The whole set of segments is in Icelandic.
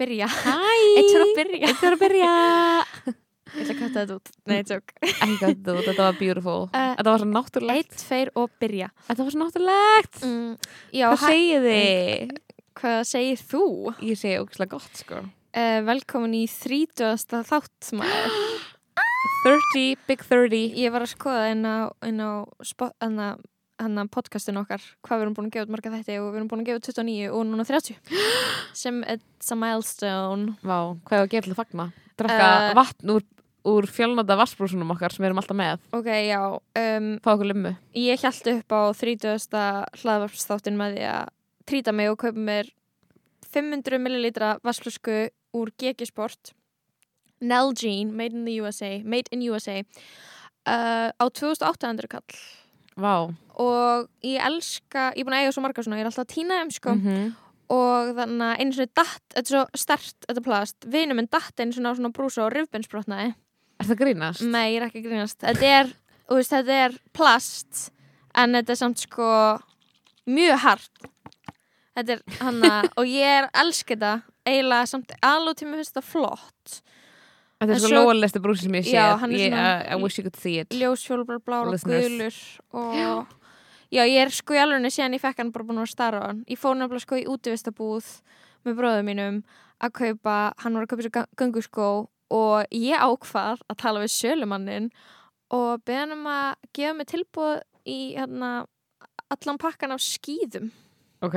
Byrja. Eitt fyrir að byrja. Eitt fyrir að byrja. Ég ætla að kvæta þetta út. Nei, tjók. Ekki gott þú, þetta var beautiful. Uh, þetta var svo náttúrulegt. Eitt, tveir og byrja. Þetta var svo náttúrulegt. Mm, já, Hvað segið þið? Hvað segir þú? Ég segi ógæslega gott, sko. Uh, velkomin í 30. þátt maður. 30, big 30. Ég var að skoða inn á, inn á hana, hana podcastin okkar hvað við erum búin að gefa út marga þætti og við erum búin að gefa út 29 og núna 30 sem it's a milestone Vá, hvað er að gera til að fagna? Drakka Uh, vatn úr, úr fjölnóta vassbrúsunum okkar sem við erum alltaf með. Ok, já um, Fá okkur lummu. Ég held upp á 30. hlaðvarpsþáttin með því að trýta mig og kaupa mér 500 millilitra vassflösku úr GG Sport Nalgene, made in the USA made in USA uh, á 2800 kall Vá. og ég elska, ég er búin að eiga svo marga svona, ég er alltaf að týna þeim sko. -hmm. og þannig að einu svona datt, þetta er svo stert þetta plast, vinur minn datt einu svona á svona brúsa og rifbensbrotnaði Er það grínast? Nei, ég er ekki grínast. Þetta er, veist, þetta er plast en þetta er samt sko mjög hart. Þetta er hana og ég er elska þetta. Eiginlega samt alveg tíma finnst þetta flott Þetta er svo- lóalegsti brúsi sem ég sé. Er uh, I wish you could see it. ljósfjólbar, blár og gulur og já, ég er sko í alveg síðan ég fekk hann bara búin að starra á hann ég fór nefnilega sko í útivistabúð með bróðum mínum að kaupa hann var að kaupa sér gönguskó og ég ákvað að tala við sölumannin og beða hann um að gefa mig tilbúð í hérna, allan pakkan af skýðum Ok.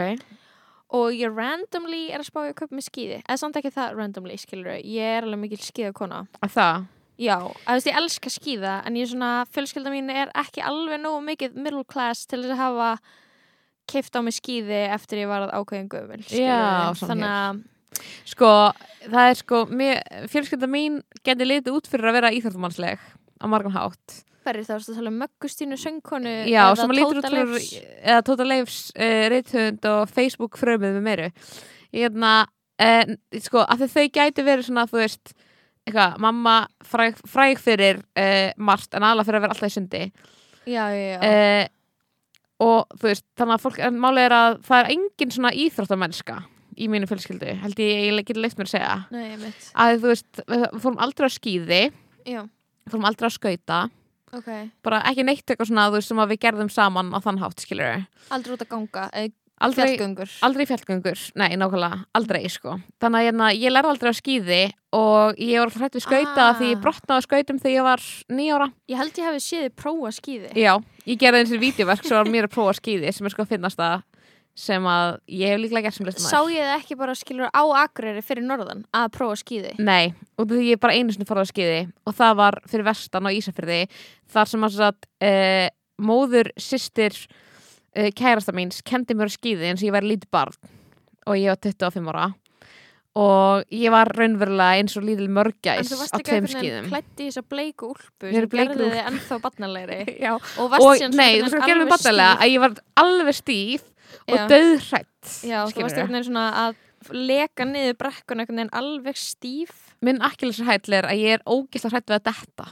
Og ég randomly er að spá í að kaupa mig skýði eða samt ekki það randomly, skilur ég er alveg mikil skýðakona Að það? Já, þú veist ég elska skýða en ég er svona, fjölskylda mín er ekki alveg nógu mikið middle class til þess að hafa keift á mig skýði eftir ég var að ákveðin saman þannig að Sko, það er sko, fjölskylda mín geti litið út fyrir að vera íþjóttumannsleg á margan hátt. Hverju þá ertu að tala um möggustínu söngkonu Já, sem að lítur út Leifs? eða Tóta Leifs uh, rithönd og Facebook frömið með meiru. Ég hérna, uh, sko, að þau gætu verið svona, þú veist, eitthvað, mamma fræg, fræg fyrir uh, margt en aðla fyrir að vera alltaf í sundi. Já, já, já, og þú veist, þannig að fólk, en málið er að það er engin svona íþróttamennska í mínu fjölskyldu, held ég, ég geti leitt mér að segja. nei, Að þú veist, við við fórum aldrei á skýði, Já, fórum aldrei á skauta, ok, bara ekki neitt eitthvað svona, þú sem að við gerðum saman á þann hátt, skilur aldrei út að ganga Aldrei, fjallgöngur aldrei fjallgöngur, nei, nákvæmlega, aldrei, sko. Þannig að hérna, ég lærði aldrei á skýði og ég var hrætt við skauta Ah. því ég brotnaði á skautum þegar ég var nýjára. Ég held ég hefði séð þið prófa skýði Já, ég gerði eins og vídeoverk sem var mér að prófa skýði sem er sko að finnast það sem að ég hef líklega gert sem listamæður. Sá ég það ekki bara skilur á Akureyri fyrir norðan að prófa skýði Nei, og því ég bara einu sinni fór á skýði og það var fyrir vestan á Ísafyrði þar sem að satt, uh, móður systir uh, kærasta míns kendi mér á skýði eins og ég var lítið barn og ég var 25 ára. Og ég var raunverulega eins og lítil En mörgæs þú varst á ekki tveim einhvern veginn skýðum klætt í þessa bleiku úlpu sem gerði þið ennþá barnalegri. Já, og varst og nei, þú veginn mig barnalega alveg að ég var alveg stíf og Já. döðhrætt Já, þú varst einhvern veginn svona að leka niður brekkun einhvern veginn alveg stíf. Minn akkilsarhæll er að ég er ógislega hrætt við að detta.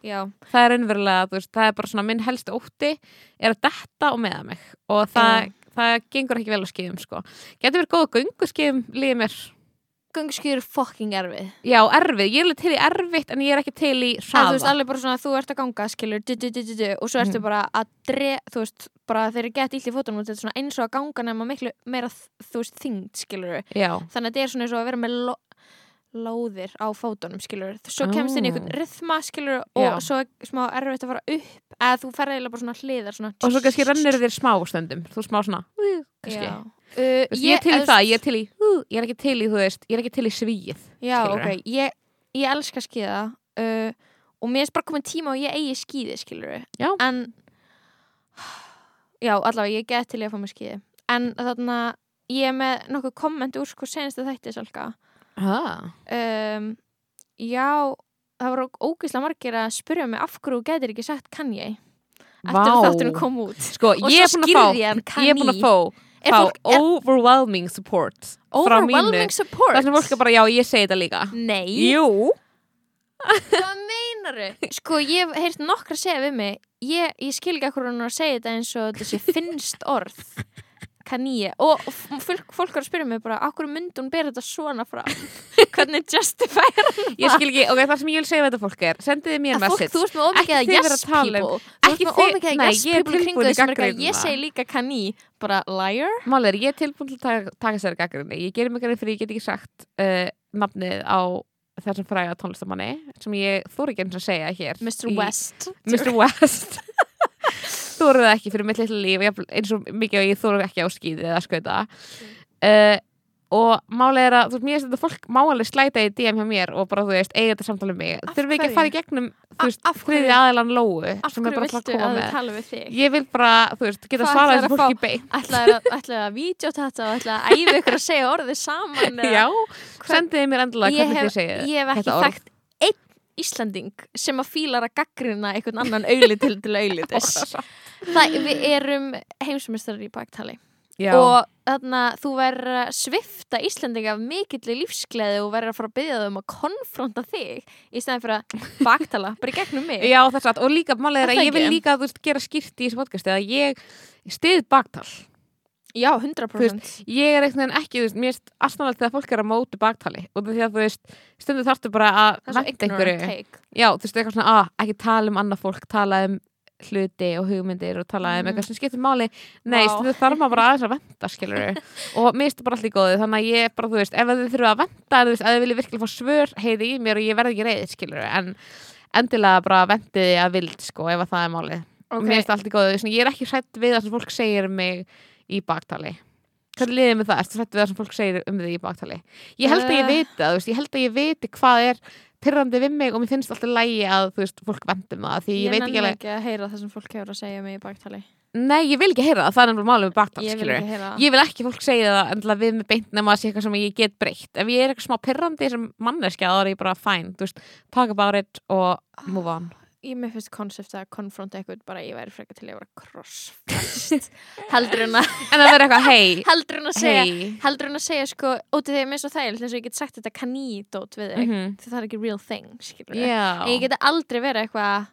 Já, það er raunverulega, þú veist, það er bara svona minn helsti ótti er að detta og meða mig. Og það, það gengur ekki vel á skíðum sko. getur verið góð göngu skíðum líði mér, gönguskýr er fucking erfið. Já, erfið. Ég er alveg til í erfitt en ég er ekki til í Það þú veist hraða alveg bara svona þú ert að ganga skilur du, du, du, og svo ertu Mhm. bara að dre, þú veist, bara þeir eru gett illt í fótunum þetta er svona eins og að ganga nema miklu meira þú veist þyngd skilur já, þannig að þetta er svona eins og að vera með lo lóðir á fótunum skilur svo kemst inn í einhvern rytma skilur og Já. svo er smá erfitt að fara upp eða þú ferði eiginlega bara svona hliðar svona og svo kannski rennir þér smá stundum þú smá svona, uh, veist, ég er til í það, ég er til í uh, ég er ekki til í, þú veist, ég er ekki til í svíð Já, ok, ég, ég elska skíða uh, og mér er bara komin tíma og ég eigi skíði, skilur Já. En Já, allavega, ég get til í að fá mér skíði. En þarna, ég er með nokkuð komment úr sko senstu þætti, Salka. ah. Um, Já, það voru ógeðslega margir að spyrja mig af hverju getur ekki sagt Kanye? Eftir að þátturinn kom út. Sko, og svo að skýrði hann að Kanye. fá, Er er- overwhelming support Overwhelming support? Það sem fólk er bara, já, ég segi þetta líka. Nei, Jú. Hvað meinaru? Sko, ég hef heyrt nokkra segja við mig. Ég, ég skil ekki akkur hún er að segja þetta eins og þetta sé finnst orð Kanye og fólk, fólk er að spyrja mig bara Akkur myndi hún bera þetta svona frá Hvernig justify Ég skil ekki, ok, það sem ég vil segja við þetta fólk er Sendiði mér message. þú ert með ómikið yes vera að um- people. Ekki þið- yes ég er tilbúin eitthvað gagnrýnina. Ég segi líka Kanye, bara liar. Málið er, ég er tilbúin til að taka, sér gaggrinni Ég gerir mig garið fyrir ég get ekki sagt uh, nafnið á þessum fræga tónlistamanni sem ég þóri ekki eins að segja hér Mr. West. Mr. West Þóru það ekki fyrir mitt litla líf eins og mikið og ég þóru ekki á skýði eða skauta. Uh, og málið er að þú veist, mér finnst þetta fólk má alveg slæta í DM hjá mér og bara þú veist, eiga þetta samtala um mig. Þurfum við ekki að fara í gegnum þú veist, þriði aðilan lóu Af er hverju viltu að með? tala við þig? ég vil bara, þú veist, geta svarað þessu fólki beint. Ætlaði að, að vídeotata og ætlaði að æfa ykkur að segja orðið saman já, sendiði mér endilega hvernig þið segið ég hef ekki þetta orð. þekkt Íslanding sem að fílar að gaggrina einhvern annan auðli til til auðlitis við erum heimsumistrar í baktali já, og þarna þú verður að svifta Íslandinga af mikilli lífsgleði og verður að fara að byggja þau um að konfronta þig í stæðan fyrir að baktala bara í gegnum mig. Já, er og líka, málið er að ég vil líka, veist, gera skýrt í þessu podcasti að ég stið baktal Já, 100% ég er einhvern veginn ekki, veist, mér er aðstæðanlega þegar fólk er að móti baktali og því að þú veist, stundu þarftu bara að ignorant einhverju já, þú veist, eitthvað svona, að, ekki tala um annað fólk tala um hluti og hugmyndir og tala um Mhm. eitthvað sem skiptir máli. Nei, Vá. stundu þarf maður bara aðeins að venda skilur og mér það bara allt í góðu þannig að ég bara, þú veist, ef þið þurfa að venda þú veist, ef þið viljið virkilega fá svör heiði í mér og ég verð ekki reyðið, skilur að að í ég um baktali. Hvernig liðið með það, ertu hrætt við það sem fólk segir um þig í baktali? Ég held að ég Eh. viti það, þú veist, ég held að ég viti hvað er pyrrandi við mig og mér finnst alltaf lægi að þú veist, fólk vendum það því ég, Ég veit ekki alveg, ekki að heyra það sem fólk hefur að segja mig í baktali. Nei, ég vil ekki heyra það það er nefnilega málið með baktal, Ég vil ekki heyra það. Ég vil ekki fólk segja það endilega við með beint nema að sé eitthvað sem ég get breytt. Ef ég er eitthvað smá pyrrandi sem er ég Ég með finnst konsept að konfronta eitthvað bara ég væri frekar til að vera crossfest. Heldur en að en hei, heldur en að segja hei heldur en að segja sko ótið þegar mér svo þægilegt eins og ég get sagt þetta kanýdót við þig Mhm. því það er ekki real thing skilur já, en ég geti aldrei verið eitthvað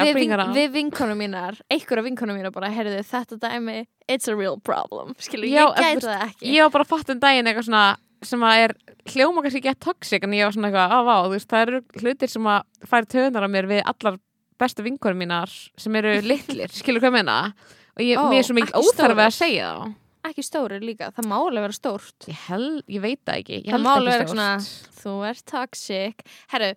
við, vin, við vinkonum mínar einhverja vinkonum mínar bara heyrðu þetta dæmi it's a real problem skilur Já, ég en gæti það ekki. ég var bara fatt um daginn eitthvað svona sem að er hljóma kannski ekki toxic en ég var svona eitthvað, á vá, þú veist, það eru hlutir sem að færi töðunar á mér við allar bestu vinkonum mínar sem eru litlir, skilur hvað meina? Og ég, Ó, mér er svo mikil ekki óþarfi að stórir. segja þá. Ekki stóri líka, það má alveg vera stórt. Ég held, ég veit það ekki ég það má alveg vera svona þú ert toxic. Herru,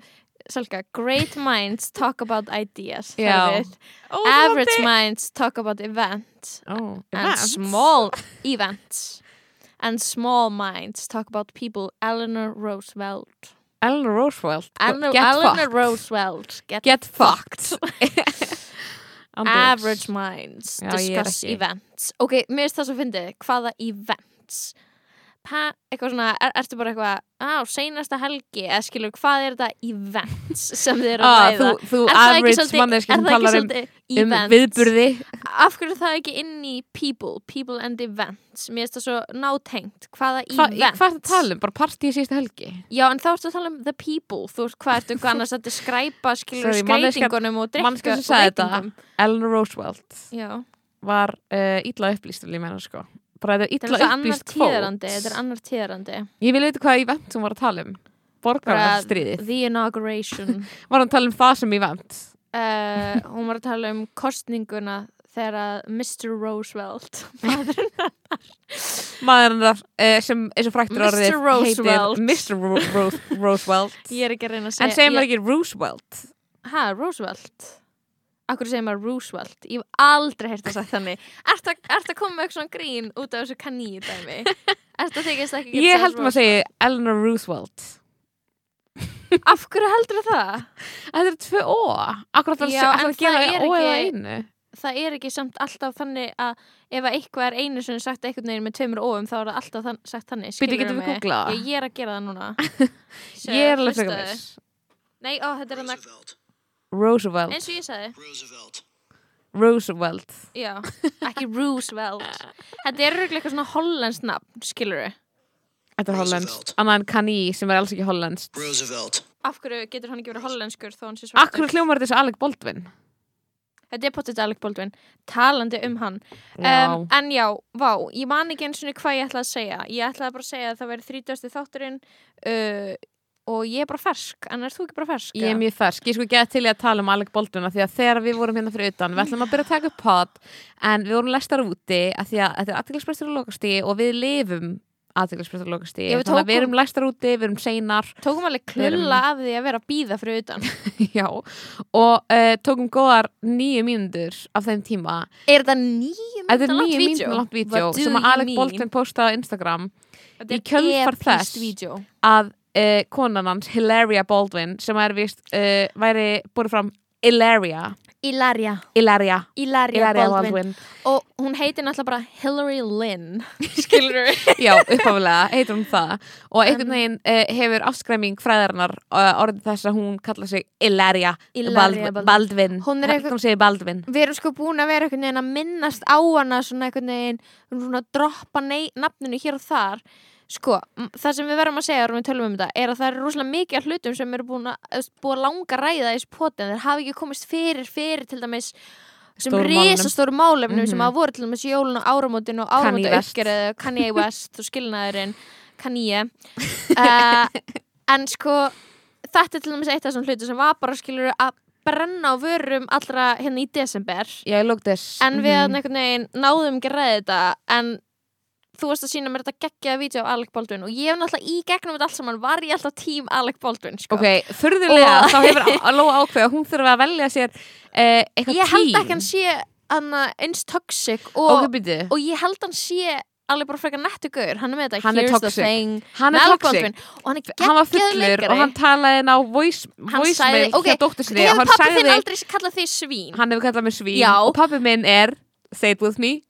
Salka, great minds talk about ideas Ó, average minds talk about events Ó, and events. small events and small minds. Talk about people. Eleanor Roosevelt. Eleanor Roosevelt? Eleanor, get Eleanor fucked. Roosevelt. Get, get fucked. Andjóks. average minds. Já, discuss events. Ok, mér finnst það svo fyndið, hvaða events pa, eitthvað svona er, ertu bara eitthvað, á, seinasta helgi eða skilur, hvað er þetta events sem þið eru að ah, ræða þú, þú Er það ekki average svolítið- er það ekki um, svolítið um events? viðburði af hverju er það ekki inn í people people and events, mér finnst það svo nátengt, hvaða Hva, events hvað er það að tala um? Bara partíi síðustu helgi? já, en þá ertu að tala um the people þú veist, hvað ertu annars að skræpa skilur skreitingunum og drikka veitingum. Eleanor Roosevelt já, var uh, illa upplýst vil ég meina sko bara þetta er illa upplýst tíðarandi þetta er kvót annar tíðarandi ég vil veit hvað event hún var að tala um borgarstríðið the inauguration var hann að tala um það sem event uh, hún var að tala um kostninguna þegar að Mr. Roosevelt maðurinn maður hann uh, sem eins og fræktur Mr. orðið Roosevelt. heitir Mr. Ro Ro Roosevelt ég er ekki að reyna að segja en segir maður ég, ekki Roosevelt ha, Roosevelt Akkur segir maður Roosevelt? Ég hef aldrei heyrt það sagt þannig. Að, ert að koma með eitthvað svona grín út af þessu kaníu dæmi Ertu að þykist ekki geta ég sagt held maður að segja Eleanor Roosevelt? Af hverju heldur það? þetta er tvö ó akkur að það að gera það er ó eða ekki- einu? það er ekki samt alltaf þannig að ef að eitthvað er einu sem er sagt einhvern veginn með tveimur óum þá er það alltaf þann, sagt þannig skilurðu getum við googlað? Það? Ég, ég er að gera það núna. Ég er alveg viss. Nei, ó, þetta er hann Roosevelt. Roosevelt eins og ég sagði Roosevelt. Roosevelt Já, ekki Roosevelt Þetta er röglega eitthvað svona hollenskt nafn, skilur Þetta er Roosevelt. hollenskt Annað en Kanye sem er alls ekki hollenskt Roosevelt. Af hverju getur hann ekki verið hollenskur þó hann sé svartur? Akkur hljómar þetta Alec Baldwin Þetta er potið Alec Baldwin talandi um hann um, En já, vá, ég man ekki eins og hvað ég ætlaði að segja Ég ætlaði bara að segja að það væri þrítasti þátturinn uh, og ég er bara fersk en er þú ekki bara fersk? Ég er mjög fersk, ég sko gett til í að tala um Alec Baldwin af því að þegar við vorum hérna fyrir utan við ætlum að byrja að taka upp pod en við vorum lestar úti af því að þetta er aðteglisbrestur og lokastíði og við lifum aðteglisbrestur og við þannig að við erum lestar úti, við erum seinar. Tókum alveg klulla af því að vera að býða fyrir utan. Já, og uh, tókum góðar nýju mínútur af þeim tíma. Er þetta nýju Þetta er mínútur langt vídeo sem uh, konan hans, Hilaria Baldwin sem er vist, uh, væri búið fram Ilaria, Ilaria. Ilaria. Ilaria, Ilaria Baldwin. Baldwin. Og hún heitir náttúrulega bara Hillary Lynn. Skilur við Já, uppáfulega, heitir hún það. Og einhvern veginn uh, hefur afskræming fræðarinnar orðið þess að hún kalla sig Ilaria, Ilaria Baldwin, Baldwin. Hún er eitthvað- við erum sko búin að vera einhvern veginn að minnast á hana svona einhvern veginn svona droppa nei, nafninu hér og þar sko, það sem við verðum að segja um þetta er að það er rosalega mikið af hlutum sem eru búin að, búin að langa ræða í þessu poti en þeir hafi ekki komist fyrir fyrir til dæmis sem Stórum málefnum. risastóru málefnum sem að voru til dæmis jólun og áramótin og áramóta West. uppgerið Kanye West og skilnaðurinn Kanye. Uh, en sko þetta er til dæmis eitt af þessum hlutu sem var bara skilur að brenna á vörum allra hérna í desember. Já, en við mm veginn náðum ekki að ræða þetta en þú varst að sína mér þetta geggjaða vídeo af Alec Baldwin og ég hef náttúrulega í gegnum þetta allt saman var ég alltaf tím Alec Baldwin sko. Ok, furðulega, Og- þá hefur lóa ákveð að hún þurfa að velja sér uh, eitthvað ég held ekki hann sé hana, eins toxic og, Ok, byrju, og ég held hann sé alveg bara frekar nettu gaur. Hann er með þetta Hann er Here's the toxic. thing hann með er Alec toxic. Baldwin. Og hann er Hann var geggjaður fullur leikari. og hann talaði inn á voice, Hann voicemail sagði- ok, hjá dóttur sinni. og hefur hann pappi þinn sagði, aldrei kallað því svín? Hann hefur kallað mig svín Já. og pappi minn er, say it with me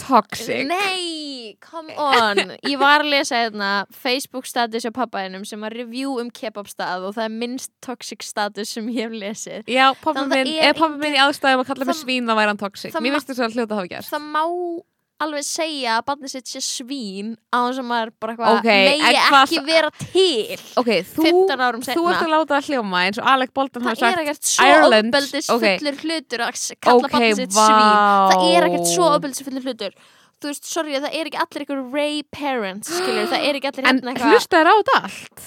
toxic. Nei, come on. Ég var að lesa hérna Facebook status á pappaðinum sem var review um kebabstað og það er minnst toxic status sem ég hef lesið. Já, að minn, ef pappi minn í aðstæðum að kalla mig svín þá væri hann toxic. Mér finnst þess að hljóta hafa gert Það má alveg segja að barnið sitt sé svín á þess að maður bara eitthvað Ok, en megi ekki vera til Ok, þú, 15 árum þú seinna. ert að láta það hljóma eins og Alec Baldwin hafi Það er sagt ekkert svo ofbeldis ok. fullur hlutur að kalla barnið sitt vá. svín Það er ekkert svo ofbeldis fullur hlutur Þú veist, sorry, það er ekki allir ykkur Ray parents, skilur, það er ekki allir En hérna eitthvað hlustaður á þetta allt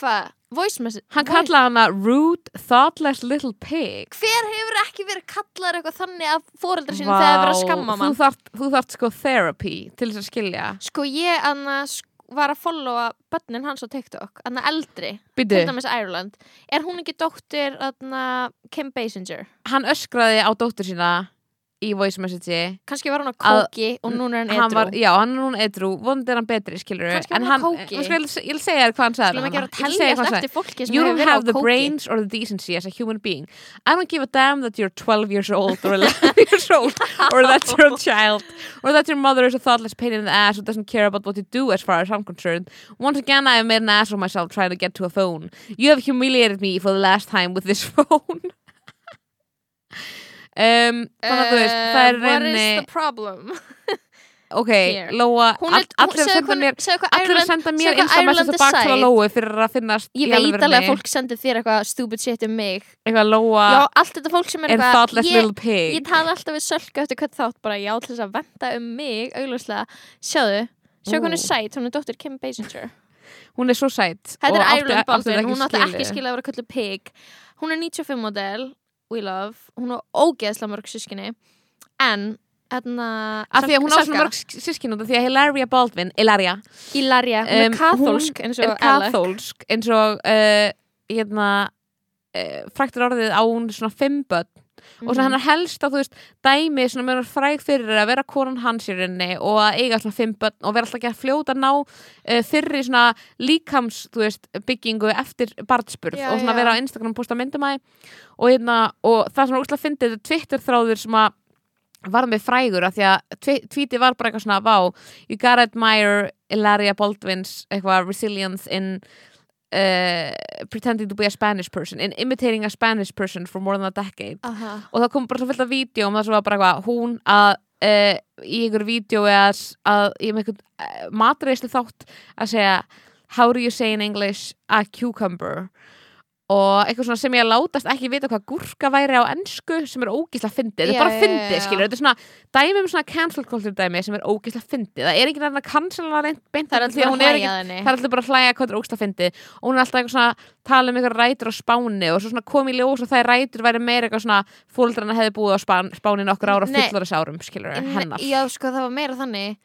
Hvað? Voice message? Hann kallaði hana rude, thoughtless little pig Hver hefur ekki verið kallar eitthvað þannig af fóreldra sínum þegar það er verið að skamma þú mann? þarft, þú þarft sko therapy til þess að skilja Sko ég anna, var að followa börnin hans á TikTok, anna eldri, Býtu, til dæmis Ireland. Er hún ekki dóttir Kim Basinger? hann öskraði á dóttur sína í voice message Kannski var hún á kóki og núna er hann hann edru. var, Já, hann er núna edru, vonandi er hann betri skilur var en hann hann, ég, vil segja þér hvað hann sagði Ég vil segja hvað hann sagði. You don't have the kóki. brains or the decency as a human being. I don't give a damn that you're 12 years old or 11 years old or that you're a child or that your mother is a thoughtless pain in the ass who doesn't care about what you do as far as I'm concerned. Once again, I have made an ass of myself trying to get to a phone. You have humiliated me for the last time with this phone. Um, þannig að þú veist, það er Uh, What is reyni the problem? ok? Lóa, allir að senda hvað, mér hvað allir að senda mér hvað insta message Ireland tilbaka til að decide. Lóu fyrir að finnast Ég veit alveg að fólk sendir þér eitthvað stupid shit um mig. eitthvað Lóa Já, allt þetta fólk sem er eitthvað, ég, ég tala alltaf við sölku eftir hvern þátt bara já til þess að venda um mig augljóslega, sjáðu sjá hún er Ú. sæt, hún er dóttir Kim Basinger hún er svo sætt þetta og er Ireland Baldwin, hún átti ekki skilja að vera köllu pig hún er 95 model we love, hún er ógeðslega mörg sískinni en hérna af því að hún á svona mörg sískin út af því að Hilaria Baldwin, Hilaria Ilaria, hún er um, kathólsk eins og Alec kathólsk eins og uh, hérna uh, fræktur orðið á hún svona fimm börn og svona hennar helst að þú veist dæmi svona hennar fræg fyrir að vera konan hans í rauninni og að eiga svona fimm börn og vera alltaf ekki að fljóta að ná uh, fyrri svona líkams veist, byggingu eftir barnspurð Já, og svona já. vera á Instagram og posta myndum að og, hérna, og það sem er úrslega fyndið þetta Twitter þráður sem að var með frægur af því að tweetið var bara eitthvað svona vá, you gotta admire Ilaria Baldwin's eitthvað resilience in uh, pretending to be a Spanish person in imitating a Spanish person for more than a decade Aha. og það kom bara svo fullt af vídeo um það sem var bara eitthvað hún að uh, í einhverju vídeo eða að í einhvern uh, matreislu þátt að segja how do you say in English a cucumber og eitthvað svona sem ég látast ekki vita hvað gúrka væri á ennsku sem er ógísla fyndið, þetta er bara fyndið skilur, þetta er svona dæmi um svona cancel culture dæmi sem er ógísla fyndið. Það er ekki næðan að cancela reynd beint Það er alltaf er er bara að hlæja hvað er ógsta fyndið. Og hún er alltaf eitthvað svona tala um eitthvað rætur á spáni og svo svona kom í ljós og það rætur væri meira eitthvað svona fóldrarna hefði búið á spán, spáni nokkur ára Nei. fullorðis árum skilur hennar. Já, sko, það var meira þannig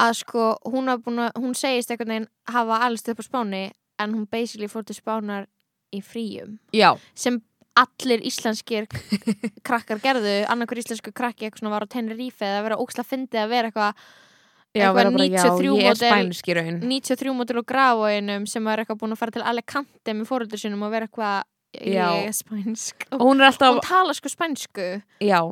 að sko, hún, að, hún segist einhvern veginn hafa alls upp á Spáni en hún basically fór til Spánar í fríum. Já, sem allir íslenskir krakkar gerðu, annarkur íslensku krakki eitthvað svona var á Tenerife eða vera óksla fyndið að vera eitthvað Eitthvað vera bara, já, 93 ég er model- spænsk í raun. 93 mótil og grafóinum sem var eitthvað búin að fara til Alicante með fóröldur sinum og vera eitthvað ég er spænsk. Og hún alltaf, hún tala sko spænsku.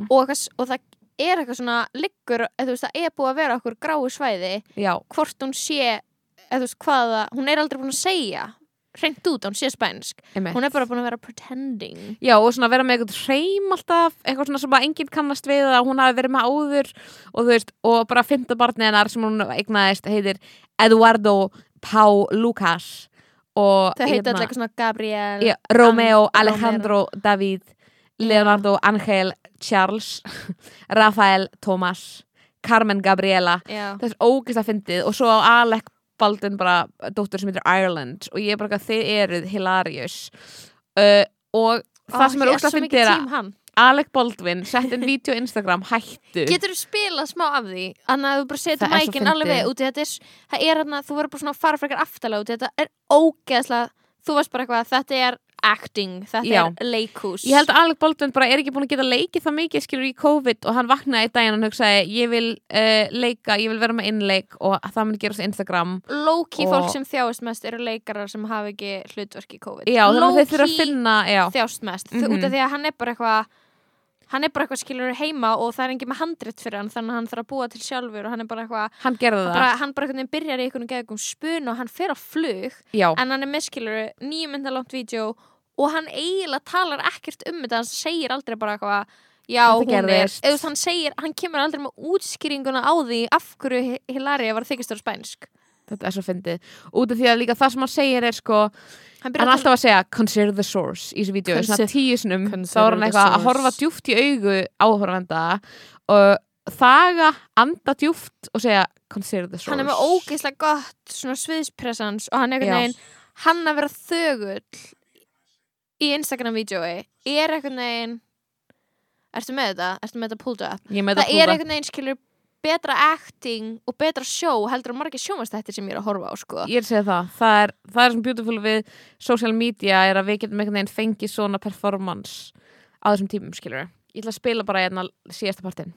Og, eitthvað, og það er eitthvað svona liggur, veist, það er búið að vera okkur gráu svæði. Já. Hvort hún sé eða þú veist hvaða, hún er aldrei búin að segja hreint út að hún sé spænsk. Einmitt. hún er bara búin að vera pretending. Já, og svona vera með eitthvað hreim alltaf, eitthvað svona sem bara enginn kannast við að hún hafi verið með áður. Og þú veist, og bara fymta barnið hennar sem hún eignaðist heitir Eduardo Pau Lucas. Og það heiti hérna- alltaf eitthvað svona Gabriel Já, Romeo, An- Alejandro, David Leonardo, Angel, Charles Rafael, Thomas Carmen Gabriela. Já, það er ógeðslega fyndið. Og svo Alec Baldwin bara dóttur sem heitir Ireland og ég er bara að þið eruð hilarious. Uh, og það Ó, sem er tím að hann. Alec Baldwin sett en vídeo á Instagram hættu. Getur þú spilað smá af því? Þannig að þú bara setur mækinn alveg við út í þetta er, það er hann þú verður bara svona að fara frekar aftalega út í þetta. Er ógeðslega, þú veist bara eitthvað þetta er acting, þetta Já. er leikhús. Ég held að Alec Baldwin bara er ekki búin að geta leikið það mikið skilur í COVID og hann vaknaði í daginn og hann hugsaði ég vil uh, leika, ég vil vera með innleik og það mun gerast Instagram. Low-key Og- fólk sem þjáist mest eru leikarar sem hafa ekki hlutverk í COVID. Já, Low-key finna já, þjást mest, mm Mhm. út af því að hann er bara eitthvað hann er bara eitthvað skilur heima og það er engin með handrit fyrir hann þannig að hann þarf að búa til sjálfur og hann er bara eitthvað hann gerði það. bara, hann bara veginn byrjar í einhvern veginn spun og hann fer á flug Já, en hann er með skilur nýjum mynda langt vídeo og hann eiginlega talar ekkert um þetta, hann segir aldrei bara eitthvað já, hún er, eða hann segir hann kemur aldrei með útskýringuna á því af hverju Hilaria var þykistur spænsk. Þetta er svo fyndið. Út af því að líka það sem hann segir er sko hann hann alltaf að segja consider the source í þessu vídeo, svona Consi- tíu sinum þá er hann eitthvað að horfa djúft í augu áhorfenda og þaga, anda djúft og segja consider the source hann er með ógeðslega gott svona sviðspressans og hann er Já. einhvern veginn hann að vera þögull í Instagram-vídeói er einhvern veginn ertu með þetta? Ertu með þetta pulled up? Ég með það þetta er púða. einhvern veginn skilur betra acting og betra show heldur en margir sjómanstættir sem ég er að horfa á sko. Ég er að segja það, það er, það er sem beautiful við social media er að við getum einhvern veginn fengið svona performance á þessum tímum, skilur Ég ætla að spila bara hérna síðasta partinn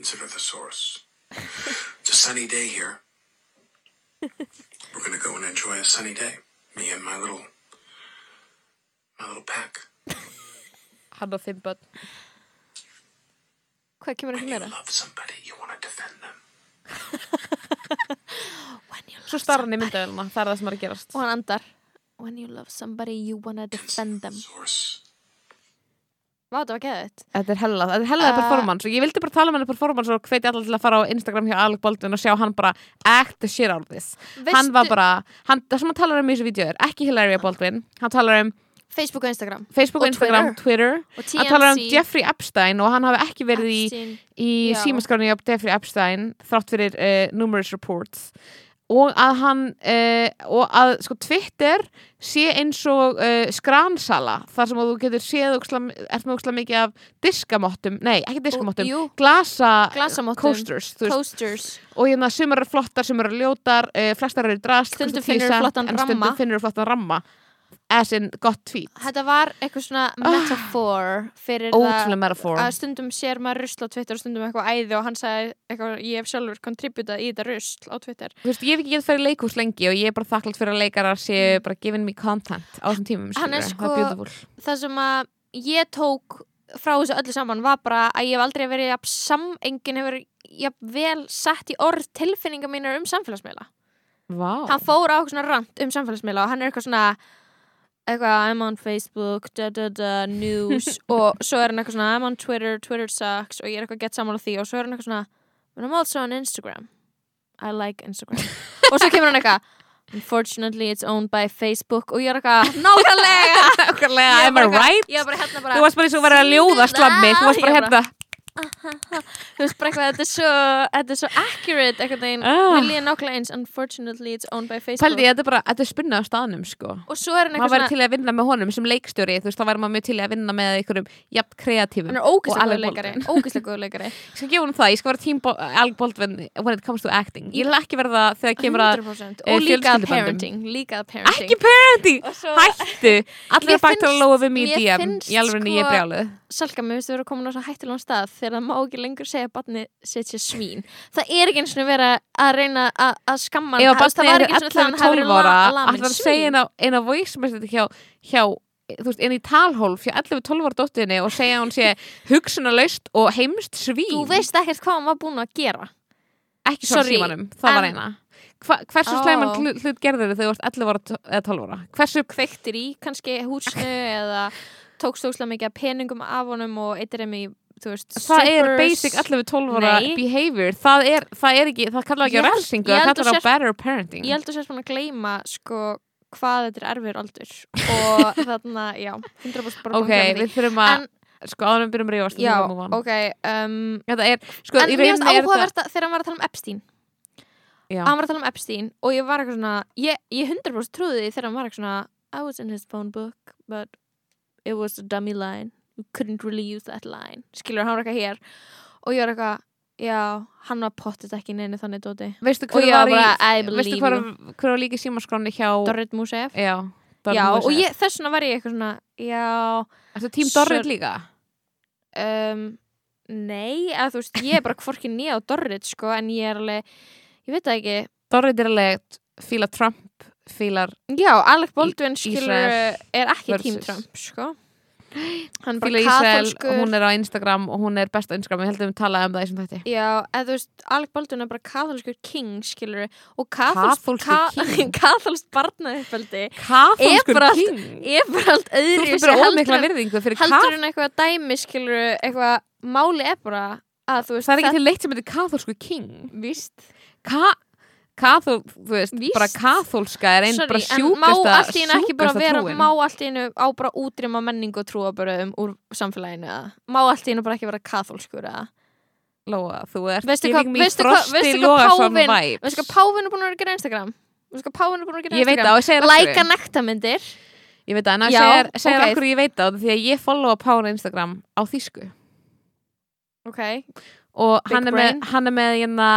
Consider the source. It's a sunny day here. We're gonna go and enjoy a sunny day. Me and my little, my little pack. Hann og fimm börn hvað kemur When ekki you meira? love somebody, you want to defend them. Svo starra hann í myndavélina, það er það sem er að gerast og hann andar when you love somebody you wanna defend them Source. Vá, þetta var geðið Þetta er hella, þetta er hella Uh, performance. Og ég vildi bara tala um henni performance og hveiti allar til að fara á Instagram hjá Alec Baldwin og sjá hann bara act the shit out of this. Hann var bara, hann, það sem hann talar um í þessu vídeo er ekki Hilaria Baldwin, hann talar um Facebook og Instagram. Facebook, Og Instagram, Twitter, og hann talar um Jeffrey Epstein og hann hafi ekki verið í Epstein. í Já. símaskráni á Jeffrey Epstein þrátt fyrir uh, numerous reports og að hann uh, og að sko Twitter sé eins og uh, skransala þar sem þú getur séð óksla mikið af diskamottum, nei ekki diskamottum Jú, glasa Glasamottum. coasters þú veist, Toasters og hérna sumar eru flottar, sumar eru ljótar uh, flestar eru drast Stundum kosta 10 finnurðu flottan ramma. stundum finnur flottan ramma as in gott tweet. Þetta var eitthvað svona metaphor fyrir ótrúlega það að stundum sér maður rusl á Twitter og stundum eitthvað æði og hann sagði eitthvað, ég hef sjálfur kontributað í þetta rusl á Twitter. Þú veist, ég hef ekki getið fyrir leikús lengi og ég er bara þakklátt fyrir að leikarar séu bara giving me content á þessum tímum Hann er sko- það sem að ég tók frá þessu öllu saman var bara að ég hef aldrei verið jafn sam, enginn hefur jafn vel sett í orð tilfinningar mínar um samfélagsmiðla. Vá. hann fór á eitthvað svona rant um samfélagsmiðla og hann er eitthvað svona eitthvað I'm on Facebook da, da, da, news. Og svo er hann eitthvað svona I'm on Twitter, Twitter sucks. Og ég er eitthvað gett saman á því. Og svo er hann eitthvað svona I'm also on Instagram. I like Instagram. Og svo kemur hann eitthvað Unfortunately it's owned by Facebook. Og ég er eitthvað nákvæmlega. Am I right? hérna bara Þú varst bara eins og verið að ljóða slammi Þú varst bara- hérna þú veist bara eitthvað þetta er svo, þetta er svo accurate eitthvað neginn, Ah. við líðum nákvæmlega eins. Unfortunately it's owned by Facebook. Pældi, ég, þetta er bara, þetta er spunna á staðnum sko. Og svo er hann maður eitthvað væri svona til að vinna með honum sem leikstjóri þú veist, þá væri maður mjög til að vinna með einhverjum jafn kreatífum hann er Alec góður leikari ég skal gefa honum það, ég skal vera tím Alec Baldwin when it comes to acting. Ég vil ekki verða þegar kemur að 100% eh, og líka að parenting líka parenting. ekki parenting, svo- hættu! Allir Mér að lóa við mig í mér DM í alveg ég er sko- brjáluð Salka, mér finnst þú vera komin á svo hættilega stað þegar það má ekki lengur segja að barni setja svín það er ekki eins og vera að reyna að, að skamma ef að hann. Það barnið var er ekki eins og það 11-12 hann hafi verið ára að svín. segja eina, eina voice message hjá, hjá þú veist, inn í talhólf hjá 11-12 ára dóttinni og segja að hún sé hugsunarlaust og heimst svín þú veist ekkert hvað hann var búin að gera ekki svo símanum, það var eina Hva, hversu Ó. slæman hlut, gerður þegar þú varst 11 ára eða 12 ára hversu kveiktir tókst óslega mikið peningum af honum og eittir þeim í þú veist, það er basic 11-12 ára behavior. Það er, það er ekki, það kallar ekki á ég það kallar á better parenting. Ég held að sérst búin að gleyma sko hvað þetta er erfir aldur. Og þarna, já 100% bara ok, að við þurfum að sko áður við byrjum að rífast já, að ok um, þetta er, sko, í rauninni er þetta að þegar hann var að tala um Epstein. Hann var að tala um Epstein og ég var eitthvað svona ég, ég 100% trúði því þegar hann var eitthvað svona I was in his phone book but it was a dummy line. You couldn't really use that line. Skilur hann var eitthvað hér. Og ég var eitthvað já, hann var pottit ekki neinu þannig dóti veistu og ég var bara I veistu believe hver, you. hver var líka í símaskráni hjá Dorrit Musef já, já, og ég, þess vegna var ég eitthvað svona já, Ertu tím Sir- Dorrit líka? um, nei eða þú veist, ég er bara hvorki nýja á Dorrit sko, en ég er alveg ég veit það ekki. Dorrit er alveg fíla Trump fílar, Já, Alec Baldwin skilur er ekki versus- Team Trump sko. hann er bara katholskur hún er á Instagram og hún er best á Instagram ég held að við talaði um það í sem þetta Já, eða þú veist, Alec Baldwin er bara katholskur king skilur og katholst, Kaþólskur king? katholst barnaðiðfældi Katholskur king? er bara allt Þú virðingu fyrir heldur en eitthvað dæmi skilur eitthvað máli er bara að þú veist Það er ekki til leitt sem heitir katholskur king. Víst. Ka Kathol, þú veist, Víst. bara katholska er einn bara sjúkasta ekki bara sjúkasta vera trúin má allt í einu á bara útrýma menningu og trúabröðum úr samfélaginu eða má allt í einu bara ekki vera katholskur eða Lóa, þú ert Veistu hvað- veistu páfinn- Veistu hvað Pávin er búin að vera að gera Instagram? Veistu hvað Pávin er búin að vera að gera það Instagram? Læka nektarmyndir Ég veit það, en að Já, segir, segir ok. okkur ég veit það því að ég followa Pána Instagram á þýsku Ok og Big hann er, brain. með, hann er með hérna,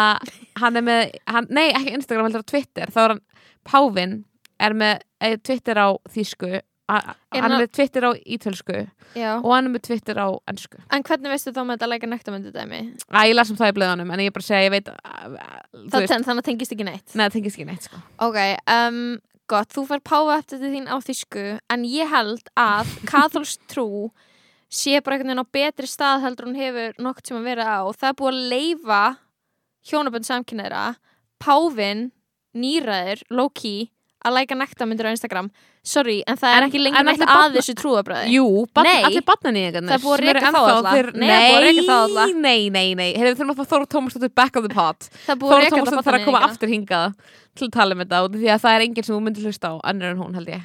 hann er með hann, nei, ekki Instagram, heldur á Twitter. Þá er hann, Pávin er með eh, Twitter á þýsku. A- Er hann er með Twitter á ítölsku Já. og hann er með Twitter á ennsku En hvernig veistu þá með þetta læka nektarmyndir dæmi? Æ, ég las um það í blöðunum, en ég er bara að segja, ég veit að, þú Það veist, þannig að tengist ekki neitt. Neða, það tengist ekki neitt, sko. Ok, um, gott, þú fær páfa eftir þín á þýsku en ég held að katholsk trú sé bara einhvern veginn á betri stað heldur hún hefur nokkuð sem að vera á. Og það er búið að leifa hjónabönd samkynneira Pávin, nýræður, low-key að læka nektarmyndir á Instagram. Sorry, en það er En- ekki en lengur neitt að þessu trúabræði Jú, allir þeir- Nei, það er búið að reka þá alla. Nei, nei, nei, nei. Heyrðu, þurfum að fá Þóra Tómasdóttir back of the pot. Reka Tómasdóttir þarf að koma aftur hingað til að tala um þetta því að það er enginn sem þú myndir hlusta á annur en hún held ég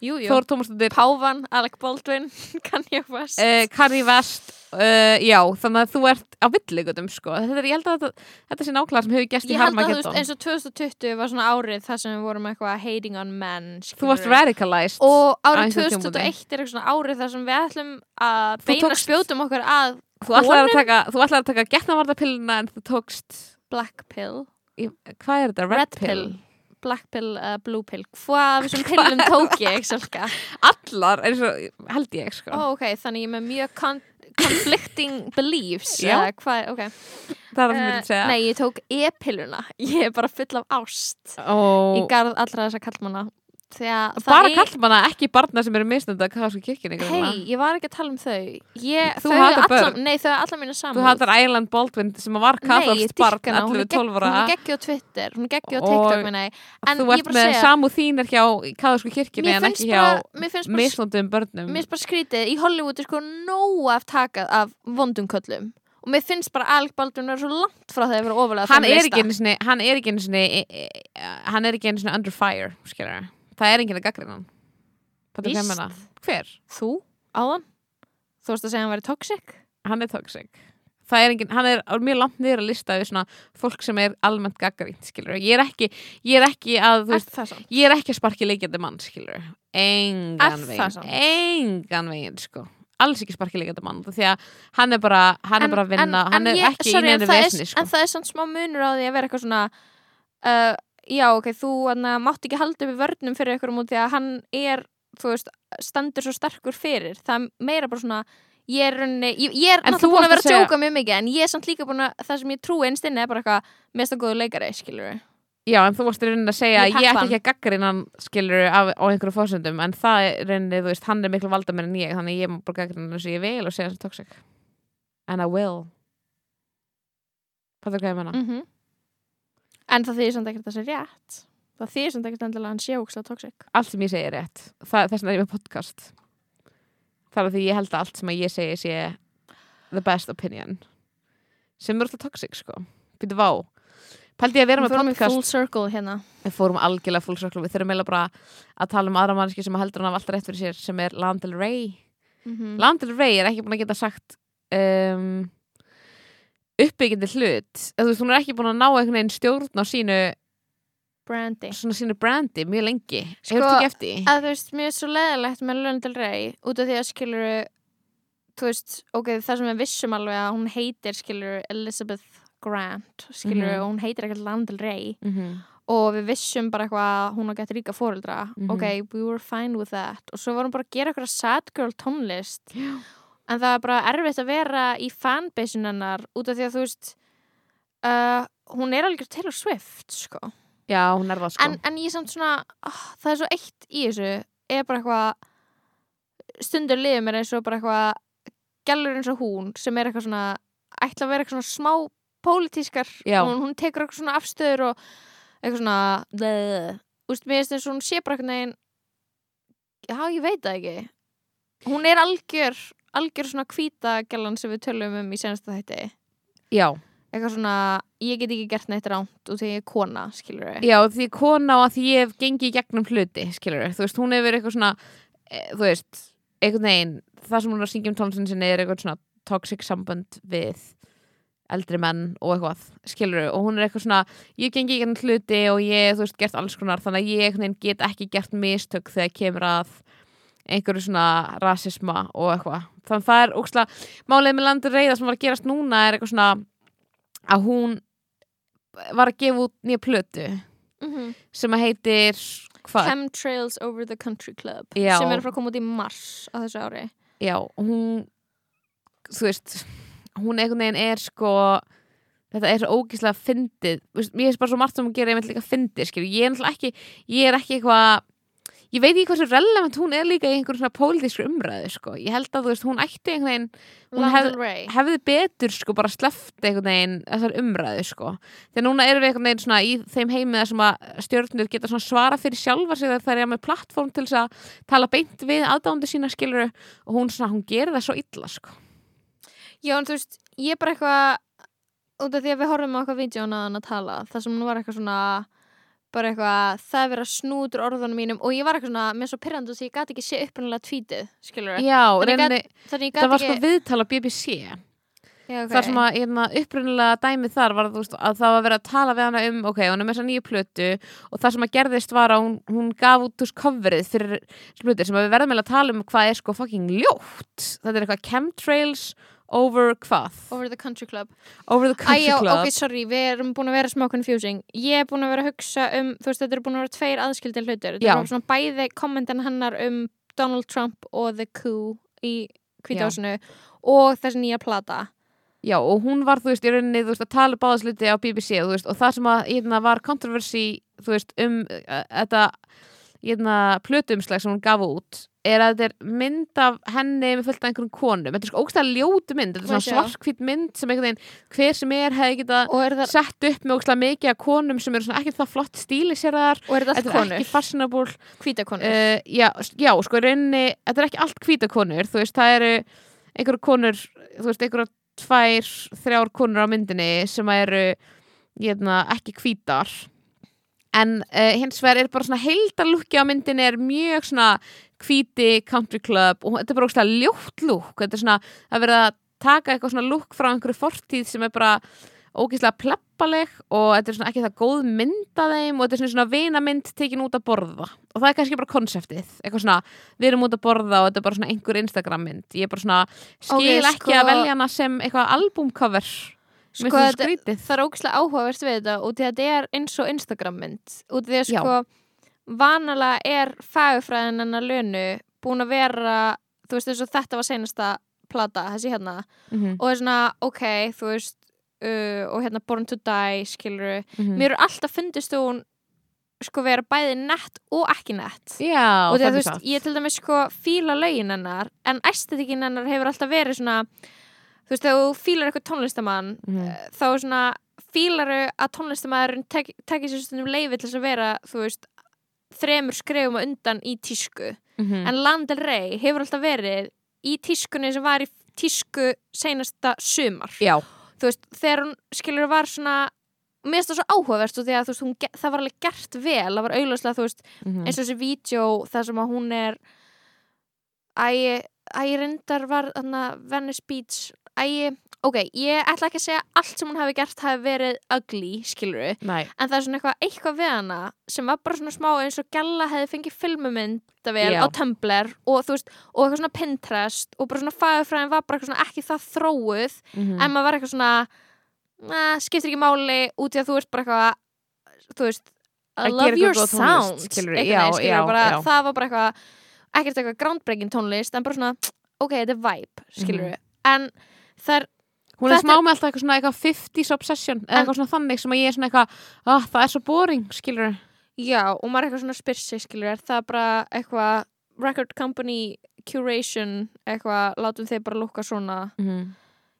Þóra Tómasdóttir Pávan, Alec Baldwin, Kanye West uh, Kanye West uh, Já, þannig að þú ert á villigutum sko. þetta er, Ég held að þetta, þetta sé nákvæmlega sem hefur gæst í Ég held að þú veist Harmageddon eins og 2020 var svona árið þar sem við vorum eitthvað hating on men Þú varst radicalized og árið einhverjum 2021 er eitthvað svona árið þar sem við ætlum að beina tókst- spjótum okkur að Þú ætlaði að taka, taka getnavarðapillina en þú tókst black pill Hvað er þetta? Red, Red pill. pill. Black pill eða blue pill hvað af þessum pillum tók ég Salka? allar, og held ég sko. Ó, ok, þannig ég er með mjög con conflicting beliefs Já. eða hvað, ok. Það er það sem ég vil segja. Nei, ég tók e-pilluna. Ég er bara full af ást. Og í garð allra þessa kallmanna bara kallmanna, ekki barna sem eru misnönda katholsku kirkjunni Hei, ég var ekki að tala um þau. Ég, þau hatar börn. Nei, þau er allar mínu saman þú hattar Island Baldwin sem var katholst barn 11-12 Hún ára. er geggju á Twitter, hún er geggju á Og TikTok. En þú ert með samúð þín er hjá katholsku Mér en ekki hjá misnöndum börnum. Mér finnst bara skrítið. Í Hollywood er sko nóg af takað af vondum köllum. Og mér finnst bara Alec Baldwin er svo langt frá það að vera ofalega hann er ekki hann er ekki einu sinni e- e- hann er ekki einu sinni under fire skilur. Það er enginn að gaggrina hann. Fattar hvað ég meina? hver? Þú, áðan. Þú veist að segja að hann væri toxic? Hann er toxic. Það er enginn, hann er mjög langt niður að lista við svona fólk sem er almennt gaggrínt skilur ég er ekki, ég er ekki að þú veist, ég er ekki að sparki leikjandi mann skilur, engan veginn engan veginn sko. Alls ekki sparki leikjandi mann því að hann er bara, hann er bara að vinna hann er ég- ekki sorry, í en er- vesni sko. En það er samt smá munur á því að vera eitthvað svona uh, Já, ok, þú anna, mátt ekki halda upp í vörnum fyrir út því að hann er, þú veist, standur svo sterkur fyrir. Það er meira bara svona Ég er, rauninni, ég, ég er náttúrulega búin að vera að að segja- djóka mjög mikið en ég er samt líka búin að það sem ég trúi einstinni er bara eitthvað mest að góðu leikari, skilur Já, en þú varst í rauninni að segja að ég ætti ekki að gaggrina hann skilur af, á einhverju fórsöndum en það er rauninni, þú veist, hann er miklu valda mér en ég þannig að ég má bara gaggrina hann eins og ég vil og segja hans toxic. And I will. Er hvað ég menna? mm En það þýðir samt ekkert að það sé rétt. Það þýðir samt ekkert endilega að hann sé ógst toxic. Allt sem ég segi er rétt. Það, þess vegna er ég með podcast. Það er því ég held að allt sem að ég segi sé the best opinion. Sem er alltaf toxic sko. Býtu vá. Pældi ég að vera Við með fórum í podcast? full circle hérna. Við fórum algjörlega full circle. Við þurfum eiginlega bara að tala um aðra mannski sem heldur hann af alltaf rétt fyrir sér sem er Lana Del Rey. Mm Lana Del Rey er ekki búin að geta sagt um, uppbyggjandi hlut þú veist, hún er ekki búin að ná einhvern veginn stjórn á sínu, Brandy svona sínu brandi mjög lengi Sko, Hefur þú ekki eftir? að þú veist, mér er svo leðilegt með Lana Del Rey út af því að skilur þú veist, ok, það sem við vissum alveg að hún heitir skilur Elizabeth Grant skilur, Mhm. og hún heitir ekkert Lana Del Rey Mm -hmm. og við vissum bara eitthvað að hún á gett ríka fóreldra Mhm. ok, we were fine with that og svo hún bara að gera eitthvað sad girl tónlist Já. En það er bara erfitt að vera í fanbaseun hennar út af því að þú veist uh, hún er alveg Taylor Swift sko. Já, hún er það sko. En, en ég er samt svona oh, það er svo eitt í þessu er bara eitthvað stundur liður mér eins og bara eitthvað gælur eins og hún sem er eitthvað svona ætla að vera eitthvað svona smá pólitískar hún, hún tekur eitthvað svona afstöður og eitthvað svona bleh. úst, mér finnst eins og hún sé bara eitthvað neginn já, ég veit það ekki. Hún er algjör algjör svona hvíta gælan sem við tölum um í senasta þætti. Já, eitthvað svona, ég get ekki gert neitt ránt og því ég er kona, skilur við já því kona og því ég hef gengið gegnum hluti skilur þú veist, hún hefur eitthvað svona e, þú veist, einhvern veginn það sem hún er að syngja um tónlistin sinni er eitthvað svona toxic sambönd við eldri menn og eitthvað skilur og hún er eitthvað svona, ég gengi gegnum hluti og ég, þú veist, gert alls konar þannig að ég get ekki gert mistök þegar kemur að einhverju svona rasisma og eitthvað þannig að það er ókslega, málið með landur reyða sem var að gerast núna er eitthvað svona að hún var að gefa út nýja plötu mm -hmm. sem að heitir hvað? Chemtrails Over the Country Club Já. sem er fara að koma út í mars á þessu ári Já, hún þú veist, hún einhvern veginn er sko þetta er svo ógíslega fyndið Þú veist, bara svo margt sem hún gerir einmitt líka fyndið skilur, ég er náttúrulega ekki ég er ekki eitthvað ég veit ekki hversu relevant hún er líka í einhverjum svona pólitískri umræðu sko, ég held að þú veist, hún ætti einhvern veginn Hún hef- hefði betur sko bara sleppt einhvern veginn þessar umræðu sko. Þegar núna erum við einhvern veginn svona í þeim heimiða sem að stjórnir geta svona svara fyrir sjálfa sig þegar það er með plattform til þess að tala beint við aðdándu sína skiluru og hún svona, hún gerir það svo illa sko. Já, en þú veist, ég er bara eitthvað út af því að við horfum á eitthvað bara eitthvað, það er verið að snútur orðunum mínum og ég var eitthvað svona, með svo pyrrandu því ég gæti ekki sé upprunalega tvítið, skilur Já, Þannig reyni, það var sko ekki viðtal á BBC Já, ok. þar sem að hérna, upprunalega dæmið þar var veist, að það var verið að tala við hana um ok, hún er með þessa nýju plötu og það sem að gerðist var að hún, hún gaf út úr coverið fyrir plötu sem að við verðum eiginlega að tala um hvað er sko fucking ljótt. Þetta er eitthvað chemtrails over hvað? Over the Country Club. Over the Country Æjá, Club. ok, sorry, við erum búin að vera smá confusing. Ég er búin að vera að hugsa um Þú veist, þetta eru búin að vera tveir aðskildir hlutur Þetta eru svona bæði kommentin hennar um Donald Trump og The Coup í kvításinu og þessi nýja plata. Já, og hún var, þú veist, í rauninni, þú veist, að tala báðasluti á BBC, veist, og það sem að, hérna, var kontroversi, þú veist, um uh, þetta, hérna, plötuumslag sem hún gaf út, er að þetta er mynd af henni með fullt af einhverjum konum. Þetta er sko ógstæða ljótu mynd, þetta er svona sjá. svartkvít mynd sem einhvern veginn, hver sem er hefði geta sett upp með ógstæða mikið af konum sem eru svona ekki það flott stíli sér þar, og er allt þetta er konur? ekki fashionable, hvítakonur uh, já, s- já, sko, í rauninni, þetta er ekki allt hvítakonur, þú veist, það eru einhverju konur, þú veist, einhverju tvær, þrjár konur á myndinni sem eru hérna, ekki hvítar en uh, hins vegar er bara svona heildarlúkki á myndinni er mjög svona hvíti country club og þetta er bara ógstlega ljótt lúk. Þetta er svona að vera að taka eitthvað svona lúk frá einhverju fortíð sem er bara ógeðslega pleppaleg og þetta er svona ekki það góð mynd að þeim og þetta er svona, svona vinamynd tekin út að borða. Og það er kannski bara konseptið eitthvað svona, við erum út að borða og þetta er bara svona einhver Instagram mynd. Ég er bara svona, skil Ok, ekki sko- að velja hana sem eitthvað albumcover Sko, skrítið það er ógæslega áhugavert við þetta að þetta er eins og Instagram mynd út í að Já. sko vanalega er fagufræðin hennar lönu búin að vera þú veist þess að þetta var seinasta plata þessi hérna. Mm og er svona ok þú veist uh, og hérna Born to Die skilur -hmm. mér er alltaf fundist hún sko vera bæði nett og ekki nett. Já, og það þegar er þú veist, ég til dæmis sko fíla lögin hennar en æstetikin hennar hefur alltaf verið svona þú veist, þegar þú fílar eitthvað tónlistamann eh, þá er svona fílaru að tónlistamæðurinn tek, tekir sér stundum leifi til þess að vera þú veist, þremur skrefum á undan í tísku Mhm. en Lana Del Rey hefur alltaf verið í tískunni sem var í tísku seinasta sumar Já, þú veist, þegar hún skilur var svona mér finnst það svo áhugavert og því að þú veist, hún, það var alveg gert vel, það var augljóslega þú veist, Mhm. eins og þessi vídeo þar sem að hún er æ, æ, reyndar var Venice Beach. Æ, ok, ég ætla ekki að segja allt sem hún hafi gert hafi verið ugly, skiluru Nei, en það er svona eitthvað, eitthvað við hana sem var bara svona smá eins og Gjalla hefði fengið filmumyndavél á Tumblr og þú veist, og eitthvað svona Pinterest og bara svona fagurfræðin var bara eitthvað svona ekki það þróuð Mhm. en maður var eitthvað svona na, skiptir ekki máli út í að þú veist bara eitthvað þú veist, I Að love your sound einhvern já, já, bara, já. það var bara eitthvað ekkert eitthvað groundbreaking tónlist en bara svona, ok, þetta er vibe skilur Mhm. en það er Hún er Þetta- smá með alltaf eitthvað svona eitthvað 50s obsession eða En- eitthvað svona þannig sem að ég er svona eitthvað oh, það er svo boring, skilur Já, og maður er eitthvað svona spyr sig, skilur, er það bara eitthvað record company curation, eitthvað, látum þeir bara lúka svona, mm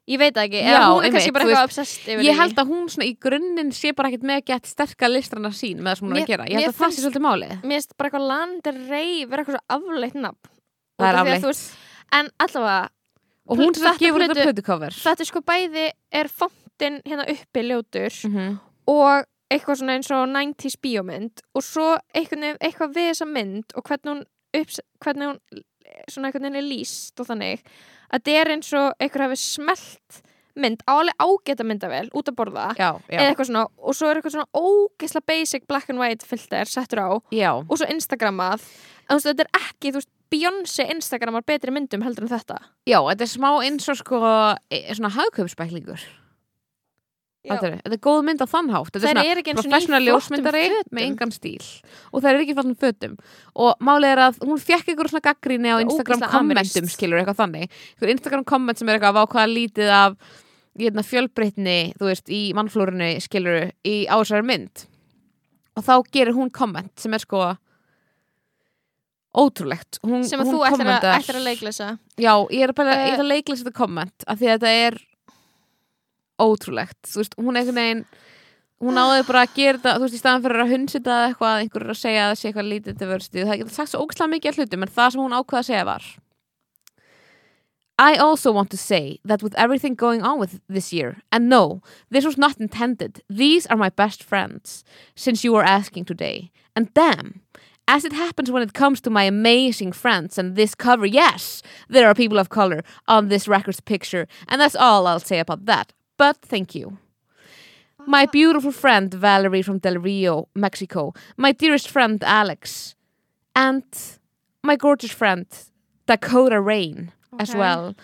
ég veit ekki, eða hún er kannski bara eitthvað obsessed yfir Ég held að hún svona í grunninn sé bara ekkert með gett sterka listrana sín með það sem hún er að gera Ég held að það sé svolítið málið Mér finnst bara eitthvað landir rey vera eitthvað svo afleitt nafn. Það er að afleitt. En allavega, Og hún sem að gefur þetta plötucover þetta er sko bæði, er fontin hérna uppi ljótur mm -hmm. og eitthvað svona eins og 90s bíómynd og svo eitthvað, eitthvað við þessa mynd og hvernig hún, upps, hvernig hún svona einhvern að þetta er eins og eitthvað hafi smelt mynd, álega ágæta myndavel út að borða Já, já, eða eitthvað svona og svo er eitthvað svona ógeðsla basic black and white filter settur á já. og svo instagrammað en þú veist þetta er ekki, þú veist Beyoncé instagrammar betri myndum heldur en þetta. Já, þetta er smá eins og sko e- svona hagkaupsbæklingur. Fattarðu? Þetta er góð mynd á þann hátt. Þetta er svona er og professional ljósmyndari með engan stíl. Og það er ekki fannum fötum. Og málið er að hún fekk ykkur svona gaggríni á Instagram kommentum skilur eitthvað þannig. Ykkur Instagram komment sem er eitthvað af ákvaða lítið af hérna, fjölbreytni þú veist í mannflórinu skilur í ásæðar mynd. Og þá gerir hún komment sem er sko ótrúlegt. Hún, sem að hún þú ætlar að, að leiklesa. Já, ég er bara, ég Eh. ætla að leiklýsa þetta komment af því að þetta er ótrúlegt, þú veist, hún einhvern veginn hún náði bara að gera þetta þú veist, í staðan fyrir að hundsita eða eitthvað einhver er að segja að það sé eitthvað lítið diversity það getur sagt svo ógæslega mikið af hlutum en það sem hún ákveða að segja var I also want to say that with everything going on with this year, and no, this was not intended. These are my best friends, since you were asking today. And damn, as it happens when it comes to my amazing friends and this cover, yes, there are people of color on this record's picture, and that's all I'll say about that. But thank you. My beautiful friend Valerie from Del Rio, Mexico, my dearest friend Alex, and my gorgeous friend Dakota Rain as well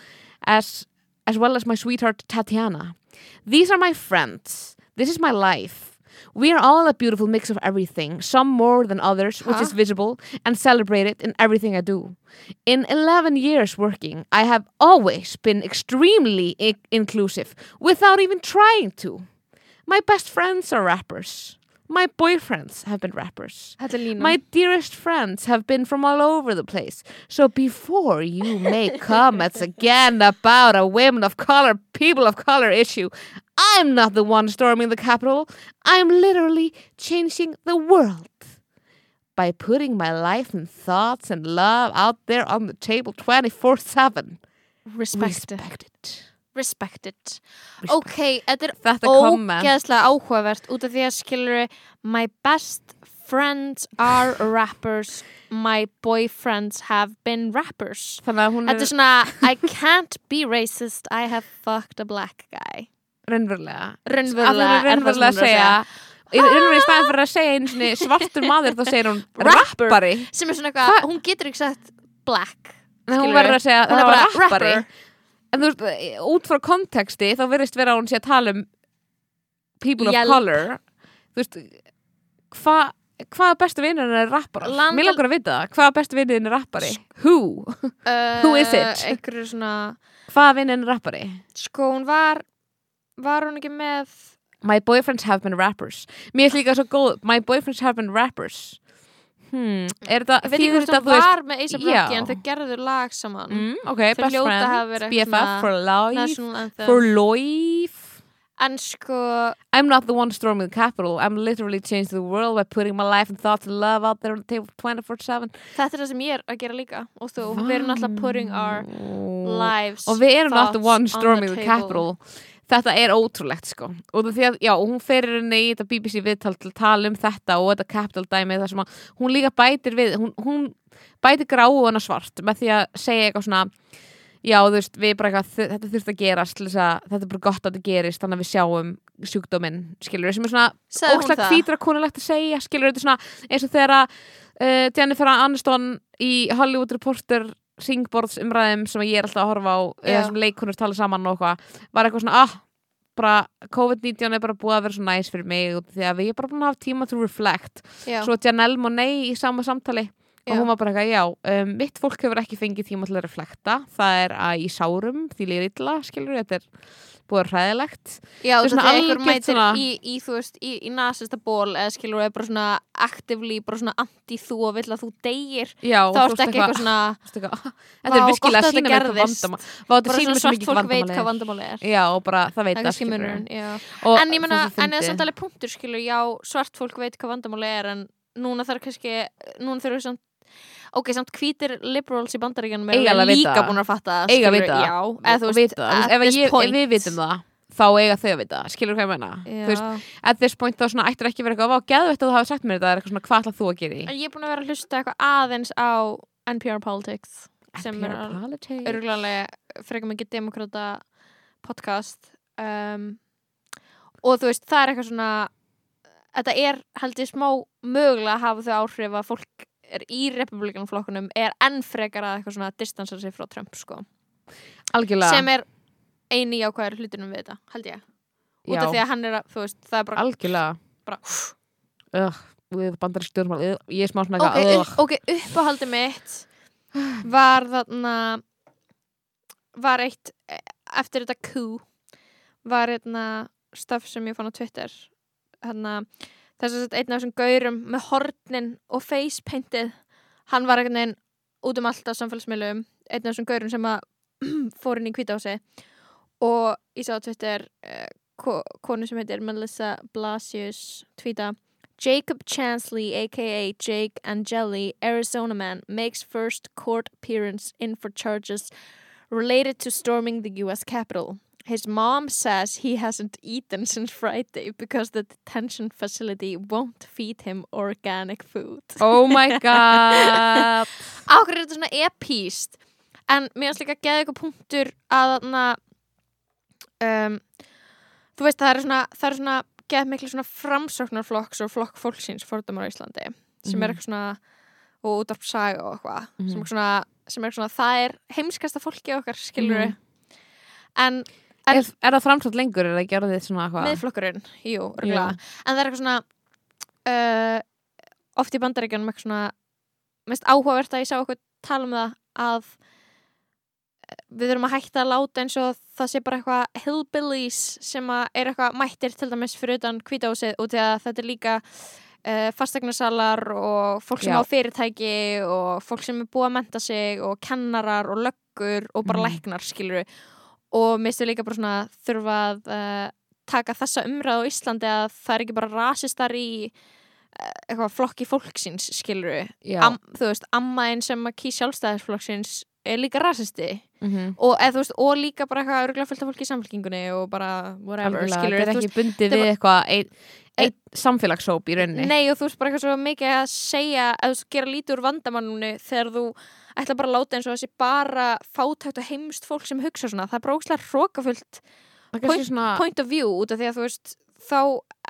as as well as my sweetheart Tatiana. These are my friends. This is my life. We are all a beautiful mix of everything, some more than others, which is visible and celebrated in everything I do. In 11 years working, I have always been extremely inclusive without even trying to. My best friends are rappers. My boyfriends have been rappers. Er. My dearest friends have been from all over the place. So before you make comments again about a women of color, people of color issue, I'm not the one storming the Capitol. I'm literally changing the world by putting my life and thoughts and love out there on the table 24 7. Respect it. Respect it. Respect it. Respect. Ok, þetta er Þetta komment. ógeðslega áhugavert út af því að skilur My best friends are rappers My boyfriends have been rappers Þannig að hún Þetta er er svona I can't be racist I have fucked a black guy raunverulega. Raunverulega, er er raunverulega að segja. Í raunverulega staðin fyrir að segja einu sinni svartur maður þá segir hún Rapper. rappari. sem er svona eitthvað, Hva- hún getur ekki sagt black Nei, hún verður að segja það var rappari. rapper. En þú veist, út frá konteksti þá verðist vera að hún sé að tala um people of Hjálp. color. Þú veist, hvað hvaða bestu vinnurinn er rappari? Landal- Mér langar að vita það. Hvaða bestu vinnurinn er rappari? Who? uh, Who is it? svona, Hvaða vinnurinn er rappari? sko hún var var hún ekki með My boyfriends have been rappers. Mér er líka svo góð. My boyfriends have been rappers. Hmm, er þetta, ég veit ekki hvort hún þú veist, var með A$AP. Rocky en þau gerðu lag saman mm, ok, Þau best friends, BFF for life, for life. en sko, I'm not the one storming the Capitol. I'm literally changing the world by putting my life and thoughts and love out there on the table 24-7. þetta er það sem ég er að gera líka og þú, við erum alltaf putting our lives Og við erum not the thoughts one on storming the, table. Capitol. Þetta er ótrúlegt sko. Og því að, já, hún ferir henni í þetta BBC viðtal til að tala um þetta og þetta Capitol dæmi þar sem að hún líka bætir við, hún, hún bætir gráu hana svart með því að segja eitthvað svona já, þú veist, við bara eitthvað, þetta þurft að gerast að þetta er bara gott að þetta gerist þannig að við sjáum sjúkdóminn, skilur sem er svona það? hvítra konulegt að segja skilur þetta svona eins og þegar að uh, Jennifer Aniston í Hollywood Reporter ringborðs umræðum sem ég er alltaf að horfa á eða sem leikonur tala saman og eitthvað var eitthvað svona, ah, bara COVID-19 er bara búið að vera svo næs fyrir mig því að við erum bara búin að hafa tíma to reflect. Já, svo Janelle Monáe í sama samtali Já. og hún var bara eitthvað, já, um, mitt fólk hefur ekki fengið tíma til að reflekta, það er að í sárum, því líður illa, skilur þetta er búið að hræðilegt. Já er þú veist, einhver mætir svona- í, í, þú veist, í, í nasista ból eða skilur er bara svona actively bara svona anti-þú og vill að þú deyir já, þá ertu ekki eitthvað svona Þetta er virkilega að sína mér hvað vandamál. Bara svona svart fólk veit vandamál hvað er. vandamál er. Já, og bara það veit það er það. Og en ég það sem en eða fyndi- samt alveg punktur skilur, já, svart fólk veit hvað vandamáli er en núna þarf kannski núna þurfum við samt ok, samt hvítir liberals í bandaríkjanum Eiga eru líka það. búin að fatta það, Eiga að vita það. Og það. ef, við vitum það þá eiga þau að vita, það. skilur hvað ég meina Þú veist, at this point þá svona ættir ekki verið eitthvað vá, geðveitt að þú hafa sagt mér þetta er eitthvað svona hvað ætlað þú að gera í en ég er búin að vera að hlusta eitthvað aðeins á NPR Politics sem er NPR Politics. örgulega frekar mikið demokrata podcast um, og þú veist, það er eitthvað svona þetta er held ég smá mögulega að hafa þau áhrif að fólk er í republikanflokkunum er enn frekar að eitthvað svona distansar sig frá Trump sko. algjörlega. Sem er eini jákvæður hlutunum við þetta, held ég. Út Já. af því að hann er að, þú veist, það er bara, algjörlega. bara Ugh, við bandarísk stjórnmál ugh, ég er smá svona ok, eitthvað upp, ok, uppáhaldi mitt var þarna var eitt eh, eftir þetta Q var hérna staf sem ég fann á Twitter. Hérna þess að einn af þessum gaurum með hornin og facepaintið hann var einhvern veginn út um allt á samfélagsmiðlum einn af þessum gaurum sem fór inn í kvítási og ég sá á Twitter uh, ko konu sem heitir Melissa Blasius tweeta Jacob Chansley, aka Jake Angeli, Arizona man, makes first court appearance in for charges related to storming the US Capitol. His mom says he hasn't eaten since Friday because the detention facility won't feed him organic food. oh my god Ákveður er þetta svona epíst en mér finnst líka að geða eitthvað punktur að þarna um, þú veist það er svona er svona geða miklu svona framsóknarflokks og flokk fólksins fordumar á Íslandi sem Mhm. er eitthvað svona og út af saga og eitthvað Mhm. sem er svona, sem er svona það er heimskasta fólki okkar skilur Mhm. en En- er, er það framsátt lengur, er það orðið svona hvað? miðflokkurinn, jú, örgulega en það er eitthvað svona uh, oft í bandaríkjunum eitthvað svona mest áhugavert að ég sá okkur tala um það að eh, við þurfum að hætta að láta eins og það sé bara eitthvað hillbillies sem er eitthvað mættir til dæmis fyrir utan í að þetta er líka uh, fastegnasalar og fólk sem Já. á fyrirtæki og fólk sem er búið að menta sig og kennarar og löggur og bara Mhm. læknar skilur og minnstu líka bara svona þurfa að uh, taka þessa umræð á Íslandi að það er ekki bara rasistar í uh, eitthvað flokki fólksins skilur Já. Am, þú veist, ammaðin sem að kýr sjálfstæðisflokksins er líka rasisti. Mhm. og, eða, þú veist, og líka bara eitthvað örgulega fullt af fólki í samfélkingunni og bara whatever, Algjörlega, skilur þetta er ekki bundið við eitthvað ein, ein samfélagshóp í rauninni. Nei og þú veist bara eitthvað svo mikið að segja að þú gera lítið úr vandamannunni þegar þú ætla bara að láta eins og þessi bara fátækt og heimst fólk sem hugsa svona. Það er bara óslega hrókafullt kannski svona, point of view út af því að þú veist þá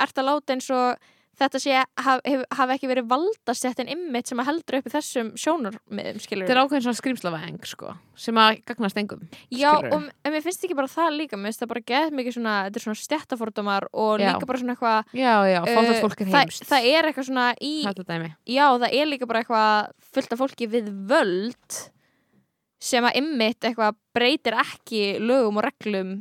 ert að láta eins og þetta sé haf, hafi ekki verið valdastettin ymmit sem að heldur upp í þessum sjónarmiðum skilur þetta er ákveðin svona skrýmslavæðing sko, sem að gagnast engum Já, skilurðu. og en mér finnst ekki bara það líka mér finnst það bara geð mikið svona, þetta er svona stjættafordómar og Já. líka bara svona eitthvað Já, já, fólk uh, fólk er það, heimst það er eitthvað svona í Þetta dæmi já, það er líka bara eitthvað fullt af fólki við völd sem að ymmit eitthvað breytir ekki lögum og reglum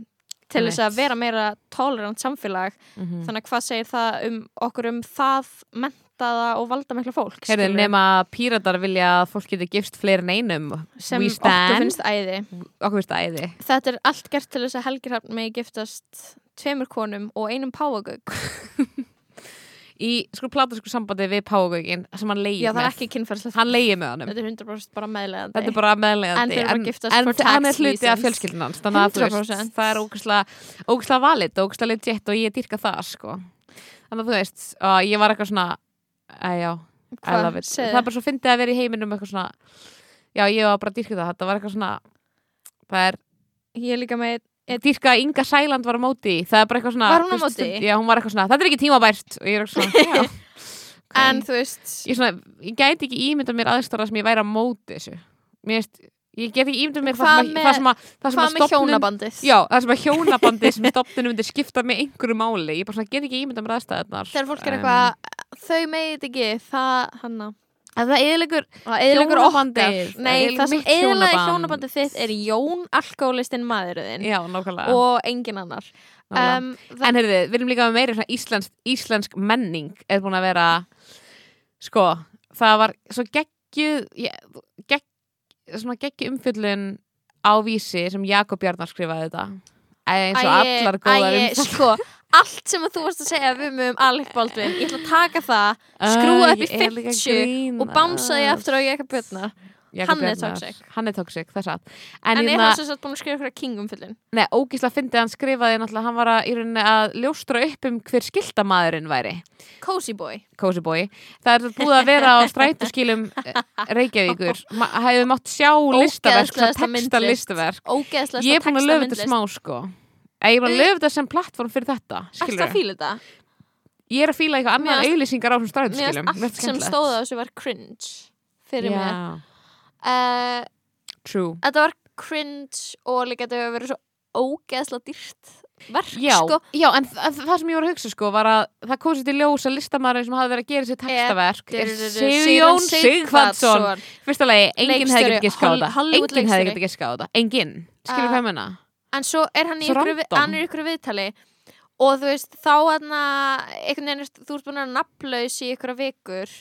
til þess að vera meira tolerant samfélag. Mm þannig að hvað segir það um okkur um það mentaða og valdamikla fólk Heyrðu, nema píratar vilja að fólk geti gifst fleiri en einum. Sem okkur finnst Okkur finnst æði. Þetta er allt gert til þess að Helgi Hrafn megi giftast tveimur konum og einum páfagauk Í sko platarsku sambandi við Págaugin sem hann leiði já það er með. ekki kynferðslegt Hann leiði með honum. Þetta er 100% bara meðlegandi. Þetta er bara En meðlegandi en for tax hann er hluti af fjölskyldun hans Þannig að þú veist, 100%. það er ógæslega valid ógæslega legit og ég dyrka það sko. Þannig að þú veist, ég var eitthvað svona Æjá, I love it. Það er bara svo fyndið að vera í heiminum eitthvað svona Já, ég var bara dyrka það, þetta var eitthvað svona Það er ég er líka með dýrka að Inga Sæland var á móti það er bara eitthvað svona Var hún á veist, móti? Já, hún var eitthvað svona, þetta er ekki tímabært. Og ég er eitthvað svona, já. En þú veist ég, svona, ég gæti ekki ímyndað mér aðstóra sem ég væri á móti þessu. Mér veist, ég get ekki ímyndað mér það sem að, það sem að, það sem að með stofnun hjónabandið? Já, það sem að hjónabandi sem stopninu myndi skipta með einhverju máli. Ég bara svona get ekki ímyndað mér aðstæðunar þegar fólk er eitthvað þau megið ekki það hanna að það eðilegur Hjónabandið. nei það sem hjónaband. hjónabandið þitt er Jón alkoholistinn maðurinn. Já, nákvæmlega, og engin annar. Um, en heyrðu, við erum líka með meiri íslensk, íslensk menning er búin að vera sko, það var svo geggjuð ég- gegg, svona geggju umfjöllun á vísi sem Jakob Bjarnar skrifaði þetta. Eins og allar góðar æi, umfjöllun sko, allt sem að þú varst að segja við mig um Alec Baldwin. Ég ætla að taka það, skrúa upp í 50 og bamsa því aftur á Jakob Björnar. Hann er toxic. hann er toxic, það er satt. En, en, er hérna, hann sem sagt búin að skrifa King um fyllin nei, ógísla fyndið hann skrifaði náttúrulega, hann var að, í rauninni að ljóstra upp um hver skiltamaðurinn væri. Cozy Boy. Cozy Boy. Það er búið að vera á strætóskilum eh, Reykjavíkur. Hefði mátt sjá listaverk texta listaverk. Ég er búin að löfa þetta smá sko Eh, ég er búin að Eh, þetta sem plattform fyrir þetta Alltaf skilur að fíla þetta? Ég er að fíla eitthvað Mér annað fannst- auðlýsingar á þessum Mér strætóskilum finnst allt sem stóð á þessu var cringe fyrir mér. Uh, true. Þetta var cringe og líka þetta hefur verið svo ógeðslega dýrt verk Já, sko. já, en þa það sem ég var að hugsa sko var að það kom sér til ljós að listamæður sem hafði verið að gera sér textaverk er Sigjón Sigvatsson Fyrsta lagi, enginn hefði Leikstjóri, getið giska á Hol- þetta. Hollywood Enginn hefði leikstjóri. getið giska á þetta. Enginn, skilur Ah. hvað ég menna En svo er hann í ykkur, viðtali og þú veist, þá einhvern veginn, þú ert búin að nafnlaus í ykkur vikur.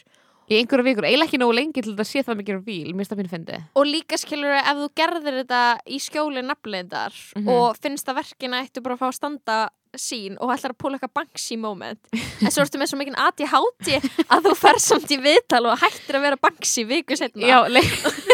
Í einhverja vikur, eiginlega ekki nógu lengi til þetta sé það mikið á bíl Mér finnst það pínu fyndi og líka skilur ef þú gerðir þetta í skjóli nafnleindar Mhm. og finnst að verkina ættu bara að fá að standa sín og ætlar að púla eitthvað Banksy moment en svo ertu með svo mikið ADHD að þú fer samt í viðtal og hættir að vera Banksy viku setna Já, le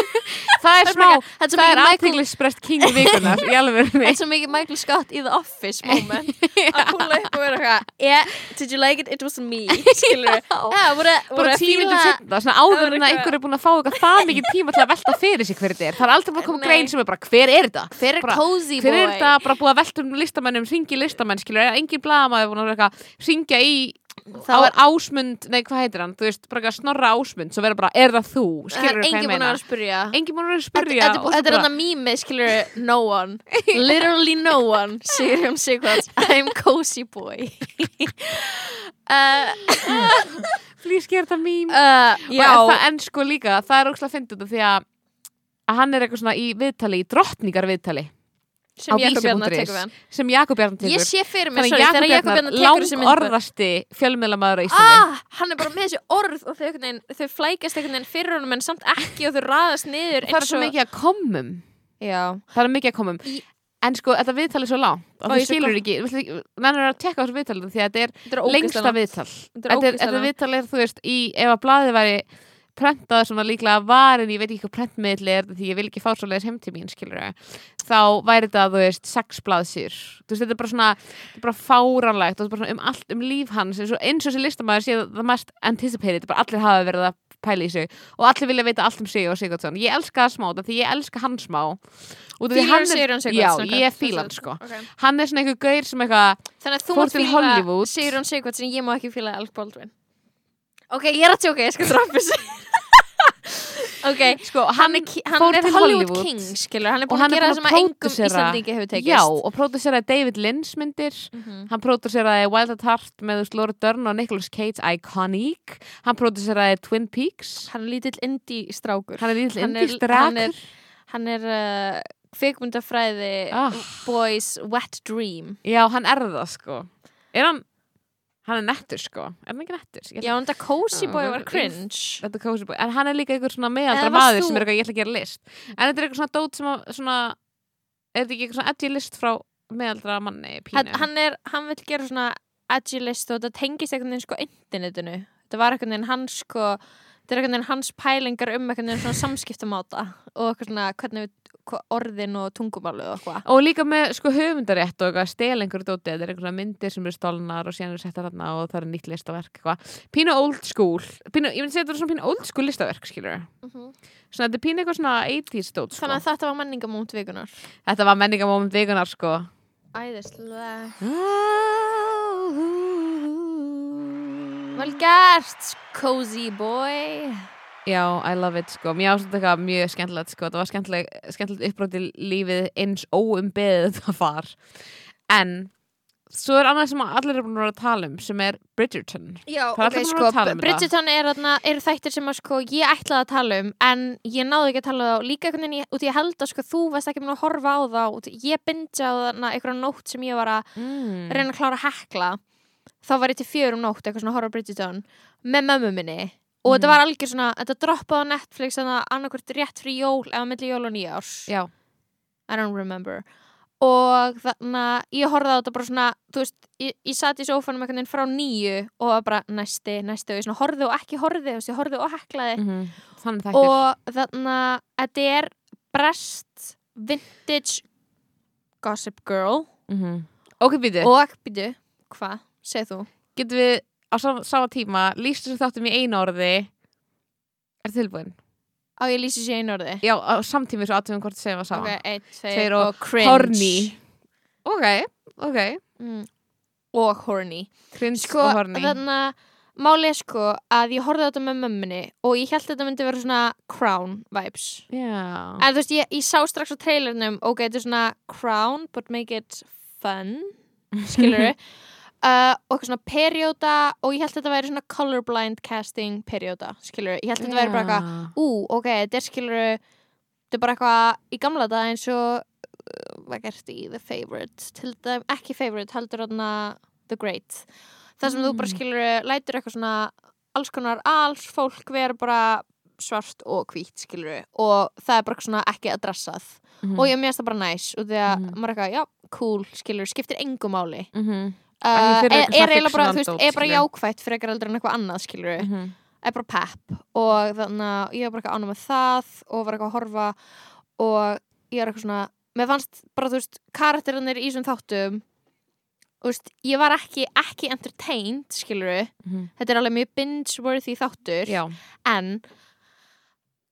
það er smá Það er aðteglisprest king vikunar í alveg Þetta er mikið Michael Scott í The Office moment. Að púla upp og vera eitthvað yeah, did you like it? It was me skilur við bara tíu minnum setna, svona áður en að einhver er búin að fá eitthvað það mikið tíma til að velta fyrir sig hver þetta er. Það er aldrei búin að koma grein sem er bara hver er þetta? Hver er cozy hver boy? er þetta? Bara búið að velta um listamennum ringi listamenn skilur, búin að þá er Ásmund, nei hvað heitir hann? Þú veist, bara eitthvað snorra Ásmund svo vera bara, er það þú, það skilur er hvað ég búin að meina? vera að spyrja. Enginn búin að að spyrja þetta er hann að mými, skilur no one, literally no one Sigurjón Sigvards, I'm cozy boy. Það uh, já, Já, það, en sko líka, það er ógslag að finna þetta því að að hann er eitthvað svona í viðtali, í drottningar viðtali sem Jakob Bjarnar tekur við hann. Sem Jakob Bjarnar tekur. Ég sé fyrir Þannig sorry, þegar Jakob Bjarnar tekur þessi lang mynd. orðasti fjölmiðlamæður á Íslandi. Ah, hann er bara með þessi orð og þau, þau flækast einhvern veginn fyrir honum en samt ekki og þau raðast niður það er svo mikið að komum Já, það er mikið að komum Í- en sko, þetta viðtal er svo langt Ó, og þú skilur ekki, mennur að tekka þessu viðtalið því að þetta er þetta er lengsta viðtal. Þetta er er, viðtal er, þú veist, í, ef að blaðið væri prentað sem var líklega var en ég veit ekki hvað prentmiðli er því ég vil ekki fá svo leiðis heim til mín, skilur þá væri þetta, þú veist, sex blaðsýr þú veist, þetta er bara svona, bara fáranlegt svona um allt, um líf hans eins og, eins og þessi listamæður sé það mest anticipated, bara allir hafa verið að pæla í sig og allir vilja veita allt um sig og Sigurdsson. Ég elska það smá, þetta því ég elska hann smá. Hann Sigurjón Sigvards já, ég fíla hann sko. Ok. hann er svona einhver gaur sem eitthvað Þannig að þú mátt. Sigurjón Sigvards en ég má ekki fíla Alec Baldwin Ok, ég er að tjóka, ég skal droppa þessu. Ok, sko, hann hann fór er til Hollywood. King skilur, hann er búin að er gera það sem að engum Íslandingi hefur tekist. Já, og pródúseraði David Lynch myndir. Mhm. hann pródúseraði Wild at Heart með Laura Dern og Nicolas Cage Iconic. Hann pródúseraði Twin Peaks. Hann er lítill indie strákur hann er lítill indie hann er, er uh, kvikmyndafræði Ah. Boys Wet Dream. Já, hann er það sko. Er hann, hann er nettur sko. Er hann ekki nettur? Ég Já, en þetta Cozy Boy var ég- cringe. Þetta er cozy boy, en hann er líka einhver svona meðaldra maður sem er eitthvað ég ætla að gera list. En þetta er eitthvað svona dót sem að svona, er þetta ekki eitthvað svona edgy list frá meðaldra manni pínu? hann, hann er, hann vil gera svona edgy list og þetta tengist einhvern veginn sko internetinu. Þetta var einhvern veginn hans sko þetta er einhvern veginn hans pælingar um einhvern veginn svona samskiptamáta og eitthvað svona hvernig við orðin og tungumálið og eitthvað. Og líka með sko höfundarétt og eitthvað stel einhverju dóti, þetta er einhverja myndir sem eru stolnar og síðan eru settar þarna og það er nýtt listaverk eitthvað, pínu old school pínu, ég myndi segja þetta er svona pínu old school listaverk skilur svona þetta er pínu eitthvað svona 80s dót sko. þannig að þetta var menningamónt vikunar þetta var menningamóment vikunar sko. Æðislega. Vel gert cozy boy Já, I love it sko, mér ásett eitthvað mjög skemmtilegt sko, það var skemmtileg, skemmtilegt uppbróti lífið eins óumbeðið það var. En svo er annað sem allir eru búin að að tala um sem er Bridgerton. Já, Það er ok, sko, að um Bridgerton er, er þættir sem að, sko, ég ætlaði að tala um en ég náði ekki að tala um þá. Líka einhvern veginn, ég- út í ég held að sko, þú varst ekki mun að horfa á þá. Út, ég bindja á þarna einhverja nótt sem ég var að mm. reyna að klára að hekla. Þá var ég til fjörum nótt, eitthvað svona að horfa Bridgerton með mömmu minni og þetta Mhm. var algjör svona, þetta droppaði á Netflix þannig að annarkvort rétt fyrir jól eða milli jól og nýjárs Já, I don't remember. Og þannig að ég horfði á þetta bara svona þú veist, ég, ég sat í sófanum einhvern veginn frá nýju og bara næsti, næsti og ég svona horfði og ekki horfði, ég horfði og heklaði. Mm þannig þættir. Og þannig að þetta er brest vintage gossip girl. Mm Ok, býtu, og býtu, hvað, segð þú? Getum við á sama, tíma lýst þessu þáttum í einu orði Er tilbúin? á ég lýsi sér einu orði. Já, á samtími svo aðtöfum hvort segja það sama. Ok, einn, Tveir og og, cringe. horny. Ok, ok. Mm. og horny. Cringe sko, og horny. þannig að málið sko að ég horfði á þetta með mömmunni og ég held að þetta myndi vera svona crown vibes. Já. En þú veist, ég, ég sá strax á trailernum ok, þetta er svona crown but make it fun skilur uh, og eitthvað svona perioda og ég held að þetta væri svona colorblind casting perioda, skilur ég held að þetta væri bara eitthvað, ú, ok, þetta er skilur þetta er bara eitthvað í gamla dag eins og uh, var gert í The Favourite til dæm, ekki Favourite, heldur þarna The Great það sem þú bara Mm. skilur lætur eitthvað svona alls konar alls fólk vera bara svart og hvít skilur og það er bara svona ekki adressað Mhm. og ég mér það bara næs og því að Mhm. maður er eitthvað, já, cool, skilur skiptir engu máli Mhm. Uh, er, er eiginlega bara, þú veist, er bara jákvætt fyrir eitthvað heldur en eitthvað annað, skilur Mhm. er bara pepp og þannig að ég var bara eitthvað ánum með það og var eitthvað að horfa og ég var eitthvað svona mér fannst bara, þú veist, karakterinir í þessum þáttum þú veist, ég var ekki, ekki entertained, skilur Mhm. þetta er alveg mjög binge-worthy þáttur. Já. En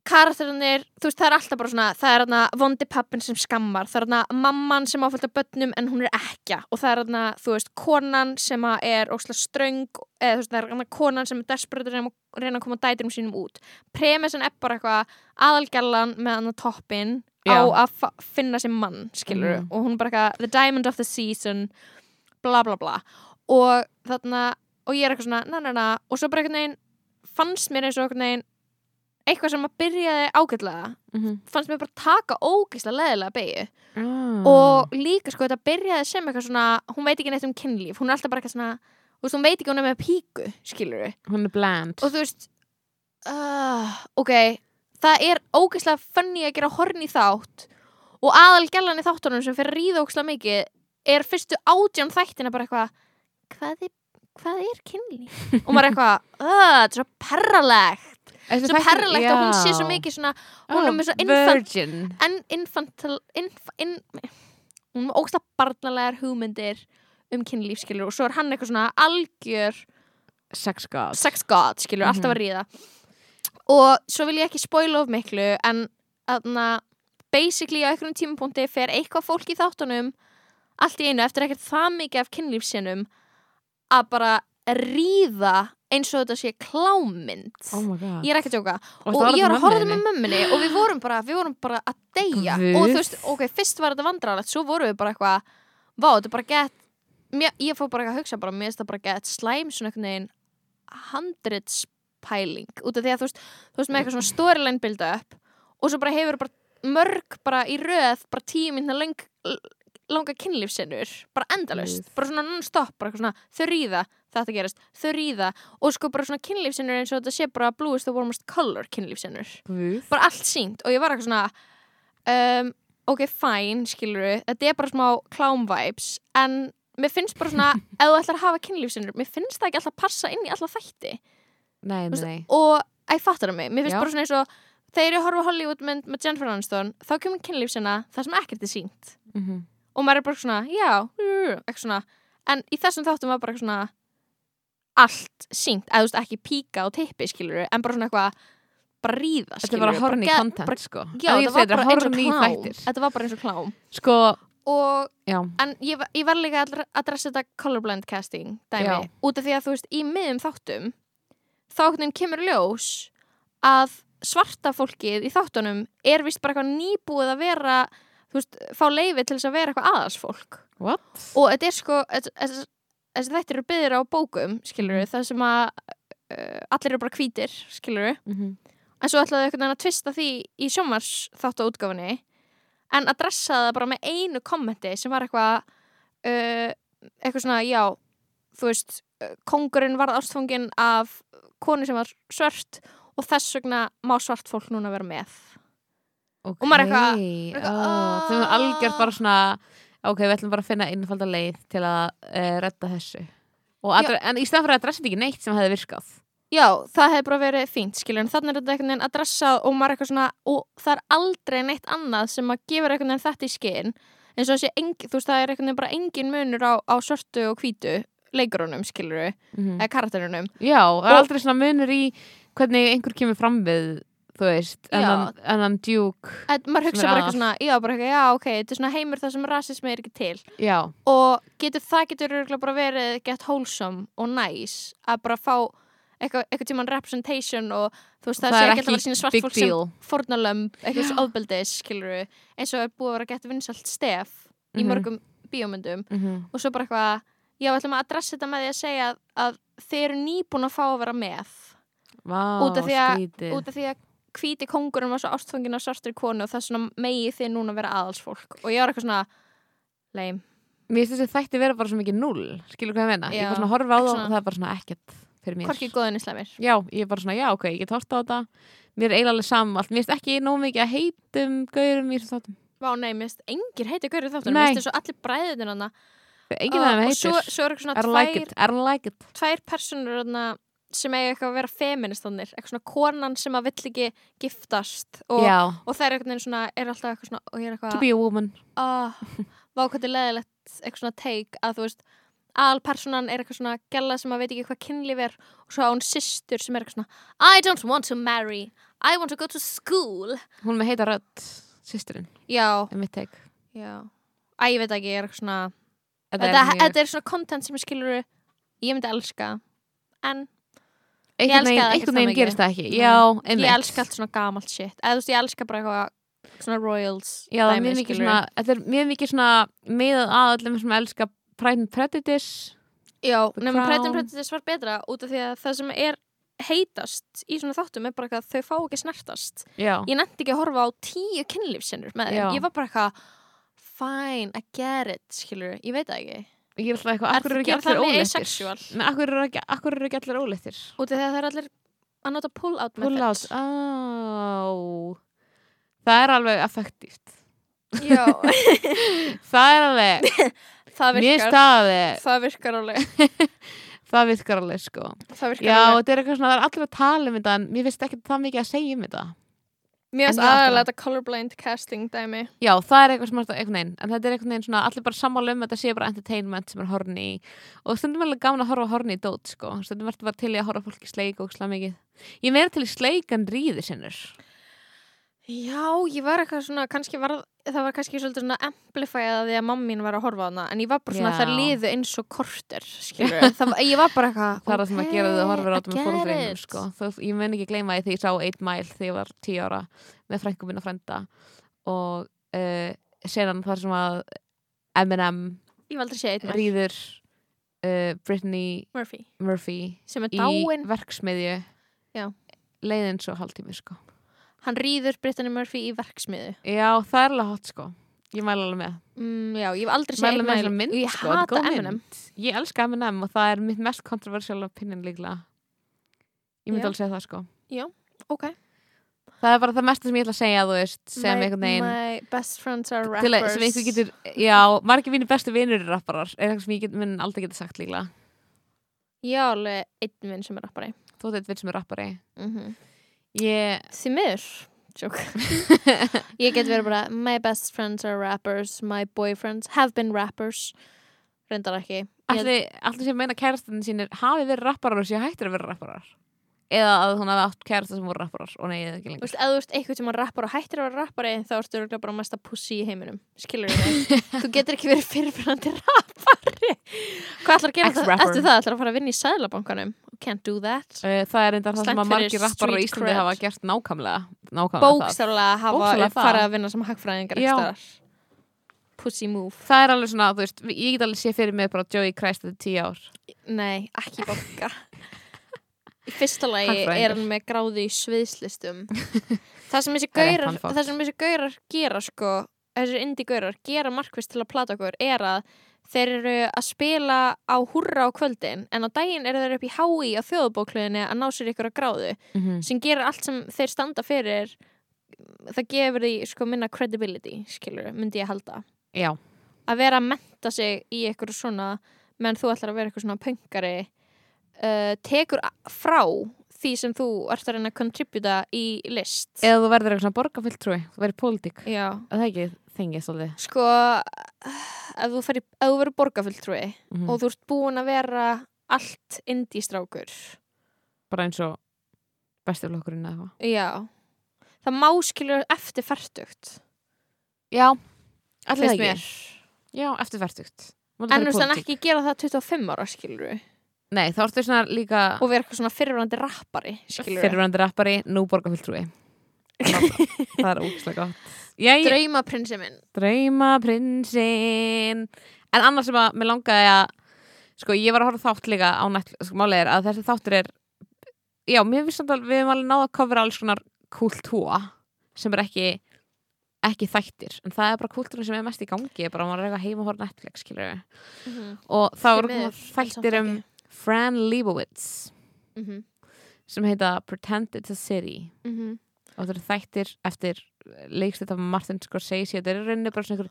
karakterinir, þú veist, það er alltaf bara svona það er þarna vondi pappin sem skammar það er þarna mamman sem áfælta börnum en hún er ekja og það er þarna, þú veist, konan sem að er óslega ströng eða þú veist, það er þarna konan sem er desperate að reyna, að koma dæturum sínum út. Premissin er bara eitthvað aðalgjallan með hann á toppin á að finna sér mann, skilur Mhm. og hún er bara eitthvað, the diamond of the season bla bla bla. Og þarna, og ég er eitthvað svona na na na, og svo bara einhvern veginn fannst mér eins og einhvern veginn eitthvað sem að byrjaði ágætlega Mhm. fannst mér bara taka ógeðslega leðilega beigju Ah. og líka sko þetta byrjaði sem eitthvað svona hún veit ekki neitt um kynlíf, hún er alltaf bara eitthvað svona veist, hún veit ekki hún er með píku, skilur við hún er bland. Og þú veist uh, ok, það er ógeðslega funny að gera horn í þátt. Og aðal gælan í þáttunum sem fyrir að ríða ógeðslega mikið er fyrstu átján þættina bara eitthvað hvað er, hvað er kynlíf? Og maður er eitthvað, uh, þetta er svo perralegt Þessi svo perralegt að hún sé svo mikið svona hún er Oh, með svo infant en infantil inf, in, hún er með ógsta barnalegar hugmyndir um kynlíf skilur og svo er hann eitthvað svona algjör sex god. sex god skilur, alltaf Mhm. að ríða. Og svo vil ég ekki spoila of miklu en aðna basically á einhverjum tímapunkti fer eitthvað fólk í þáttunum allt í einu eftir ekkert það mikið af kynlífsinnum að bara ríða eins og þetta sé klámynd. Oh ég er ekki að tjóka Og og ég var að horfa með mömmunni og við vorum bara, við vorum bara að deyja. Guð. og þú veist, ok, fyrst var þetta vandrarlegt svo vorum við bara eitthvað, vá, þetta er bara gett. Mér, ég fór bara eitthvað að hugsa bara, mér finnst það bara gett slæm svona einhvern veginn hundreds pæling út af því að þú veist, þú veist með eitthvað svona storyline build up og svo bara hefur bara mörg bara í röð bara tíu minna lang, langa kynlífsinnur bara endalaust, Guð. bara svona non-stop bara eitthvað svona, þau ríða, þetta gerist þau ríða og sko bara svona kynlífsinnur eins og þetta sé bara bluest the warmest color kynlífsinnur bara allt sínt og ég var eitthvað svona um, ok, fine, skilur þetta er bara smá clown vibes en mér finnst bara svona ef þú ætlar að hafa kynlífsinnur, mér finnst það ekki alltaf passa inn í alla þætti. Nei, Þú veist, nei, og ég fattar það mig, mér finnst Já. bara svona eins og þegar ég horfa Hollywood mynd með Jennifer Aniston þá kemur kynlífsina það sem ekkert er sínt Mhm. og maður er bara svona, já, eitthvað svona. En í þessum þáttum var bara svona allt sínt, eða þú veist ekki píka og tippi skilur en bara svona eitthvað bara ríða þetta er skilurðu, bara horny ge- content bara, sko. Já, þetta var bara eins og klám. þetta var bara eins og klám. Sko, og, já, en ég, var- ég var líka að adressa þetta colorblind casting dæmi, Já. út af því að þú veist í miðum þáttum þá einhvern veginn kemur ljós að svarta fólkið í þáttunum er vist bara eitthvað nýbúið að vera þú veist, fá leifi til þess að vera eitthvað aðalsfólk. What? og þetta er sko þess- þess- þessi þættir eru byggðir á bókum skilur það sem að uh, allir eru bara hvítir skilur Mhm. en svo ætlaðu einhvern veginn að tvista því í sjómars þáttu útgáfinni en að dressa það bara með einu kommenti sem var eitthvað uh, eitthvað svona, já þú veist, uh, kongurinn varð ástfangin af konu sem var svört og þess vegna má svart fólk núna vera með ok, maður er eitthvað- eitthvað, eitthvað, þau er ah. algjört bara svona ok, við ætlum bara að finna innfalda leið til að uh, redda þessu. Adre, en í stæðan fyrir að adressa þetta ekki neitt sem hefði virkað. Já, það hefði bara verið fínt, skilur, en þannig er þetta einhvern veginn að dressa og maður er eitthvað svona, og það er aldrei neitt annað sem að gefur einhvern veginn þetta í skinn, eins og þessi, þú veist, það er einhvern veginn bara engin munur á, á svörtu og hvítu leikurunum, skilur, Mhm. eða karakterunum. já, það er aldrei svona munur í hvernig einhver kemur fram við þú veist, en hann, djúk maður hugsa Sem bara að. eitthvað svona, já, bara eitthvað, já, ok, þetta er svona heimur þar sem rasismi er ekki til. já, Og getur, það getur bara verið get wholesome og nice að bara fá eitthvað, eitthvað tíman representation og þú veist, það, það sé ekki alltaf að sína svart fólk sem deal fórnalömb, eitthvað svo ofbeldis, skilur eins og er búið að vera gett vinsalt stef í Mhm. mörgum bíómyndum Mhm. og svo bara eitthvað, já, við ætlum að adressa þetta með því að segja að, að þeir eru nýbúin að fá að vera með Vá, Út af því að- að hvíti kongurinn var svo ástfangin af svartri konu og þess vegna megi þið núna vera aðalsfólk. Og ég var eitthvað svona leim, Mér finnst þessi þætti vera bara svo mikið null Skilur hvað ég meina? Ég er bara svona að horfa á það svona- og það er bara svona ekkert fyrir mér. Hvorki góðin í slemir Já, ég er bara svona, já ok, ég get horta á þetta. Mér er eiginlega alveg saman allt. Mér finnst ekki nóg mikið að heitum gaurum í þáttum. Vá, nei, mér finnst engir heiti gaurið þáttunum, Nei. mér finnst þessu allir bræðin Engin og heitir. er svona I like it, I like it. Tvær personur sem eiga eitthvað að vera feministannir eitthvað svona konan sem að vill ekki giftast og, og er eitthvað svona, er alltaf eitthvað svona er to eitthvað, be a woman. Ah, vá hvað þetta er leðilegt eitthvað svona take að þú veist aðalpersonan er eitthvað svona gæla sem að veit ekki hvað kynlíf er og svo á hún systur sem er eitthvað svona I don't want to marry, I want to go to school. Hún með heita rödd, systurinn, Já, já. Æ, ég veit ekki, ég er eitthvað svona Þetta Þetta, er þetta er svona content sem ég skilur ég myndi elska en einhvern veginn, gerist það ekki. Já, ég elska allt svona gamalt shit. Eða þú veist, ég elska bara eitthvað svona royals Já, það er mjög mikið svona Þetta er mjög mikið svona miðað að öllum sem elska Pride and Prejudice. Já, nefnum Pride and. Prejudice var betra út af því að það sem er heitast í svona þáttum er bara eitthvað að þau fá ekki snertast. Já, ég nefndi ekki að horfa á tíu kynlífsinnur með þeim, ég var bara eitthvað fine, I get it, skilur ég veit það ekki, ég er alltaf eitthvað Er Akkur eru ekki allir óleittir? Nei, akkur eru ekki, akkur eru ekki allir óleittir út af því að það er allir að nota pull-out Pull out, methods. á Það er alveg effektíft. Já, Það er alveg það virkar. það virkar alveg. Það virkar alveg sko. Það virkar Já, alveg. þetta er eitthvað svona, það er allir að tala um þetta en mér finnst ekki það mikið að segja um þetta mér finnst aðalega þetta colorblind casting dæmi. Já, það er eitthvað sem er einhvern veginn en þetta er einhvern veginn svona, allir bara sammála um að þetta sé bara entertainment sem er horny. Og stundum alveg gaman að horfa á horny dót sko. Stundum verður bara til í að horfa fólki sleik og slá mikið. Ég meira til í sleik en ríði sinnur Já, ég var eitthvað svona, kannski var það var kannski svolítið svona amplifæð að því að mamma mín var að horfa á hana, en ég var bara svona Já. það liðu eins og korter, skilur það, ég var bara eitthvað Það er það sem að gera þau að horfa á þetta með it. sko. Þó, Ég mun ekki gleyma því þegar ég sá 8 Mile þegar ég var 10 ára með frænkum minna frænda og uh, senan þar sem að Eminem Ég var aldrei séð einn með rýður uh, Brittany Murphy, Murphy sem er í dáin verksmiðju Já. leiðin svo hálftími sko hann rýður Brittany Murphy í verksmiðu Já, það er alveg hot sko. Ég mæla alveg með. Mm, Já, ég hef aldrei séð Mæla einn með ég sko, þetta er góð mynd. Ég elska Eminem og það er mitt mest kontroversial opinion líklega. Ég myndi Já. alveg segja það sko. Ok. Það er bara það mesta sem ég ætla að segja, þú veist, sem my, einhvern veginn my best friends are rappers sem einhver getur, já, margir mínir bestu vinur eru rapparar, er eitthvað sem ég get, mun aldrei geta sagt líklega. Ég á alveg einn vinn sem er rappari. Þú veit veit sem er rappari. mm Ég, Því miður Joke. Ég get verið bara My best friends are rappers My boyfriends have been rappers Reyndar ekki allir, allir sem meina kærastinn sínir hafi verið rapparar og sé hættir að vera rapparar. Eða að hún hafi átt kærasta sem voru rapparar og nei, ekki Þú lengur. veist, ef þú veist eitthvað sem að rappar og hættir að vera rappari þá ertu örugglega bara mesta pussy í heiminum. Skilur þig þú getur ekki verið fyrirfyrandi rappari. Hvað ætlar að gera? Það eftir það? Ætlar að fara að vinna í sæðlabankanum can't do that. Uh, það er reyndar það sem að margir fyrir rapparar street Íslandi hafa gert nákvæmlega. Það. bókstaflega hafa það. farið að vinna sem hagfræðingar ekki pussy move. Það er alveg svona, þú veist, ég get alveg sé fyrir mig bara Joey Christ þetta tíu ár. nei, ekki banka í fyrsta lagi er hann með gráði í sviðslistum. Það sem þessi gaurar það sem þessi gaurar gera sko þessir indie gaurar gera markvist til að plata okkur er að þeir eru að spila á húrra á kvöldin en á daginn eru þeir upp í hái á þjóðubókluðinni að ná sér ykkur að gráðu Mm -hmm. sem gerir allt sem þeir standa fyrir það gefur því sko minna credibility skilur, myndi ég halda. Já, að vera að menta sig í eitthvað svona menn þú ætlar að vera eitthvað svona pöngari uh, tekur frá því sem þú ert að reyna að contributa í list eða þú verður eitthvað svona borgarfulltrúi, þú verður pólitík. já, Það er ekki þengið svolítið. sko ef þú, fer í, ef þú verður borgarfulltrúi Mm og þú ert búin að vera allt indístrákur Bara eins og bestiflokkurinn eða eitthvað. já, það má skilur eftir færtugt Já, allir það mér ekki. Já, eftir færtugt. en þú veist en ekki gera það 25 ára skilur Nei, þá ertu svona líka og vera eitthvað svona fyrirvændi rappari fyrirvændi rappari, nú borgarfulltrúi. það er ógislega gott. Ég, draumaprinsi minn. Drauma prinsinn En annars sem að mér langaði að Sko, ég var að horfa þátt líka á Netflix sko, Málið er að þessi þáttur er Já, mér finnst samt að við hefum alveg náða að kofra alls konar kultúa sem er ekki ekki þættir, en það er bara kultúrin sem er mest í gangi, bara að maður er eitthvað heima að horfa á Netflix og Því voru miður, komið en þættir um. Fran Lebowitz Mhm, sem heita Pretend It's a City. Mhm. og það eru þættir eftir leikstætt af Martin Scorsese. Þetta er í rauninni bara svona einhver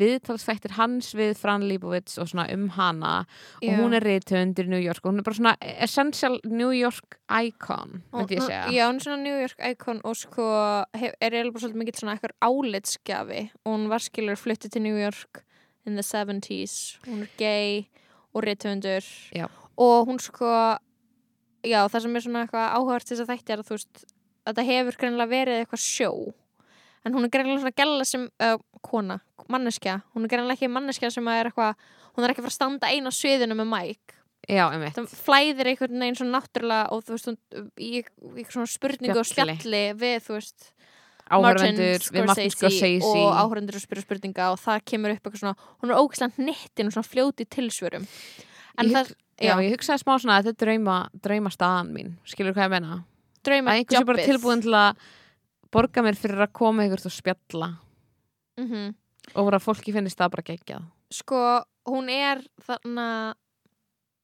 viðtalsþættir hans við Fran Lebowitz og svona um hana. Já. og hún er rithöfundur í New York og hún er bara svona essential New York icon myndi ég segja. Já, hún er svona New York icon og sko hef, er eiginlega bara svolítið mikill svona eitthvað álitsgjafi. Og hún var skilur fluttið til New York in the 70s hún er gay og Já. Og hún sko já, það sem er svona eitthvað áhugavert þess að þætti er að þú veist að það hefur greinilega verið eitthvað sjó. En hún er greinilega svona gæla sem uh, kona, manneskja, hún er greinilega ekki manneskja sem er eitthvað, hún er ekki fara að standa eina á sviðinu með mæk Já, það flæðir einhvern veginn svona náttúrulega og þú veist, hún, í, í svona spurningu og Spjalli. við, þú veist Áhörvendur við Martin Scorsese og áhörvendur að spyrja spurninga og það kemur upp eitthvað svona hún er ógæslega hnittin og svona fljóti tilsvörum. En Ég það, Já, ég hugsaði smá svona að þetta er drauma, drauma staðan mín. Skilur hvað ég menna? drauma Að einhvers er bara tilbúin til að borga mér fyrir að koma ykkur og spjalla. Mm og bara fólki finnist það bara geggjað. Sko, hún er þarna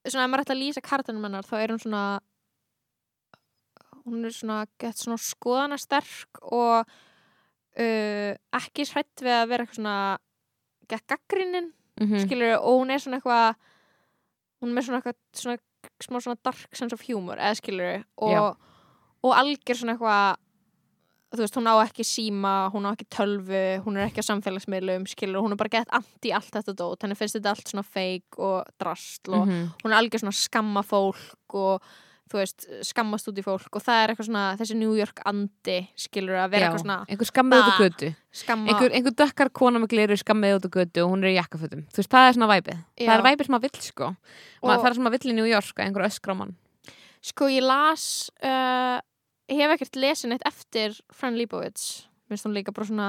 svona, ef maður ætti að lýsa kartanum hennar þá er hún svona hún er svona, gett svona skoðanasterk og uh, ekki hrætt við að vera eitthvað svona gett gaggrinin mm -hmm. skilur og hún er svona eitthvað hún er með svona eitthvað svona, smá svona dark sense of humor eða skilur og, og algjör svona eitthvað þú veist, hún á ekki síma, hún á ekki tölvu hún er ekki á samfélagsmiðlum, skilur hún er bara gett anti allt þetta dót, henni finnst þetta allt svona feik og drastl og Mhm. hún er algjör svona skamma fólk og þú veist, skammast út í fólk og það er eitthvað svona, þessi New York andi skilur að vera Já, eitthvað svona einhver skammið út á götu. skamma einhver, einhver dökkar kona með gleru skammið út á götu og hún er í jakkafötum. Þú veist, það er svona væpið. Það er væpið sem maður vill sko. Og- það er maður vill í New York, að einhver öskra á mann. Sko ég las uh, ég hef ekkert lesið neitt eftir Fran Leibovitz minnst hún líka bara svona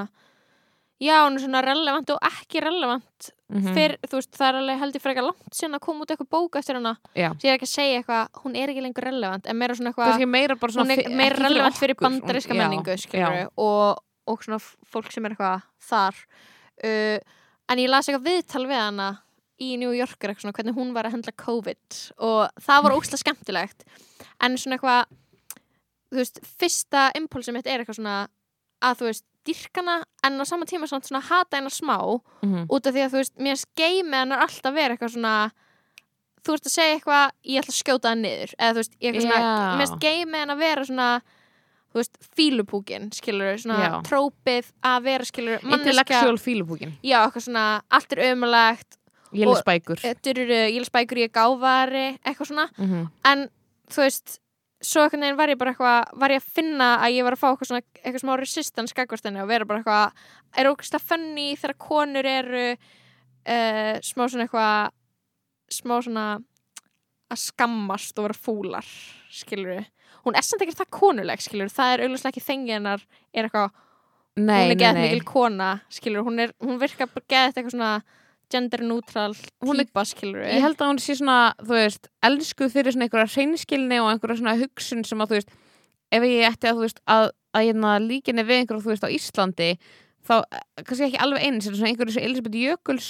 já, hún er svona relevant og ekki relevant. Mm Fyr, þú veist, það er alveg held ég frekar langt sinna að koma út eitthvað bóka eftir hana. Já. svo ég er ekki að segja eitthvað, hún er ekki lengur relevant en meira svona eitthvað, meira svona hún er meira relevant fyrir bandaríska já, menningu skilur já. og, og svona fólk sem er eitthvað þar. Uh, en ég las eitthvað viðtal við hana í New Yorker eitthvað svona hvernig hún var að handla COVID og það var óslega skemmtilegt. En svona eitthvað þú veist, fyrsta impulsið mitt er eitthvað svona að þú veist, dyrkana en á sama tíma samt svona hata hennar smá Mhm. út af því að þú veist, mér skeimi hennar alltaf vera eitthvað svona þú veist að segja eitthvað, ég ætla að skjóta það niður eða þú veist, ég eitthvað svona, Já. mér skeimi hennar vera svona þú veist, fílupúkin skilur, svona Já. trópið að vera skilur, intellectual fílupúkin já, eitthvað svona, allt er ömulegt ég Og- bækur dururu, ég er gáfari eitthvað svona, Mhm. en þú veist svo einhvern veginn var ég bara eitthvað var ég að finna að ég var að fá eitthvað svona eitthvað smá resistance gagvart henni og vera bara eitthvað er ógæslega funny þegar konur eru uh, smá svona eitthvað smá svona að skammast og vera fúlar skilur hún er samt ekki það konuleg skilur það er auðvitað ekki þengi hennar er eitthvað, nei, hún er nei, geðt nei. mikil kona skilur, hún, er, hún virkar bara geðt eitthvað svona gender neutral Hún er- típa skilur ég held að hún sé svona, þú veist elskuð fyrir svona einhverja hreinskilni og einhverja svona hugsun sem að þú veist ef ég ætti að þú veist að, að hérna líkinni við einhverju þú veist á Íslandi þá eh, kannski ekki alveg eins en svona einhverju sem Elisabeth Jökuls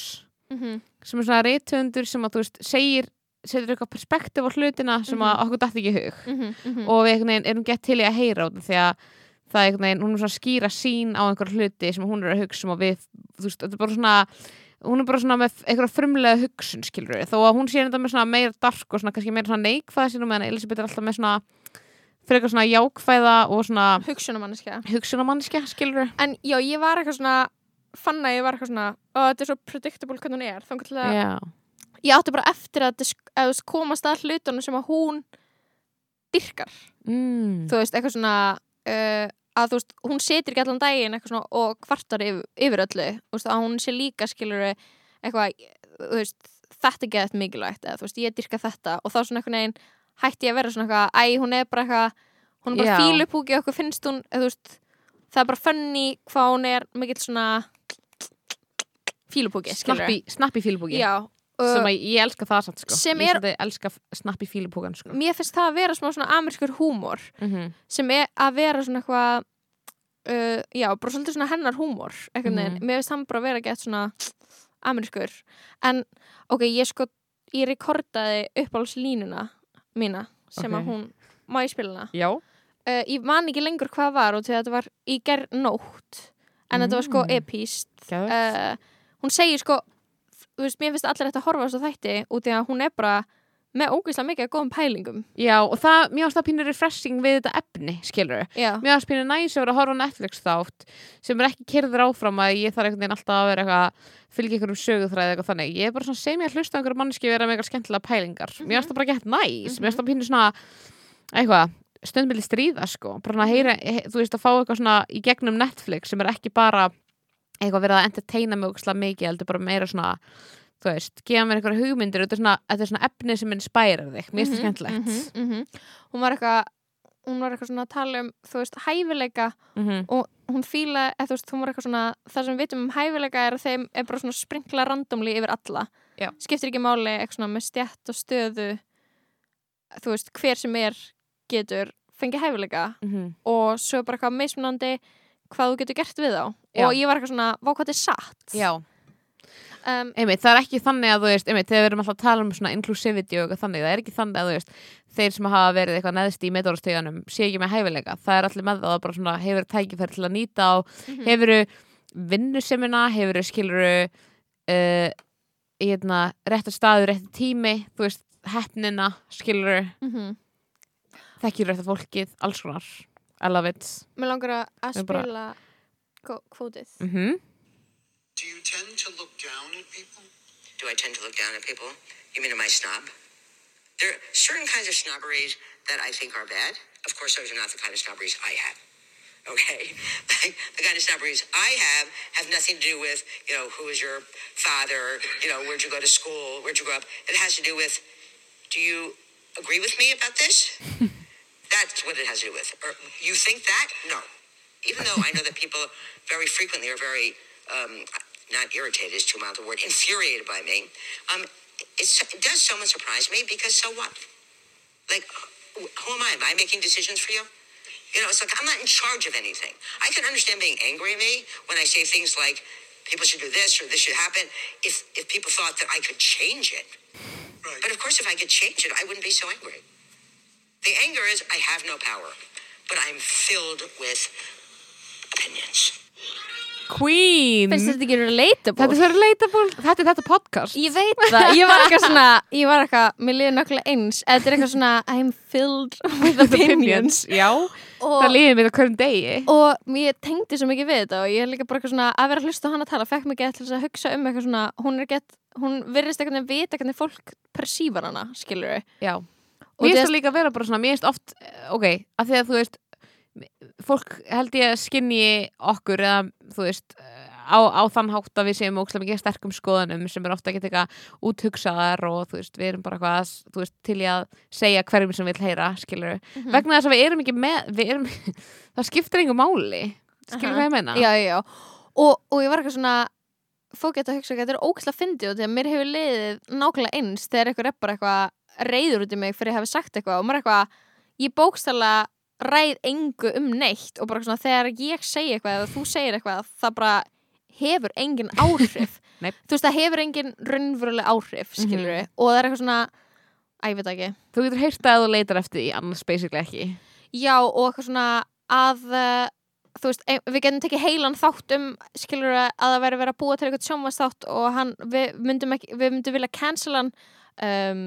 mm -hmm. sem er svona reythundur sem að þú veist segir, setur eitthvað perspektíf á hlutina sem að okkur dætti ekki hug. Mm og við erum gett til í að heyra á þetta því að það er einhvern veginn, hún er svona að skýra sín á einhver hluti sem hún er að hugsa um og við, þú veist, þetta er bara svona hún er bara svona með einhverja frumlega hugsun skilur þó að hún sé þetta með svona meira dark og svona kannski meira svona neikvæða sínum meðan Elisabeth er alltaf með svona frekar svona jákvæða og svona hugsunamanniska hugsunamanniska skilur En já, ég var eitthvað svona fann að ég var eitthvað svona og þetta er svo predictable hvernig hún er. Þannig að Já, ég átti bara eftir að, þetta sk- að þú veist, komast að hlutunum sem að hún dyrkar, mm. þú veist, eitthvað svona uh, að þú veist, hún setur ekki allan daginn eitthvað svona og kvartar yfir, yfir öllu, þú veist, að hún sé líka skilur eitthvað, þú veist þetta er geðað mikilvægt, eða þú veist, ég dyrka þetta. Og þá svona einhvern veginn hætti ég að vera svona eitthvað, æ, hún er bara eitthvað hún er bara fílupúki okkur finnst hún, eða þú veist það er bara funny hvað hún er mikill svona fílupúki, skilur snappi, snappi fílupúki Já, sem að ég elska það samt sko Sem ég er- er... elska snappi fílupúkan sko mér finnst það að vera smá svona amerískur húmor mm -hmm. sem er að vera svona eitthvað uh, já, bara svolítið svona hennar húmor einhvern veginn, Mhm. mér finnst hann bara vera gett svona amerískur en ok, ég sko, ég rekordaði uppáhaldslínuna mína sem Ok. að hún, má ég spila hana Já uh, ég man ekki lengur hvað var og þegar þetta var í gerð nótt en þetta var sko Mm. epíst uh, hún segir sko þú veist, mér finnst allir þetta að horfa þessu þætti út í að hún er bara með ógeðslega mikið góðum pælingum. Já, og það, mér ást það pínur refreshing við þetta efni, skilur Já, Mér ást pínur næs að vera að horfa Netflix þátt sem er ekki kyrður áfram að ég þarf einhvern veginn alltaf að vera eitthvað fylgja einhverjum söguþræði eitthvað þannig. Ég er bara svona sem ég að hlusta einhverjum manneski vera með eitthvað skemmtilega pælingar. Mér ást það bara gett næs, mér ást það pínur svona eitthvað, stundmili stríða sko, bara að heyra, he, þú veist að fá eitthvað svona í gegnum Netflix sem er ekki bara eitthvað verið að entertaina mig ógeðslega mikið, heldur bara meira svona þú veist, gefa mér einhverja hugmyndir þetta er svona, þetta er svona efni sem inspirar þig mér finnst það skemmtilegt mhm, mhm. Hún var eitthvað hún var eitthvað svona að tala um, þú veist, hæfileika Mhm. og hún fíla, eða þú veist, hún var eitthvað svona það sem við vitum um hæfileika er að þeim er bara svona sprinkla randomli yfir alla Já. skiptir ekki máli eitthvað svona með stjætt og stöðu þú veist, hver sem er getur fengið hæfileika Mhm. og svo bara eitthvað mismunandi hvað þú getur gert við þá. Já. og ég var eitthvað svona, vá hvað þetta er satt. Já, um, einmitt, það er ekki þannig að þú veist, einmitt, þegar við erum alltaf að tala um svona inclusivity og eitthvað þannig, það er ekki þannig að þú veist þeir sem hafa verið eitthvað neðst í meðdórastíðanum sé ekki með hæfileika, það er allir með það og bara svona hefur tækifæri til að nýta á Mhm. hefuru vinnusemina hefuru skiluru uh, hérna, réttur staður, réttur tími þú veist, hefnina skiluru, mm þekkjur réttur fólkið alls konar, I love it Mér langar að- að Við bara- spila kvótið mm -hmm. Do you tend to look down at people? Do I tend to look down at people? You mean am I snob? There are certain kinds of snobberies that I think are bad. Of course, those are not the kind of snobberies I have. Okay? Like, the kind of snobberies I have have nothing to do with, you know, who is your father, you know, where'd you go to school, where'd you grow up. It has to do with, do you agree with me about this? That's what it has to do with. Or you think that? No. Even though I know that people very frequently are very, um, not irritated is too mild a word, infuriated by me, um, it's, does someone surprise me because so what? Like, who am I? Am I making decisions for you? You know, it's like I'm not in charge of anything. I can understand being angry at me when I say things like, people should do this or this should happen, if, if people thought that I could change it. Right. But of course, if I could change it, I wouldn't be so angry. The anger is I have no power, but I'm filled with opinions. Queen. Finnst þetta ekki relatable? Þetta er svo relatable, þetta er þetta podcast. Ég veit það, ég var eitthvað svona ég var eitthvað, mér liði nokkulega eins. Þetta er eitthvað svona, I'm filled with opinions. Já, það og, líður mér á hverjum degi. Og ég tengdi svo mikið við þetta og ég er líka bara eitthvað svona að vera að hlusta á hana að tala fekk mig gett til þess að hugsa um eitthvað svona hún er gett, hún virðist eitthvað að vita hvernig fólk persívar hana, skilur við Já, mér finnst það líka að vera bara svona Mér finnst oft, eh, ok, af því að þú veist fólk held ég að skinni okkur eða þú veist á, á þann hátt að við séum ókslega mikið sterkum skoðanum sem er ofta ekki teka úthugsaðar og þú veist, við erum bara hvað þú veist, til í að segja hverjum sem vil heyra skilur Mhm. vegna þess að við erum ekki með við erum, það skiptir einhver máli skilur Aha. hvað ég meina já, já, já. Og, og ég var eitthvað svona fólk geta að hugsa að þetta er ógæslega fyndið og því að mér hefur liðið nákvæmlega eins þegar eitthvað er bara eitthvað reyður út í mig fyrir að hafa sagt eitthvað og maður er eitthvað, ég bókstala ræð engu um neitt. Og bara svona þegar ég segi eitthvað eða þú segir eitthvað það bara hefur engin áhrif. Þú veist það hefur engin raunveruleg áhrif skilur Mhm. og það er eitthvað svona að ég veit ekki. Þú getur heyrt að þú leitar eftir því annars basically ekki. Já, og eitthvað svona að þú veist, við getum tekið heilan þátt um skilur að það væri verið að búa til eitthvað sjónvastátt og hann, við myndum ekki við myndum vilja cancela hann um,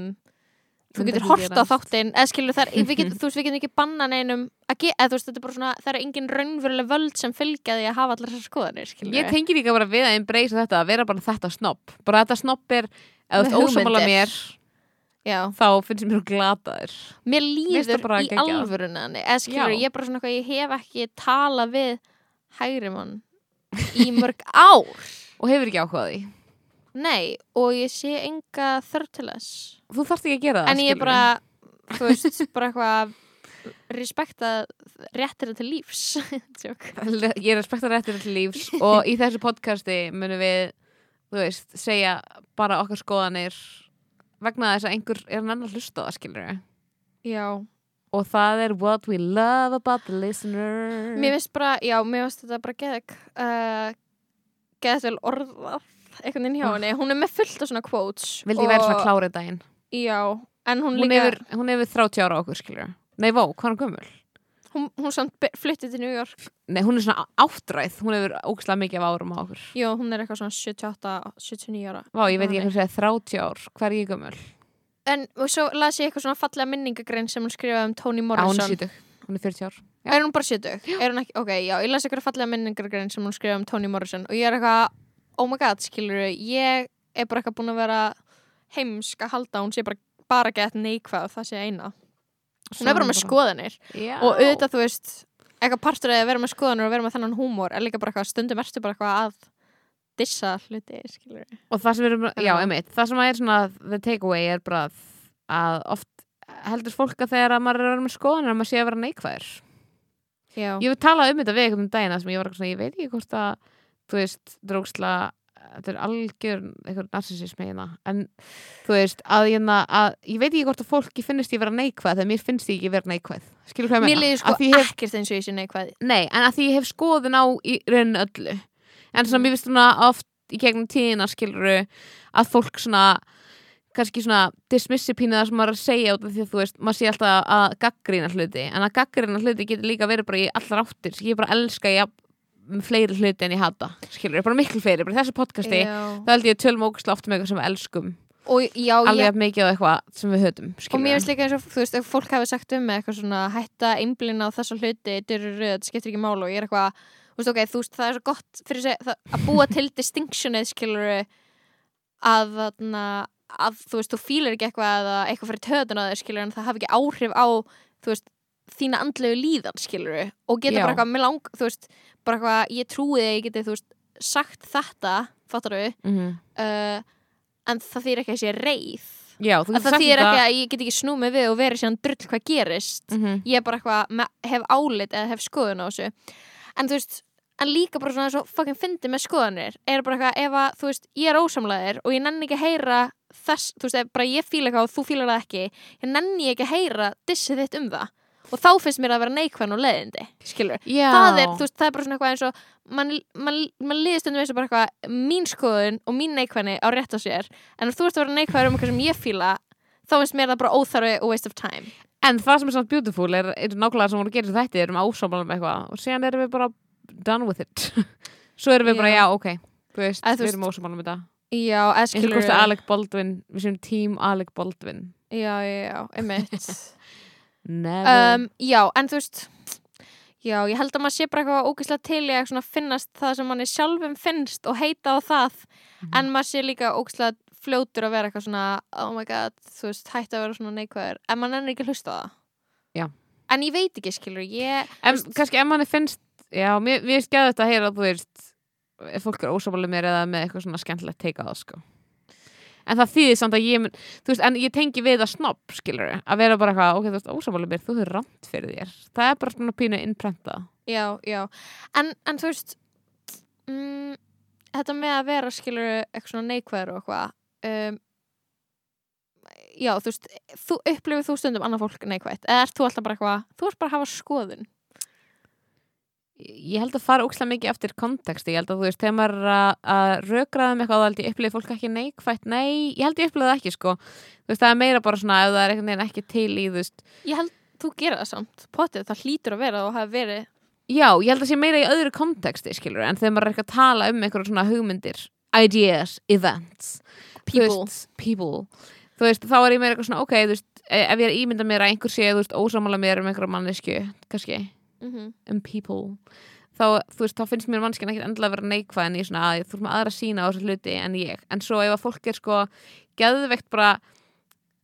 þú getur hort á þáttinn eða skilur þar, við getum, þú veist, við getum ekki banna neinum eða þú veist, þetta er bara svona það er engin raunveruleg völd sem fylgja því að hafa allar þessar skoðanir, skilur Ég tengi líka bara við að embrace þetta að vera bara þetta snopp bara þetta snopp er, ef þú ósamála hugmyndir. mér Já, þá finnst mér glataður mér líður í alvörunni eða skilur, ég er bara svona eitthvað, ég hef ekki talað við hægri mann í mörg ár. Og hefur ekki áhugaði Nei, og ég sé enga þörf til þess. Þú þarft ekki að gera það En ég er bara, þú veist, bara eitthvað respekta réttir til lífs. Ég respekta réttir til lífs og í þessu podcasti munum við þú veist, segja bara okkar skoðanir vegna þess að einhver er hann að hlusta það skilur Já. Og það er what we love about the listener. Mér finnst bara, já, mér finnst þetta bara geðeg uh, geðið vel orðað einhvern veginn hjá Oh. henni. Hún er með fullt af svona quotes vildi ég vera svona og- klárið daginn Já, en hún, hún, líka hefur, hún hefur 30 ára á okkur skilur nei, vó, hvað er hún gömul? Hún, hún samt fluttið til New York. Nei, hún er svona áttræð, hún hefur ógslag mikið af árum á okkur. Jó, hún er eitthvað svona 78, 79 ára. Vá, ég veit ekki hvað segja 30 ár, hvað er ég gömul? en og svo las ég eitthvað svona fallega minningagrein sem hún skrifaði um Toni Já, hún Morrison. er sítug, hún er 40 ár. Já. Er hún bara 70? Er hún ekki, ok, já, ég las eitthvað fallega minningargrein sem hún skrifaði um Toni Morrison og ég er eitthvað, oh my god, skilur ég er bara eitthvað búin að vera heimsk að halda að hún sé bara, bara gett neikvæð það sé eina hún er bara með skoðanir. Já. og auðvitað þú veist eitthvað partur að vera með skoðanir og vera með þennan húmór er líka bara eitthvað stundum ertu bara eitthvað að dissa hluti, skilur og það sem erum, já, einmitt. Það sem er svona, the takeaway er bara að oft heldur fólk að þegar að maður er með skoðanir að maður sé að vera neikvæður. Já, ég hef talað um þetta við eitthvað um dagina sem ég var eitthvað svona, ég veit ekki hvort að þú veist, dróksla þetta er algjör eitthvað narsisismi hérna. En þú veist, að, hérna, að ég veit ekki hvort að fólki finnst ég vera neikvæð þegar mér finnst ég ekki vera neikvæð. Skilur hvað ég mér meina? liður sko hef, ekkert eins og ég sé neikvæð. Nei, en að því ég hef skoðun á í rauninu öllu. En svona Mm. mér finnst svona oft í gegnum tíðina skiluru að fólk svona kannski svona dismissi pínu það sem maður er að segja út af því að þú veist, maður sé alltaf að gaggrýna hluti, en að gaggrýna hluti getur líka verið bara í allar áttir, ég bara elska ég fleiri hluti en ég hata skilur, bara miklu fleiri, bara þessu podcasti já. þá held ég að tölum ógæslega oft um eitthvað sem við elskum. Og já, alveg ég, mikið á eitthvað sem við höfum og mér finnst líka eins og, þú veist, fólk hafi sagt um mig eitthvað svona, hætta einblina á þessa hluti þetta skiptir ekki málu og ég er eitthvað þú veist, ok, þú veist, það er svo gott fyrir það, að búa til distinctionið, skilur að þarna að þú veist, þú fílar ekki eitthvað eða eitthvað fyrir töðun á þér, skilur en það hafi ekki áhrif á, þú veist þína andlegu líðan, skilur og geta Já. bara eitthvað, mér lang, þú veist bara eitthvað, ég trúi þig, ég geti, þú veist sagt þetta, fattar við mm -hmm. uh, en það þýr ekki að sé reið. Já, að það þýr ekki að ég get ekki snúið mig við og verið síðan drull hvað gerist. Mhm. ég er bara eitthvað, með- hef álit eða hef skoðun á þessu. En þú veist, en líka bara svona svo fucking fyndi með skoðanir. Er bara eitthvað, ef að, þú veist, ég er ósamlegaðir og ég nenni ekki að heyra þess, þú veist, bara ég fíla eitthvað og þú fílar það ekki ég nenni ekki að heyra dissið þitt um það og þá finnst mér að vera neikvæðan og leiðindi skilur, já, það er, veist, það er bara svona eitthvað eins og mann man, man líðist um þessu bara eitthvað mín skoðun og mín neikvæðni á rétt á sér. En ef þú ert að vera neikvæður um eitthvað sem ég fíla þá finnst mér það bara óþarfi og waste of time. En það sem er svona beautiful er, er nákvæmlega sem voru að gera þetta erum ásámála með eitthvað og síðan erum við bara done with it. Svo erum við bara, Já. já, ok þú veist, Að við erum ásámála með þetta. Já, eða skilur við séum tím Alec Baldwin. Já, já, já, Never um, Já, en þú veist Já, ég held að maður sé bara eitthvað ógeðslega til í að finnast það sem manni sjálfum finnst og heita á það. Mhm. en maður sé líka ógeðslega fljótur að vera eitthvað svona oh my god, þú veist, hætti að vera svona neikvæður. En maður nennir ekki að hlusta á það. Já. En ég veit ekki, skilur, ég En veist- kannski ef manni finnst já, mér, finnst geða þetta að heyra þú veist, ef fólk er ósámála mér eða með eitthvað svona skemmtilegt teika á það sko En það þýðir samt að ég þú veist, en ég tengi við að snopp, skilur að vera bara eitthvað, ok, þú veist, ósámála mér, þú hefur ramt fyrir þér. Það er bara svona pínu innprenta Já, já, en, en þú veist mm, þetta með að vera skilur eitthvað svona neikvæður og eitthvað um, já, þú veist þú upplifir þú stundum annað fólk neikvætt. Eða ert þú alltaf bara eitthvað, þú ert bara að hafa skoðun ég held að fara ókslega mikið eftir konteksti, ég held að þú veist, þegar maður að, að rökraða með eitthvað, þá held ég upplifið fólk ekki neikvætt, nei, ég held ég upplifið ekki sko, þú veist, það er meira bara svona ef það er einhvern veginn ekki til í, þú veist. Ég held þú gera það samt, potið, það hlýtur að vera og hafa verið. Já, ég held að sé meira í öðru konteksti, skilur en þegar maður er ekki að tala um einhverjum svona hugmyndir ideas, events people. veist, people þú veist, þá er ég meira eitthvað svona, ok, þú veist e- ef ég er að ímynda mér að einhver sé, þú veist, ósámála mér um einhverja mannesku, kannski mm um people þá, veist, þá finnst mér mannskinn ekkert endilega að vera neikvæð en ég svona að þú ert með aðra sína á þessu hluti en ég, en svo ef að fólk er sko geðveikt bara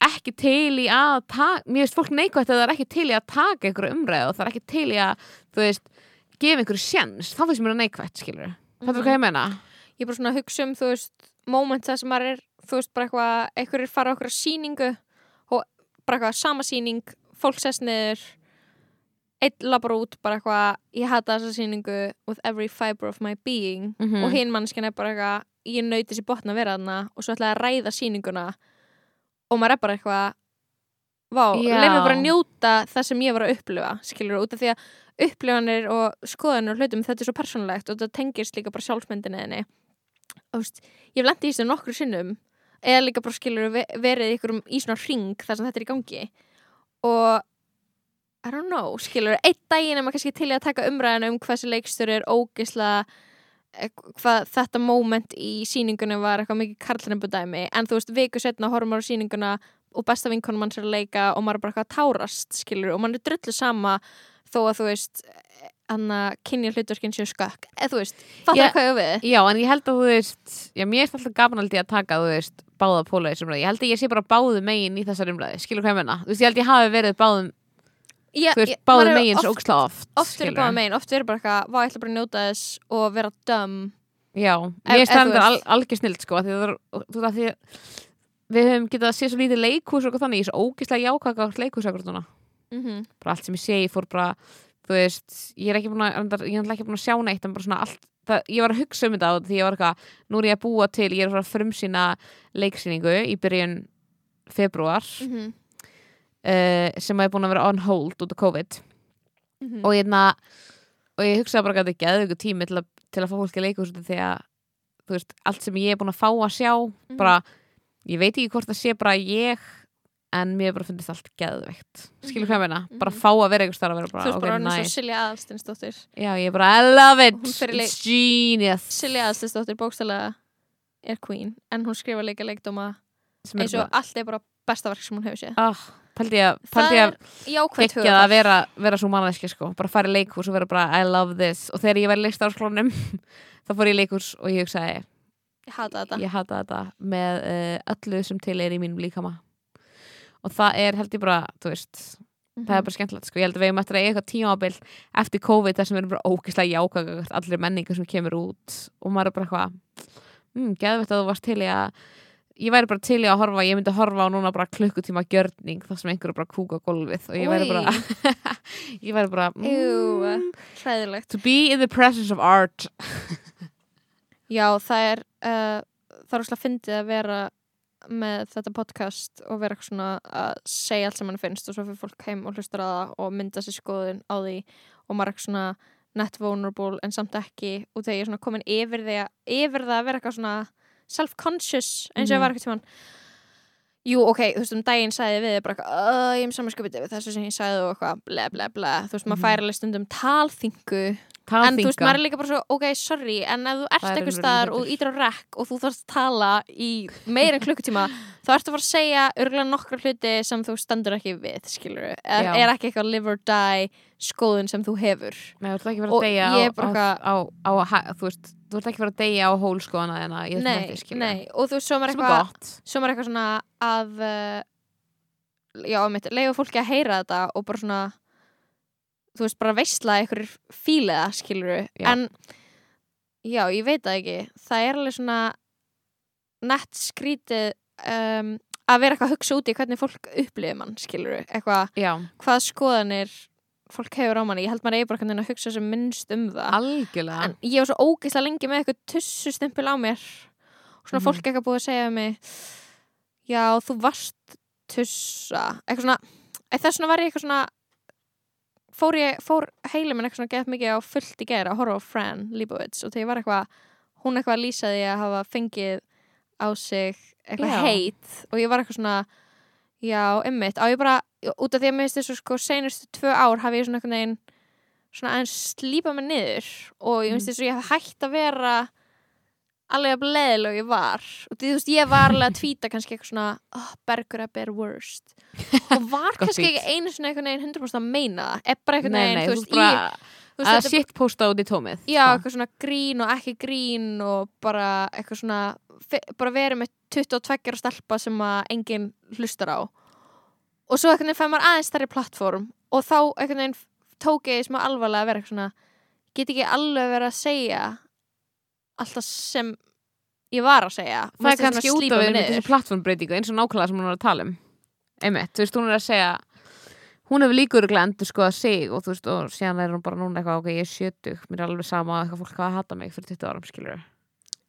ekki til í að taka mér finnst fólk neikvægt að það er ekki til í að taka einhverju umræðu og það er ekki til í að þú veist, gefa einhverju sjens þá finnst mér það neikvægt, skilur mm Mhm. hvað ég meina? ég er bara svona að hugsa um, þú veist moment þar sem maður er, þú veist, bara eitthvað einhverjir fara á okkur sýningu og bara eitthvað sama sýning fólk sest niður einn labbar út, bara eitthvað ég hata þessa sýningu with every fiber of my being. Mhm. og hinn mannskinn er bara eitthvað ég nauti sér botna að vera þarna og svo ætla að ræða sýninguna og maður er bara eitthvað vá, leið mér bara að njóta það sem ég var að upplifa, skilur út af því að upplifanir og skoðanir og hlutum þetta er svo persónulegt og þetta tengist líka bara sjálfsmyndinni veist, ég hef lendið í þessu nokkru sinnum eða líka bara skilur verið í svona ring þar sem þetta er í gangi. Og I don't know, skilur, einn daginn er maður kannski til að taka umræðinu um hvað þessi leikstur er ógisla hvað þetta moment í sýningunum var eitthvað mikið karlrembudæmi en þú veist, viku setna horfum maður á sýninguna og besta vinkonum manns er að leika og maður er bara eitthvað að tárast skilur og mann er drullu sama þó að þú veist hann að kynja hlutverkinn séu skökk eða þú veist, fattar yeah. hvað ég við Já, en ég held að þú veist, já, mér er alltaf gaman aldrei að taka, þú veist, báða póla í þessum umræði. Ég held að ég sé bara báðu megin í þessar umræði, skilur hvað ég menna? Þú veist, ég held ég hafi verið báðum, Já, þú veist, ég- báðu maður er megin svo óksla oft, oft verið skilurðu. báða megin, oft verið bara eitthvað hvað ég ætla bara að njóta þess og vera döm Já, ef er það al, algjör snild, sko, því þú veist, því við höfum getað að sé svo lítið leikhús og þannig, ég er svo ógislega jákaka leikhús akkur núna. mm -hmm. Bara allt sem ég sé, ég fór bara, þú veist, ég er ekki búin að, ég er ekki búin að sjá neitt, en bara svona allt, það, ég var að hugsa um þetta því ég var eitthvað, nú er ég að búa til, ég er uh, sem er búin að vera on hold út af COVID. -hmm. og, hérna, og ég hugsaði bara að þetta er geðveiku tími til að, til að fá fólki að leikhús því að veist, allt sem ég er búin að fá að sjá Mhm. bara, ég veit ekki hvort það sé bara ég en mér bara fundist allt geðveikt. Skilur hvað ég meina, bara Mhm. fá að vera einhvers þar að vera þú ok, bara nice. Svo Silja Aðalstinsdóttir já, ég er bara, I love it, it's genius. Silja Aðalstinsdóttir bókstælega er queen en hún skrifa líka leikdóma eins og allt er bara besta verk sem hún hefur séð. Ah, pældi ég að ekki að vera, vera svo manneski sko. bara fara í leikhús og vera bara I love this og þegar ég var í leikstafsklónum þá fór ég í leikhús og ég hugsaði ég hata þetta ég hata þetta með uh, öllu sem til er í mínum líkama og það er held ég bara þú veist, Mhm. það er bara skemmtilegt sko. ég held að við erum eftir að eitthvað tímabil eftir COVID þar sem við erum bara ógeðslega jákvæða allir menningu sem kemur út og maður er bara eitthvað mm, geðvett að þú varst til í að ég væri bara til í að horfa, ég myndi horfa á núna bara klukkutíma gjörning þar sem einhver er bara að kúka gólfið og ég væri bara ég væri bara Jú, mm, hræðilegt. to be in the presence of art. Já það er uh, það er óslega fyndið að vera með þetta podcast og vera eitthvað svona að segja allt sem mann finnst og svo fyrir fólk heim og hlustar að það og mynda sér skoðun á því og maður er eitthvað svona net vulnerable en samt ekki og þegar ég er svona komin yfir, að, yfir það að vera eitthvað svona self-conscious eins og Mhm. var eitthvað tímann. Jú, ok, þú veist, um daginn sagði við bara eitthvað, "Ö, ég er samanskapið við þessu sem ég sagði og eitthvað, ble, ble, ble þú veist, maður Mhm. fær alveg stundum talþingu en þú veist, maður er líka bara svo, ok, sorry en ef þú ert er eitthvað staðar og ítir á rekk og þú þarfst að tala í meira en klukkutíma þá ertu að fara að segja örgulega nokkra hluti sem þú stendur ekki við, skilur er, er ekki eitthvað live or die skoðun sem þú hefur. Nei, þú ert ekki verið Og að deyja á, á, á, á, þú veist, þú ert ekki verið að deyja á hólskoðana þina í þessum nei, hætti, skilur nei, og þú er eitthvað maður eitthvað svona að uh, já, mitt, leifa fólki að heyra þetta og bara svona þú veist, bara veistla einhverjir fíliða, skilur Já. en já, ég veit það ekki. Það er alveg svona nett skrítið um, að vera eitthvað að hugsa út í hvernig fólk upplifir mann, skilur eitthvað, hvað skoðanir fólk hefur á manni, ég held maður eigi bara hvernig að hugsa sem minnst um það. Algjörlega. En ég var svo ógeðslega lengi með eitthvað tussustempil á mér. Og svona Mhm. fólk eitthvað búið að segja mig já, þú varst tussa. Eitthvað svona, eða þess vegna var ég eitthvað svona fór fór heilum minn eitthvað svona gett mikið á fullt í gera að horfa á Fran Leibovitz og þegar ég var eitthvað hún eitthvað að lýsa því að hafa fengið á sig eitthvað heit og ég var eitthvað svona já, ymmit, á ég bara út af því að mér finnst þessu sko seinustu tvö ár hafi ég svona einhvern veginn svona aðeins slípa mig niður og ég finnst þess að ég hef hægt að vera alveg að bleðilega og ég var. Og þú veist, ég var alveg að tvíta kannski eitthvað svona oh, bergur að bear worst. Og var kannski ekki einu svona einhvern veginn 100% að meina það. Er bara einhvern Nei, veginn, nei, þú þú veist, þú veist að shit posta út í tómið Já, sko. eitthvað svona grín og ekki grín og bara eitthvað svona bara verið með 22 ára stelpa sem að enginn hlustar á. Og svo veginn fæði maður aðeins stærri plattform og þá veginn tók ég smá alvarlega að vera eitthvað svona get ekki alveg verið að segja alltaf sem ég var að segja. Það er kannski út af þessu plattformbreytingu eins og nákvæmlega sem hún var að tala um. Einmitt, þú veist, hún er að segja hún hefur líka örgulega endur skoða sig og þú veist, og síðan er hún bara núna eitthvað ok, ég er sjötug, mér er alveg sama eitthvað fólk að hata mig fyrir 20 árum, skilur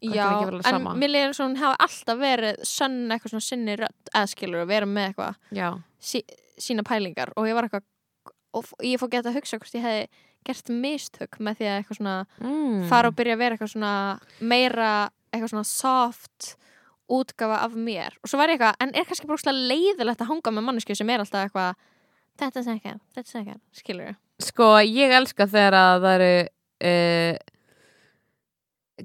Já, en mér líður eins og hún hafa alltaf verið sönn eitthvað svona sinni rödd eða skilur að vera með eitthvað sí, sína pælingar. Og ég var eitthvað og ég fór geta að hugsa hvort ég hefði gert mistök með því að eitthvað svona mm. fara og byrja að vera eitthvað svona meira eitthvað svona soft útgafa af mér. Og svo var ég eitthvað, en er kannski bara ógeðslega leiðilegt að hanga með mannesku sem er alltaf eitthvað þetta er ekki, þetta er ekki, skilur sko, ég elska þegar að það eru uh,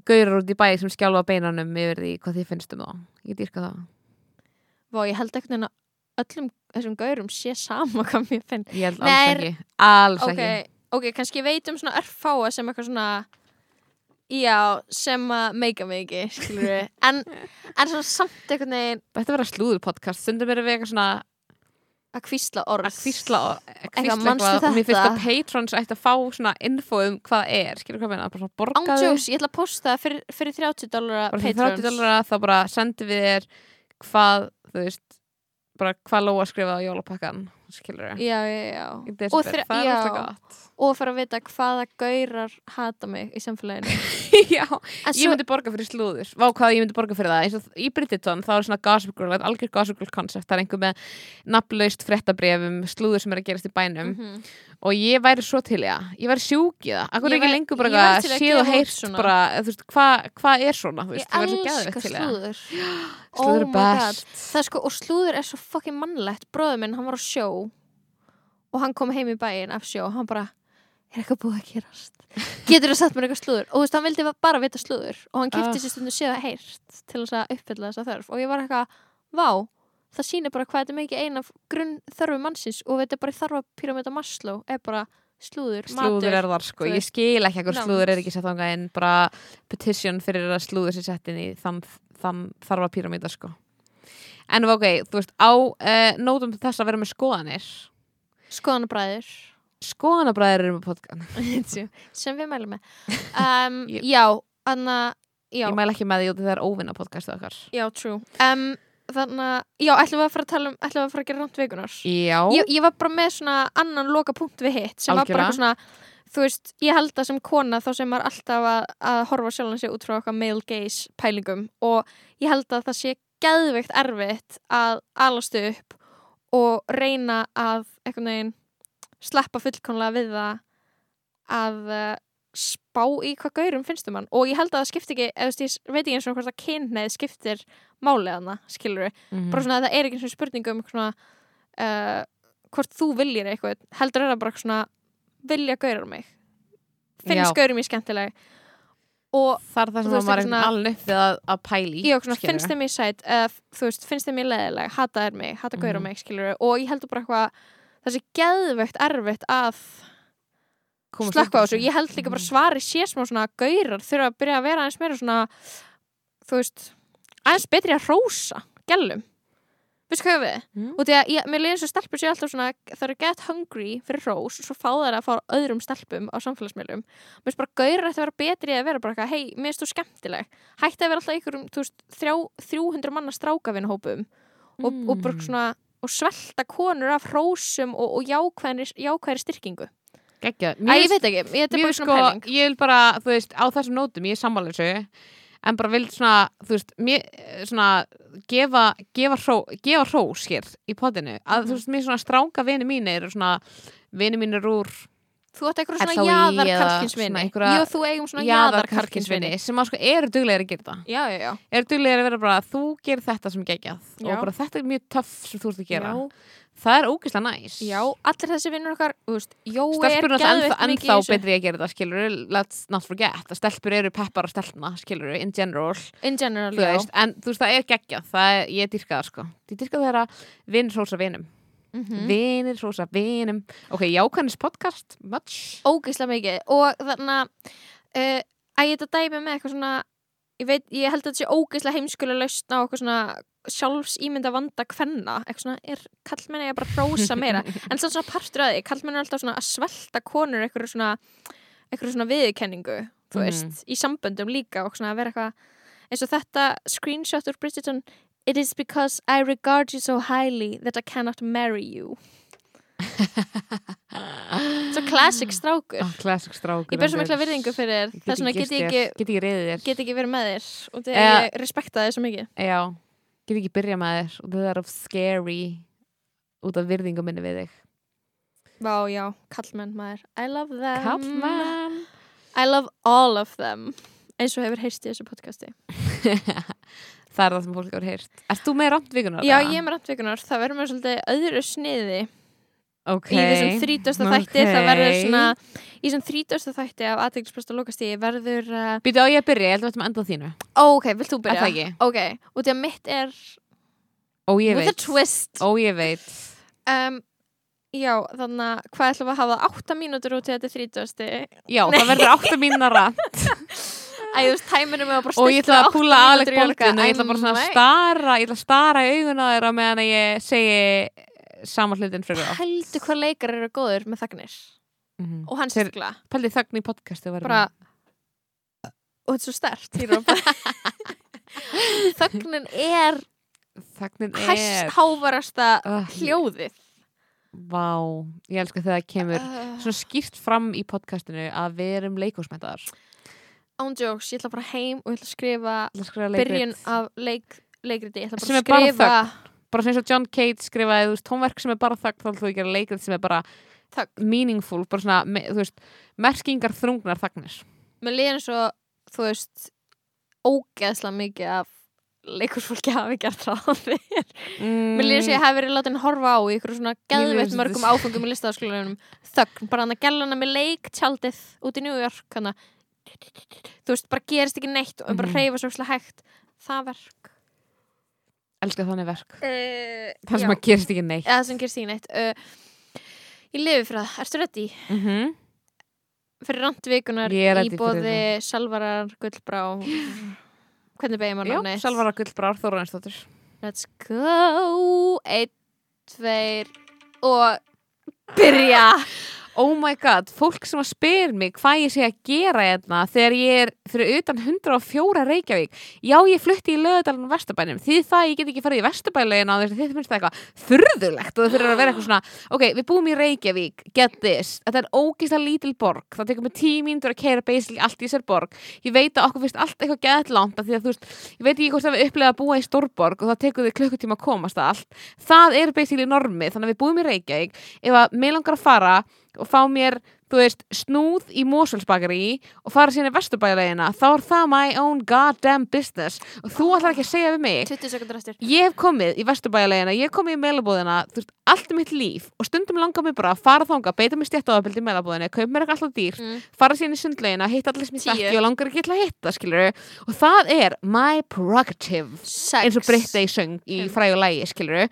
gaurar út í bæ sem skjálfa beinanum yfir því hvað þið finnst um það ég dýrka það. Og ég held einhvern veginn að öllum þessum gaurum sé sama hvað mér finn Ég held Nei, alls er- ekki. Alls ok, ekki. ok, kannski ég veit um svona örfáa sem eitthvað svona já, sem að meika mig ekki, skilur við en, en svona samt einhvern veginn Þetta vera slúður podcast. Stundum erum við eitthvað svona að kvísla orð. Að kvísla, að kvísla manstu eitthvað. Og mér finnst þetta? að patrons ætti að fá svona info um hvað er. Skilur hvað meina, bara svona borgaðu Ándjós, ég ætla að posta fyrir, fyrir 30 dólar bara fyrir 30 dollara þá bara sendi við þér hvað, þú veist bara hvað lóa skrifa á jólapakkan skilur við Já, já, já þre- það er alltaf gott. Og fara að vita hvaða gaurar hata mig í samfélaginu. Já, En ég myndi borga fyrir slúður. Vá hvað ég myndi borga fyrir það. Eins og í Bridgerton þá er svona Gossip Girl, algjör Gossip Girl koncept það er einhver með nafnlaust fréttabrefum slúður sem er að gerast í bænum. Mhm. og ég væri svo til í það, ég væri sjúk í það. Akkur Ég er ekki lengur bara ég að séð og heyrt bara, þú veist, hvað hva er svona? Veist, Ég væri svo elska geðveikt til í það. slúður. Slúður Oh er God. best sko, og slúður er svo fucking mannlegt. Bróður minn, hann var á sjó Og hann kom heim í bæinn af sjó og Hann bara, er eitthvað búið að gerast? Getur þú satt mér eitthvað slúður? Og þú veist, hann vildi bara vita slúður. Og hann kipti Ah. sér stundu séð að heyrt Til þess að uppfylla þessa þörf. Og ég var eitthvað, vá Það sýnir bara hvað þetta mikið ein af grunn þörfu mannsins Og þetta er bara þarfa pyramida Maslow Er bara slúður, slúður er þar sko, ég skil ekki Nánd. slúður er ekki sett þangað inn bara petition fyrir að slúður sér sett inn í þann, þann þarfa píramíta sko. En ok, þú veist, á uh, nótum þess að vera með skoðanir Skoðanabræður. Skoðanabræðir eru með podcast. Sem við mælum með. Um, Já, anna Já, ég mæl ekki með því af það er óvinna podcastu okkar. Já, true um, Þannig að, já, ætlum við að fara að tala um ætlum við að fara að gera rámt vikunar já, ég, ég var bara með svona annan loka punkt við hitt sem var bara svona þú veist, ég held að sem kona þá sem maður alltaf að, að horfa sjálfan sig út frá okkar male gaze pælingum og ég held að það sé geðveikt erfitt að alast upp og reyna að sleppa fullkomlega við það að uh, spá í hvað gaurum finnst um hann. Og ég held að það skipti ekki, eða ég veit ekki eins og hvort að kynneið skiptir málið hana, skilur Mhm. bara svona að það er ekki svona spurning um svona, uh, hvort þú viljir eitthvað heldur er það bara svona vilja gaurar mig? Finnst gaurum ég skemmtileg og það er það sem maður er alveg upp við að, að pæli svona, finnst þeim ég sætt uh, þú veist, finnst þeim ég leðileg, hata er mig hata gaurar Mhm. mig, skilur og ég heldur bara eitthvað það sé geðvegt erfitt að slökka á þessu, ég held líka bara svari sé smá svona gaurar þurfa að byrja að vera aðeins meira svona þú veist, aðeins betri að rósa gælum, veistu hvað við Mm. og því að ég, mér liður svo stelpur sér alltaf svona það eru get hungry fyrir rós og svo fá þær að fá öðrum stelpum á samfélagsmiðlum mér finnst bara ætti að vera betri að vera bara eitthvað, hei, mér finnst þú skemmtileg hætti að vera alltaf ykkur um, þú veist, þrjá, 300 manna strákavinnhópum og, og bara Mm. svona og svelta konur af rósum og, og jákvæðri styrkingu Gekkja. Æ, ég veit ekki, ég Mér sko, ég vil bara, þú veist, á þessum nótum ég er þessu en bara vil svona, þú veist, mér, svona gefa, gefa, hró, gefa hrós hér í potinu, að Mhm. þú veist, mér svona stráka vini mínir, svona vini mínir úr Þú átt eitthvað svona einhverja Jú, þú eigum svona karlkinsvini sem að sko eru duglegir að gera það Já, já, já. Eru duglegir að vera bara, þú gerir þetta sem geggjað. Já. og bara þetta er mjög töff sem þú ert að gera. Það er ógeðslega næs. Já, allir þessi vinnur okkar veist, er stelpur geðveikt ennþá, betri að gera þetta skilur let's not forget að stelpur eru peppar að stelpna skilur in general. In general, þú já. veist, en þú veist það er geggjað. Það er, ég dyrka það sko. Ég dyrka það að vinir hrósa vinum mm vinir hrósa vinum. Ok, jákvæðnis podcast much. Ógeðslega mikið. Og þannig að uh, að ég þetta dæmi með eitthvað svona ég, veit, ég held að þetta sé ógeðslega heimskulega lausn á eitthvað svona sjálfsýmynda vanda kvenna. Eitthvað svona, er kallmenni að bara hrósa meira? En er svona partur að því, kallmenni er alltaf svona að svelta konur eitthvað svona eitthvað svona viðurkenningu þú Mhm. veist, í samböndum líka og svona að vera eitthvað eins og þetta screenshot úr Bridgerton It is because I regard you so highly that I cannot marry you. Svo classic strákur. oh, classic strákur Ég ber svo mikla virðingu fyrir þér. Þess vegna get ég ekki, get ekki reyðið þér. get ekki verið með þér. Og þegar Eh, ég respekta þér svo mikið. Já, get ekki byrja með þér. Og það er of scary út af virðingu minni við þig. Vá, já, kallmenn maður. I love them. Kallmann I love all of them. Eins og hefur heyrst í þessu podcasti það er það sem fólk hefur heyrt Erst þú með randvíkunar? Já, ég er með randvikunar, það verður mér svolítið öðru sniði okay. í þessum þrítasta þætti það verður svona í þessum þrítasta þætti af aðeinspresta lokastíði verður uh, Býtu á ég að byrja, ég held að við ætlum að enda á þínu ó, ok, vilt þú byrja? Það ekki? Ok, og því að mitt er Ó, ég with veit. twist Ó, ég veit. um, Já, þannig að hvað ætlum við að hafa það? átta mínútur út í þetta 30. Já, það verður átta mínara Æ, og ég ætla að púla loka. Baldwin og ég ætla bara svona að stara ég ætla að stara í augun á þeirra meðan ég segi sama hlutin fyrir þá Heldur hvað leikar eru góður með þagnir? Mhm. og hann Þeir- sérkla Pældi þögn í podcastu bara og þetta er svo stert þögnin er Þögnin hæst er hávarasta Ah, hljóðið. Vá, ég elska þegar það kemur uh, svona skýrt fram í podcastinu að við erum leikúsmetaðar ándjóks, ég ætla bara heim og ég ætla að skrifa byrjun byrjun af leik, leikriti ég ætla Sem bara að bara skrifa bara sem eins og John Cage skrifaði þú veist, tónverk sem er bara þögn þá ætlum þú ekki að leika sem er bara Þögn. meaningful, bara svona, me, veist merkingar þrungnar þagnir. Mér líður eins og, þú veist ógeðslega mikið af leikursfólki hafi gert það mm, mér. Eins og ég hafi verið látin horfa á í ykkur svona og mörgum áfengum í listafaskólanum þögn, bara hann að gælana með leik tjaldið út í New York hana, þú veist, bara gerist ekki neitt og bara Mhm. hreyfa svo svolítið hægt. Það verk. Elska þannig verk. Uh, það sem að gerist ekki neitt. Eða það sem gerist ekki neitt. Uh, ég lifi fyrir það, erstu ready? mm -hmm. fyrir er í bóði Salvarar Gullbrá. Hvernig beigir maður Já, nafnið? Salvara Gullbrár Þóraðinsdóttir Let's go. Einn, tveir og byrja Oh my god, fólk sem að spyr mig hvað ég sé að gera hérna þegar ég er fyrir utan 104 Reykjavík. Já, ég flutti í lögadalinn Vesturbænum. Því það ég get ekki farið í Vesturbælegin á þess að þið finnst það eitthvað þurðulegt og það fyrir að vera eitthvað svona. Ok, við búum í Reykjavík, get this. Þetta er ógeðslega lítil borg. Það tekur mig tímíndur að keira basically allt í þessar borg. Ég veit að okkur finnst allt eitthvað geðt langt af því að þú veist, ég veit ekki hvort að að það í og fá mér, þú veist, snúð í Mosfellsbakari og fara síðan í Vesturbælegina, þá er það my own goddamn business. Og þú ætlar ekki að segja við mig. 20 sekundur eftir. Ég hef komið í Vesturbælegina, ég hef komið í meilabúðina, þú veist, allt mitt líf og stundum langar mig bara að fara þanga, beita mig stjætt á í meilabúðina, kaup mér eitthvað alltaf dýr Mm. fara síðan í sundlegina, hitta allir sem ég þekki og langar ekki til að hitta, skilur og það er my prerogative Sex eins og Brittany söng í Fimm. frægu lægi, skilur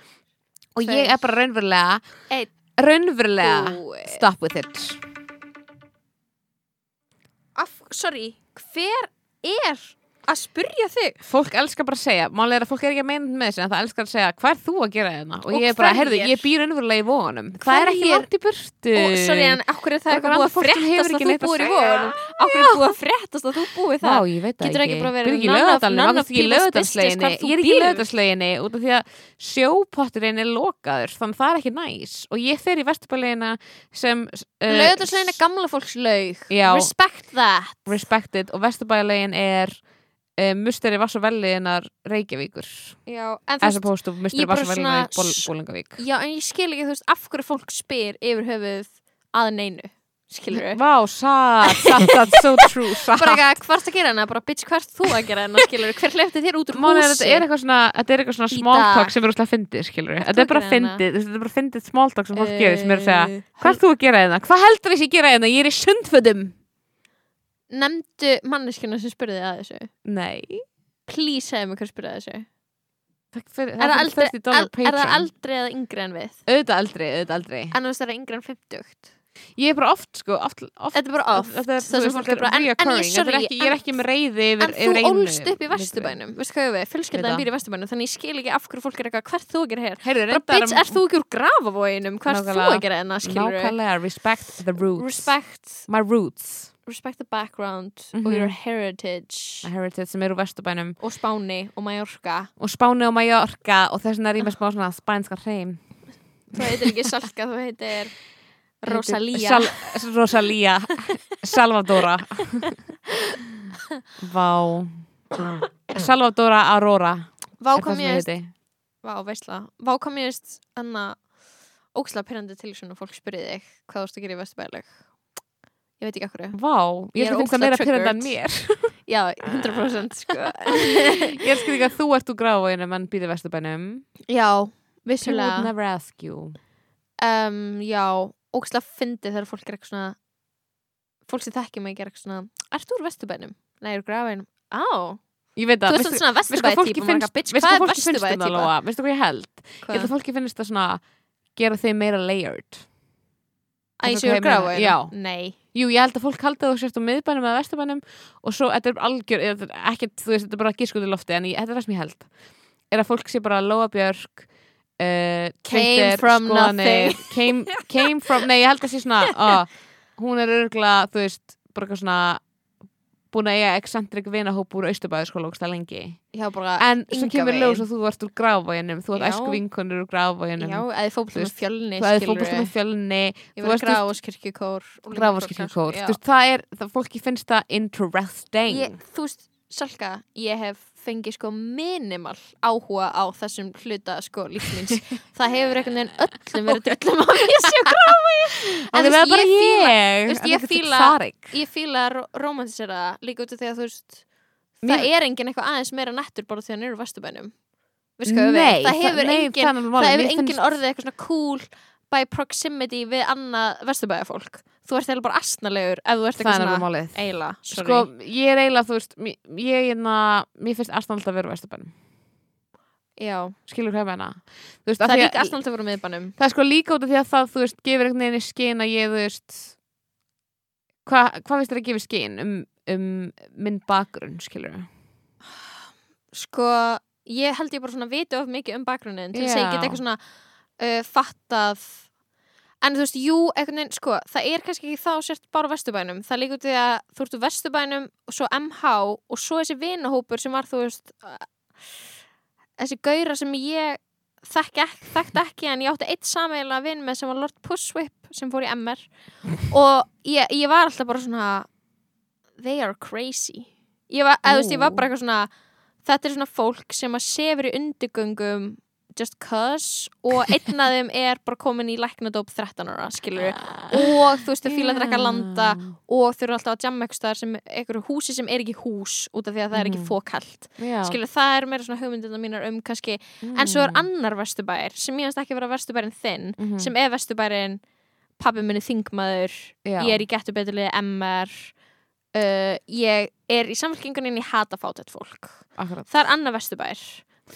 og ég er bara raunverulega Einn. Raunverulega Búið. stop with it Af, Sorry, hver er að spurja þig? fólk elskar bara að segja, málega er að fólk er ekki að meina með þessu en það elskar að segja, hvað er þú að gera hérna? Og, Og ég er bara, heyrðu, ég býr raunverulega í vóðunum það er ekki langt í burtu. Og, sorry, en okkur er það er eitthvað búið að fréttast að þú búir í vóðunum Okkur er búið að fréttast að þú búið Vá, það? Ég Getur ekki. bara verið of því ég Ég er ekki í býrð. lögðarsleginni út af því að sjópotturinn er lokaður þannig það er ekki næs. Og ég fer í vesturbælegina sem uh, Laugardagslegin er uh, musteri Vassavelliðinar Reykjavíkur Já, en as opposed to musteri Vassavelliðnar svona- Bólingavík Já, en ég skil ekki, þú veist, af hverju fólk spyr yfir höfuð að neinu Skilur við Vá, satt, satt, satt, so true. Bara eitthvað, hvað ertu að gera hérna? Bara, bitch, hvað ert þú að gera hérna? Skilur við, hver hleyfti þér út úr Máli er, húsi? þetta er eitthvað svona, þetta er eitthvað svona talk sem er úrslega fyndið, skilur Ert Þetta er bara hérna? fyndið, þetta er bara fyndið small talk sem fólk gerir sem er að segja Eh, Hvað þú að gera hérna? Hvað heldur þessi að gera hérna? Ég er í sundfötum Nefndu manneskjuna sem spurði að þessu. Nei. Please segðu mig hver spurði að þessu. Fyrir, Er það það er 30 dollar el, er það eldri eða yngri en við? Auðvitað eldri, auðvitað En þú veist, það er yngri en 50 Ég er bara oft, sko, oft, oft Þetta er bara oft. Þetta er, Það þetta er bara, en, en ég, er sorry ekki, Ég er ekki með reyði yfir, En þú ólst upp í. Vesturbænum. Hvað það. býr í Vesturbænum Þannig ég skil ekki af hverju fólk er eitthvað Hvert þú að gera hér? Bitch, er þú ekki úr grafavóginum? Hvað ert þú gera hérna? Skilur Nákvæmlega, respect the roots. Respect My roots Respect the background Mhm. og your heritage. My heritage sem eru úr vesturbænum. Og Spáni og Mallorca. Og Spáni og Mallorca og þess vegna er ég með smá svona spænska hreim. Þú heitir ekki Salka, þú heitir Rosalía. Sal Rosalía. Salvadora. Vá. Salvadora Aurora Vá kom ég heiti Vá, veistla. Vá kom ég veist Anna Óksla pyrrandi til svona fólk spyrði þig Hvað þú ert að gera í Vesturbæðileg Ég veit ekki okkur Vá, ég Ég finnst það meira pyrrandi en mér. Já, 100% sko. Ég skil ekki að þú ert úr gráðinu en býðir vesturbænum. Já, People would vissulega. never ask you. Um, Já, óksla fyndi þegar fólk er eitthvað svona Fólk sem þekki mig er eitthvað svona þú úr Vesturbænum? Nei, ég er úr grafin Á, Ég veit Þú að, veist þetta svona veistu hvað er típa? Lóa? Veistu hvað ég held? Ég held að fólki finnst það svona gera þig meira layered Æ, Fattar séu ég meina? gráu Já. Nei Jú, ég held að fólk haldi að þú sérst á miðbænum eða vesturbænum og svo, þetta er algjör ekkert, þú veist, þetta er bara giskuð í lofti en ég, þetta er það sem ég held er að fólk sé bara Lóa Björk uh, Came Twitter, from skoðanir, came, came from, nei, ég held að sé svona ó, hún er örgla, þú veist bara eitthvað svona búin að eiga excentrik vinahóp úr Austurbæðarskóla ógsta lengi. Já, bara en svo kemur ljós að þú ert úr gráfóginum þú ert Já. æsku vinkonur úr fótbolta Þú hefði fótbolta með fjölni. Þú var veist, gráfaskirkjukór gráfaskirkjukór þú veist, það er, það fólki finnst það interesting. Ég, Þú veist, Salka, ég hef fengið sko minimal áhuga á þessum hluta sko lífsmins Það hefur einhvern veginn öllum verið drullum að ég sé gráfi En ég veist, ég ekkert fíla- Sarik. ég fíla að romantisera líka út af því að þú veist Mér- það er enginn eitthvað aðeins meira nettur bara því að hann eru við Nei, það hefur nei, enginn það hefur enginn orðið eitthvað svona cool by proximity við annað vesturbæðafólk þú ert eiginlega bara astnalegur ef þú ert eitthvað svona sorry sko, ég er eiginlega, þú veist ég er hérna, mér finnst Arsenal alltaf að vera á Vesturbænum. Já, skilur hvað ég meina? Veist, það er líka astnalegt að vera á miðbænum. Það er sko líka út af því að það, þú veist, gefur einhvern veginn í skinn að ég, þú veist hvað hva finnst þér að gefa í skinn um, um minn bakgrunn, skilur Sko, ég held ég bara svona viti of mikið um bakgrunnin til þess að ég get eitthvað svona uh, fattað En þú veist, jú, einhvern veginn, sko, það er kannski ekki þá sért bara á Vesturbænum. Það líka út í að þú ert á Vesturbænum og svo MH og svo þessi vinahópur sem var, þú veist, uh, þessi gaura sem ég þekki ekki, þekkti ekki en ég átti eitt sameiginlega vinn með sem var Lord Pusswhip sem fór í MR og ég, ég var alltaf bara svona they are crazy. Ég var, eða þú veist, ég var bara eitthvað svona þetta er svona fólk sem að sefur í undirgöngum just cause og einn af þeim er bara komin í læknadóp 13 ára, skilur og þú veist, þau fíla að drekka landa og þau eru alltaf að jamma eitthvað sem einhverju húsi sem er ekki hús út af því að það er ekki Mhm. fókalt Já. skilur, það er meira svona hugmyndina mínar um kannski, en svo er annar vesturbær sem ég finnst ekki vera vesturbærin þinn Mhm. sem er vesturbærin pabbi minni þingmaður Já. ég er í getur beturlið MR uh, ég er í samfélkingunni en ég hata fátætt fólk Akkurat. það er annar vesturbær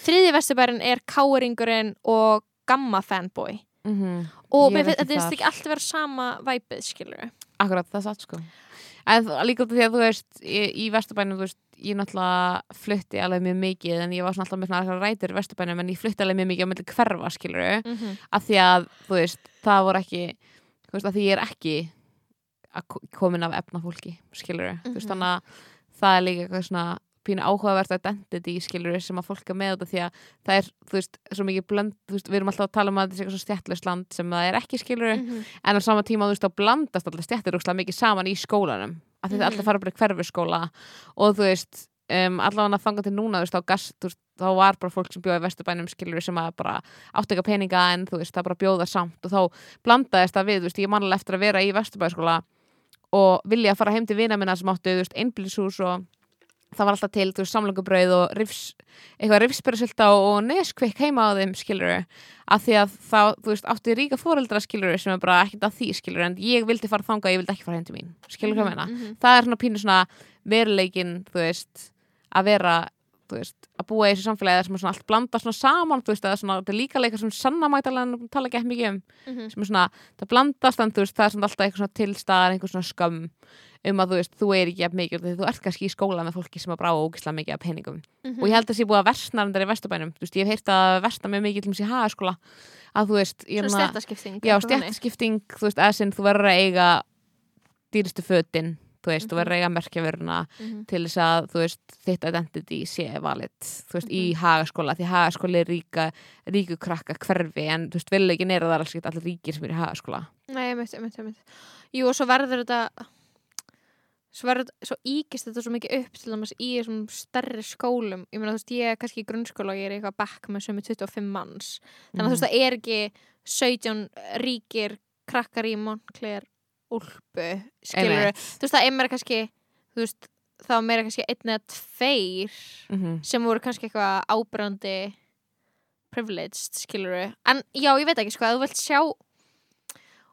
þriði vesturbærin er káringurinn og gamma fanboy Mhm. og Ég mér er ekki þetta alltaf vera sama væpið skilur Akkurat, það satt sko En líka út af því að þú veist í, í Vesturbænum, veist, ég náttúrulega flutti alveg mjög mikið, en ég var alltaf með svona rætur í Vesturbænum, en ég flutti alveg mjög mikið á milli hverfa, skilur mm -hmm. af því að, þú veist, það voru ekki þú veist, af því ég er ekki komin af efnafólki skilur, þú veist, Mhm. þannig að það er líka eitthvað svona pínu áhugavert identity, skilur, sem að fólk er með þetta því að það er, þú veist, svo mikið blönd, þú veist, við erum alltaf að tala um að þetta er eitthvað svo stjættlust land sem það er ekki, skilur Mhm. en á sama tíma, þú veist, þá blandast alltaf stjættir úrslega mikið saman í skólanum af því Mhm. það alltaf fara bara í hverfurskóla og þú veist, um, allavega að fanga til núna, þú veist, á gas, þú veist, þá var bara fólk sem bjóði vesturbænum, skilur, sem að bara átti ekki peninga en þú veist, það bara bjóða samt og þá blandaðist það við, þú veist, ég mannilega eftir að vera í vesturbæðskóla og vilja að fara heim til vina minna sem áttu, þú veist, einbýlishús og það var alltaf til, þú veist, samlungubrauð og rifs, eitthvað rifsbyrðsölda og neskvik heima á þeim, skilur af því að þá, þú veist, átti ríka fóreldra, skilur, sem er bara ekkert að því, skilur en ég vildi fara þangað, ég vildi ekki fara heim til mín. Skilur hvað ég meina, Mhm. það er svona pínu svona veruleikin, þú veist að vera, veist að búa í þessu samfélagi sem er svona allt blanda svona saman, veist, það svona, þetta er líka leika sem sanna mætalega tala ekki mikið um Mhm. sem er svona, það blandast en veist, það er alltaf eitthvað tilstaðar, einhver svona skömm um að þú veist, þú er ekki jafn mikið því þú ert kannski í skóla með fólki sem að brá ógislega mikið af peningum Mhm. og ég held að það sé búið að versna reyndar í Vesturbænum, þú veist, ég hef heyrt að versna mjög mikið til þess í hagaskóla að þú veist, ég er svona- stjættaskipting þú veist, eða sinn þú verður að eiga dýristu fötin þú veist, þú Mhm. verður að eiga merkjavöruna Mhm. til þess að, þú veist, þitt identity sé valid, þú veist, í Mhm. hagaskóla því hagaskóli er ríka, ríku krakka hverfi, en þú veist, villegin er að það er alls ekki allir ríkir sem er í hagaskóla Nei, ég myndi, ég myndi, ég myndi Jú, og svo verður þetta svo verður svo íkist þetta svo mikið upp til dæmis í þessum stærri skólum ég meina þú veist, ég er kannski í grunnskóla og ég er eitthvað bekk með sömu 25 manns þannig að þú veist, það er ekki 17 ríkir krakkar í Montclair úlpu, skilur þú veist, það er meira kannski veist, það var meira kannski einn eða tveir Mhm. sem voru kannski eitthvað ábyrrandi privileged, skilur en já, ég veit ekki, sko, að þú vilt sjá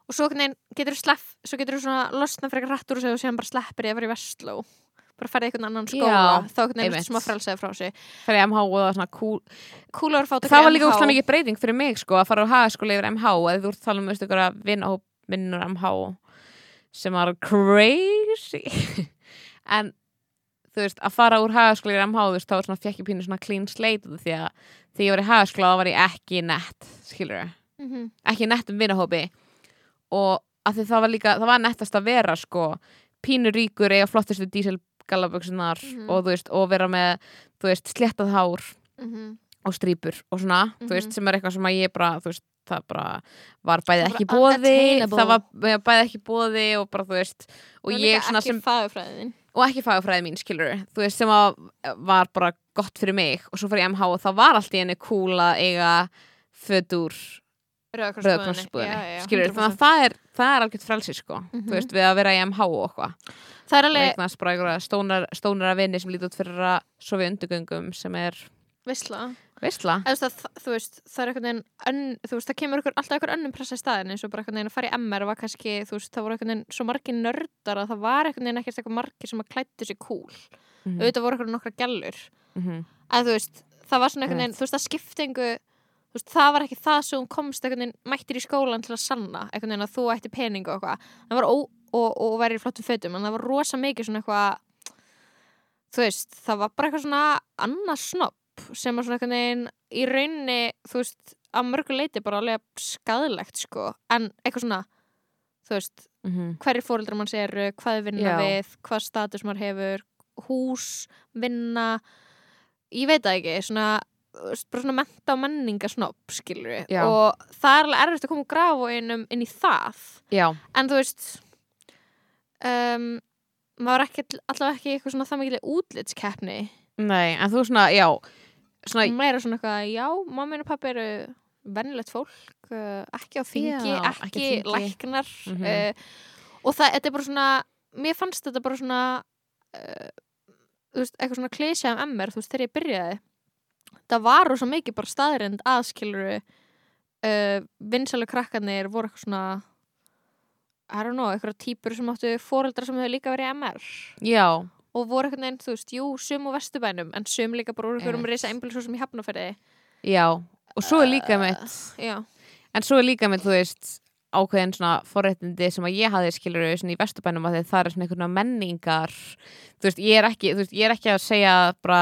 og svo getur þú slepp svo getur þú svona losna frekar hratt úr þessu og síðan bara sleppir ég að fara í Vestló. Bara ferði einhvern annan skóla þá veginn einmitt. smá frelsaði frá sig fyrir MH og það var svona cool Kúlar að fá það var líka úrslega mikið breyting fyrir mig sko að fara á hagaskóla yfir MH eða þú ert að tala um vinna vinnur MH sem var crazy en þú veist að fara úr hagaskóla yfir MH þú veist þá var svona fekk ég pínu svona clean slate því að þegar ég var í hagaskóla þá var ég ekki nett skilur mm -hmm. ekki nett um vinnahópi og að því það var líka það var nettast að vera sko pínu ríkur eiga flottustu dísil gallaböksunar Mhm. og þú veist og vera með þú veist sléttað hár Mhm. og strípur og svona, þú veist, Mhm. sem er eitthvað sem að ég bara, þú veist, það bara var bæði ekki bóði, það var bæði ekki bóði og bara, þú veist, og ég svona sem, og ekki fagafræði mín, skilur, þú veist, sem að var bara gott fyrir mig. Og svo fyrir MH og það var allt í henni cool að eiga fötur rauðkrossbúðinni, skilur, þannig að það er, það er algjört frelsi, sko, Mhm. þú veist, við að vera í MH og eitthvað, það er og alveg stónar, stónar að vinni sem lítið út fyrir að sofi undugöngum sem er vissla veistla. Eða, þú veist, það, er einhvern veginn önn, þú veist, það kemur ykkur, alltaf einhver önnum pressa í staðin eins og bara einhvern veginn að fara í MR var kannski, þú veist, það voru einhvern veginn svo margir nördar að það var einhvern veginn ekkert eitthvað margir sem að klættu sér cool Mhm. auðvitað voru einhverjum nokkra gælur Mhm. að þú veist, það var svona einhvern veginn, þú veist, það skiptingu þú veist, það var ekki það sem komst einhvern veginn, mættir í skólan til að sanna einhvern veginn að þú ætti pening og eitthvað það var ó, og, og væri í flottum fötum en það var rosa mikið svona eitthvað þú veist, það var bara eitthvað svona annars snopp sem að svona einhvern veginn í rauninni, þú veist að mörgu leiti bara alveg skadlegt sko, en eitthvað svona þú veist, Mhm. hverjir fóreldrar mann sér hvað er vinna Já. við, hvað status maður hefur hús, vinna ég veit það ekki svona, bara svona menta og menningasnopp skilur Já. og það er alveg erfitt að koma og grafa einum inn í það Já, en þú veist um, maður er ekki allavega ekki eitthvað svona það mikil útlitskeppni nei, en þú svona, já svona, meira svona eitthvað, já, mamma og pappi eru vennilegt fólk uh, ekki á þingi, Já, ekki, ekki þingi. læknar Mhm. uh, og það, þetta er bara svona mér fannst þetta bara svona uh, þú veist, eitthvað svona klísja um MR, þú veist, þegar ég byrjaði það var rosa mikið bara staðrind aðskiluru uh, vinsalu krakkarnir voru eitthvað svona I don't know, eitthvað típur sem áttu fóreldrar sem hefur líka verið MR já og voru eitthvað neginn, þú veist, jú, sum og vesturbænum en sum líka bara úr einhverjum Einmitt. reysa einbílisúsum í hafnaferði Já, og svo er líka mitt. já, en svo er líka mitt, þú veist ákveðin svona forréttindi sem að ég hafði skilur í vesturbænum að það er svona einhverna menningar. Þú veist, ég er ekki, þú veist, ég er ekki að segja bara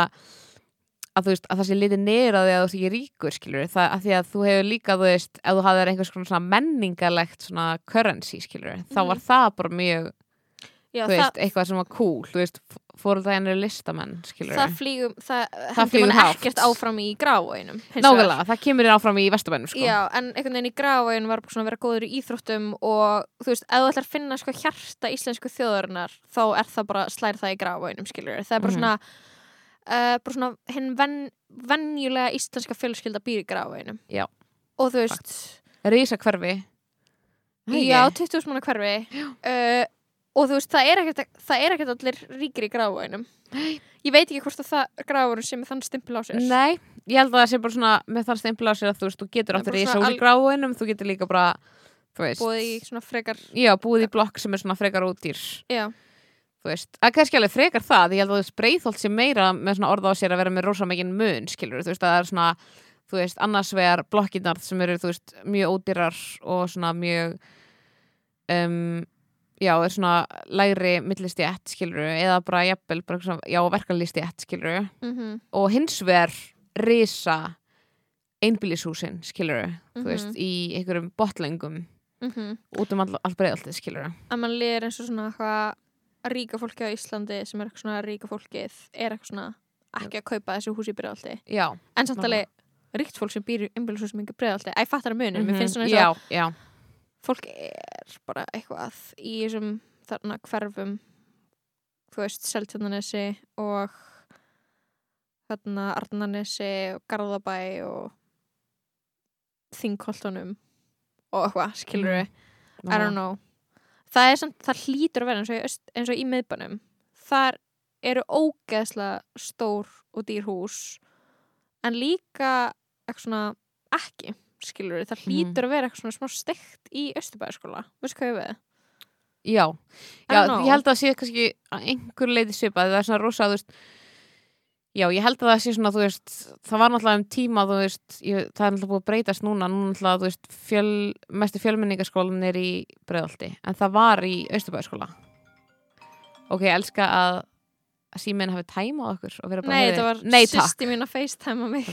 að þú veist, að það sé litið niður að því að þú veist ekki ríkur skilur, það að því að þú hefur líka þú veist, ef þú hafðir einhvers konar svona menningarlegt svona currency skilur þá Mhm. var það bara mjög, já þú veist, eitthvað sem var cool þú veist, fóröldaginn eru listamenn skilur það flýgum það, Það flýgur hátt. ekkert áfram í gráinum Nákvæmlega, það kemur þér áfram í vesturbænum sko. Já, en einhvern veginn í gráin var svona að vera góður í íþróttum og þú veist, ef þú ætlar að finna sko hjarta íslensku þjóðarinnar þá er það bara, slær það í gráinum, skilur það er bara Mhm. svona uh, bara svona hinn ven, venjulega íslenska fjölskylda býr í gráinum Já. og þú veist Rísa hverfi Já, 20 manna hverfi uh, og þú veist, það er ekkert það er ekkert allir ríkir í gráinum ég veit ekki hvort að það gráinum sem er þann stimpil á sér. Nei, ég held að það sé bara svona með þann stempil á sér að þú veist, þú getur áttur í í gráinum, þú getur líka bara búið í svona frekar já, búið í blokk sem er svona frekar útýr já, þú veist, að kannski alveg frekar það ég held að þú veist, breyðholt sé meira með svona orða á sér að vera með rosa mikinn mun, skilur þú veist, að það er svona, þú veist, annars vegar blokkinnar sem eru, þú veist, mjög ódýrar og svona mjög um, já, er svona lægri millistjætt, skilur eða bara jafnvel, bara svona, já, verkalýstjætt, skilur mhm. Og hins vegar risa einbýlishúsin, skilur þú Mhm. veist, í einhverjum botlengum mhm. út um all, all breiðaltið, skilur að mann liður eins og svona eitthvað ríka fólki á Íslandi sem er eitthvað svona ríka fólkið er eitthvað svona ekki að kaupa þessu hús í bregðaldi já, en samt Nákvæmlega. alveg ríkt fólk sem býr í umbylshúsum í bregðaldi að ég fattar að munin, mér Mhm, finnst svona eins já, og já, fólk er bara eitthvað í þessum þarna hverfum þú veist, Seltjarnanesi og þarna Arnanesi og Garðabæ og Þingholtunum og eitthvað, skilur við I don't know. Það er samt, það hlýtur að vera eins og, öst, eins og í miðbænum. Þar eru ógeðslega stór og dýr hús en líka eitthvað svona ekki skilur það Mhm. hlýtur að vera eitthvað svona smá steikt í Östubæðaskóla, veistu hvað ég við? Já, já ég held að það sé kannski einhver leiti svipað, það er svona rosa, þú veist Já, ég held að það sé svona, þú veist, það var náttúrulega um tíma, þú veist, ég, það er náttúrulega búið að breytast núna, núna náttúrulega, þú veist, fjöl, mestu fjölmenningaskólan er í breiðalti, en það var í Austurbæðaskóla. Ok, ég elska að, að síminn hafi tæmað okkur og vera bara Nei, þetta var sýsti mín að FaceTime mig.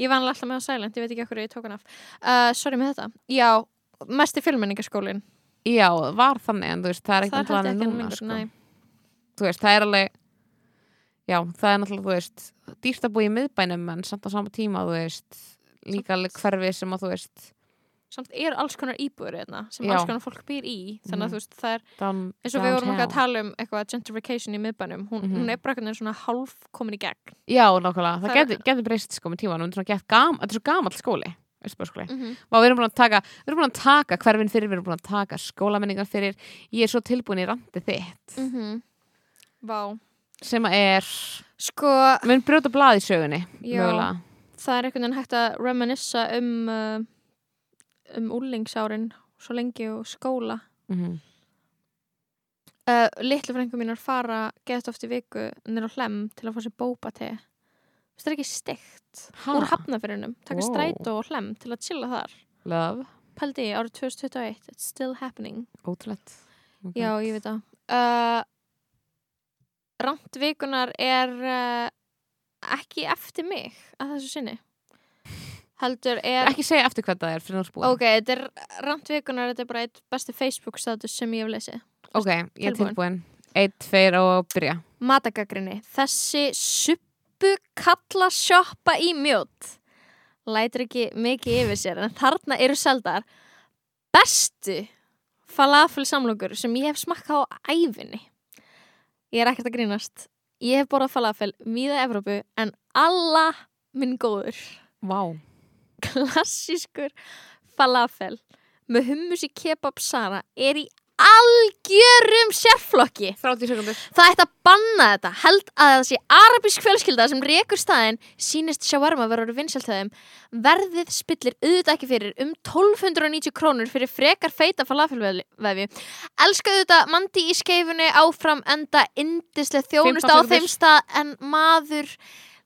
Ég var alltaf með á silent, ég veit ekki okkur ég tók hann af. Uh, Sorry með þetta. Já, mesti fjölmenningaskólin Já, var þannig, en þú veist, það er ekki Það náttúrulega ekki núna, sko. Þú veist, það er alveg, já, það er náttúrulega, þú veist, dýrt að búa í miðbænum, en samt á sama tíma, þú veist, líka alveg hverfi sem að, þú veist, Samt eru alls konar íbúður hérna sem Já. alls konar fólk býr í Þannig að Mhm. þú veist, það er down, eins og við vorum ekki að tala um eitthvað gentrification í miðbænum hún, Mhm. hún er bara veginn svona hálf komin í gegn Já, nákvæmlega, það Það er- getur geti breyst sko með tíman, þetta er er svo gamall skóli mm -hmm. Vá, við erum búin að taka, við erum taka hverfin fyrir, við erum búin að taka skólamenningar fyrir ég er svo tilbúin í randi þitt Mhm. Vá sem er, Sko, mun brjóta blað í sögunni Já. það er einhvern veginn hægt að reminissa um uh, um úlingsárin svo lengi og skóla. Mm uh, litlu frængu mínar fara geðt oft í viku nýr á hlem til að fá sér bópa te það er ekki steikt? Úr hafnafyrinum, taka Wow. strætó og hlem til að chilla þar. Love, pældi ég árið 2021, it's still happening. Ótrúlegt. Ok. já, ég veit það. Uh, rand vikunar er uh, ekki eftir mig að þessu sinni heldur er Ekki segja eftir hvað það er fyrir náttúrulega ok, þetta er rand vikunar þetta er bara eitt besti Facebook status sem ég hef lesið. Ok, ég er Tilbúin. Eitt, tveir og byrja. Matagagrinni þessi suppu kalla sjoppa í mjót lætur ekki mikið yfir sér en þarna eru seldar bestu falafel samlokur sem ég hef smakkað á æfinni ég er ekkert að grínast. Ég hef borðað falafel víða Evrópu en alla minn góður. Vá klassískur falafel með hummus í kebab Sara er í algjörum sérflokki. 30 sekundur Það ætti að banna þetta, held að sé arabísk fjölskylda sem rekur staðinn sínist shawarma verður vinsæltöðum verðið spillir auðvitað ekki fyrir um 1290 krónur fyrir frekar feita falafelvefi Elska auðvitað mandi í skeifunni áfram enda indislega þjónust 15 á þeim stað en maður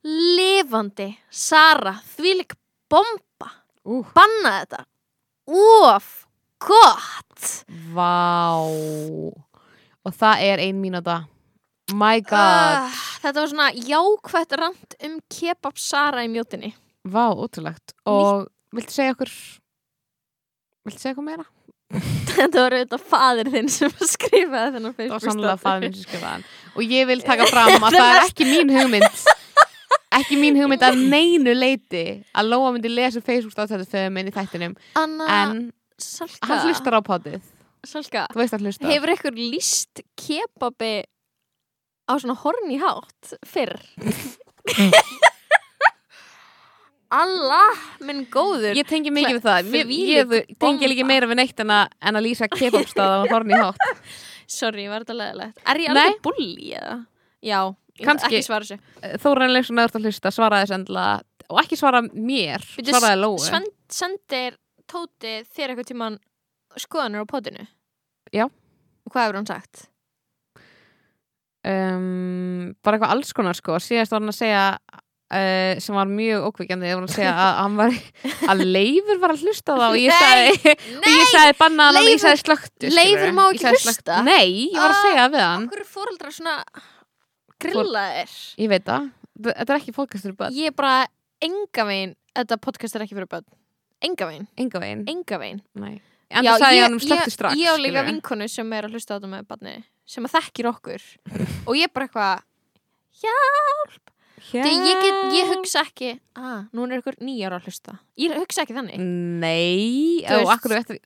lifandi. Sara, þvílik bomba. Uh. banna þetta. Óf, gott. Vá. Og það er ein mínúta. My god. Ah, Þetta var svona jákvætt rand um kebab Sara í mjótinni Vá, ótrúlegt. Og viltu segja okkur Viltu segja okkur meira? Þetta var auðvitað fadir þinn sem skrifaði þennan Það var Facebook sannlega faðir minn sem skrifaði hann. Og ég vil taka fram að það er ekki mín hugmynd Ekki mín hugmynd að neinu leiti að Lóa myndi lesa Facebook státtættu fyrir minn í þættinum. Anna En Salka, hann hlustar á potið Salka Þú veist að hlusta. Hefur ykkur líst kebabi á svona horni hátt fyrr? Allah, minn góður. Ég tengi mikið við það. Ég, Þvílík ég, ég tengi líka meira við neitt en að, en að lýsa kebabstaða og horni hátt. Sorry, var þetta leðilegt Er ég Nei. alveg bulli eða? Já, Kannski. þessu Þóran Leifsson eða að hlusta svaraði þess endilega og ekki svara mér, Bíddu, svaraði Sven, sendir Tóti þér eitthvað tíman skoðanur á potinu? Já. Og hvað hefur hann sagt? um, bara eitthvað alls konar sko síðast var hann að segja uh, sem var mjög hann að að var að Leifur var að hlusta á það og ég Nei, sagði sagði bannaðan og ég sagði slöktu Leifur má ekki hlusta? Nei, ég var að Ah, segja við hann Okkur er fóreldrar svona grillaðir Ég veit það, þetta er ekki fólkastur börn. Ég er bara enga veginn Þetta podcast er ekki fyrir börn. Enga veginn, enga veginn, enga veginn. Nei. En það sagði ég hann um slöktu strax Ég á líka vinkonu sem er að hlusta á þetta með barni sem að þekkir okkur. Og ég bara eitthvað Þegar ég, get, ég hugsa ekki ah, Nú er ykkur nýjar að hlusta. Ég hugsa ekki þannig. Nei, og,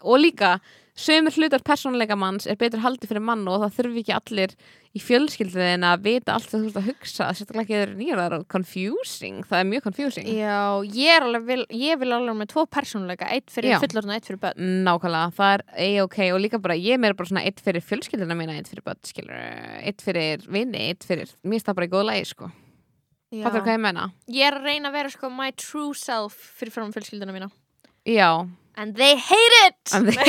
og líka sömur hlutar persónleika manns er betur haldið fyrir mann og það þurfi ekki allir í fjölskylduðin að vita allt það þú ert að hugsa sérstaklega ekki þeir nýjar það er confusing, það er mjög confusing. Já, ég er vil, ég vil alveg með tvo persónuleika Eitt fyrir fullorðin og eitt fyrir börn. Nákvæmlega, það er a-ok og líka bara ég meira bara svona eitt fyrir fjölskylduna mína eitt fyrir börn, skilur, eitt fyrir vini, eitt fyrir, mér það bara í góð lagi sko. Já. Fattar hvað ég menna? Ég er að reyna að vera sko my true self fyrir fjölskylduna mína. Já, And they hate it! Þeir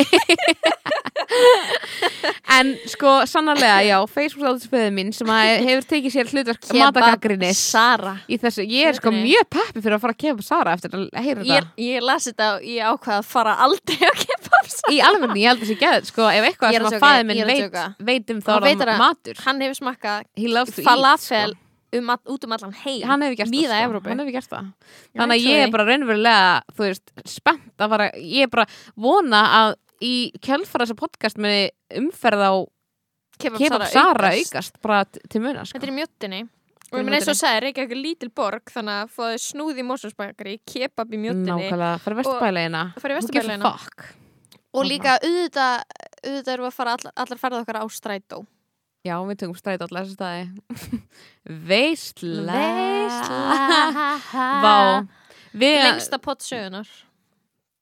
en sko sannarlega, já, Facebook átursföðu mín sem hefur tekið sér hlutverk matagagrinis Sara. þessu, ég er sko mjög peppi fyrir að fara að kepa Sara eftir að heyra ég, þetta. Ég las þetta og ég ákvað að fara aldrei að kepa Sara. Í alveg, ég held að sé geð sko, ef eitthvað Ég sem að fæði ég minn veit, veit um þá Hann er að- matur. hann hefur smakkað he loves to falafel um, all- út um allan heim hann hefur gert sko. hefur gert það. Þannig að ég er bara raunverulega þú veist, spennt að fara ég er bara vona að í kjölfara þessa podcast með umferð á Kebab Sara aukast. bara til muna sko. Þetta er í mjóttinni og ég meina eins og sagði, Reykjavík er lítil borg þannig að fóðu snúð í Mósusbakari kebab í mjóttinni nákvæmlega, fyrir vesturbæleina Fara í Vesturbæleiðina. og líka auðvitað auðvitað við að fara allar, allar ferða okkar á strætó já, við tökum stræt allar þessu staði veistla vá. Við, lengsta pott sögunar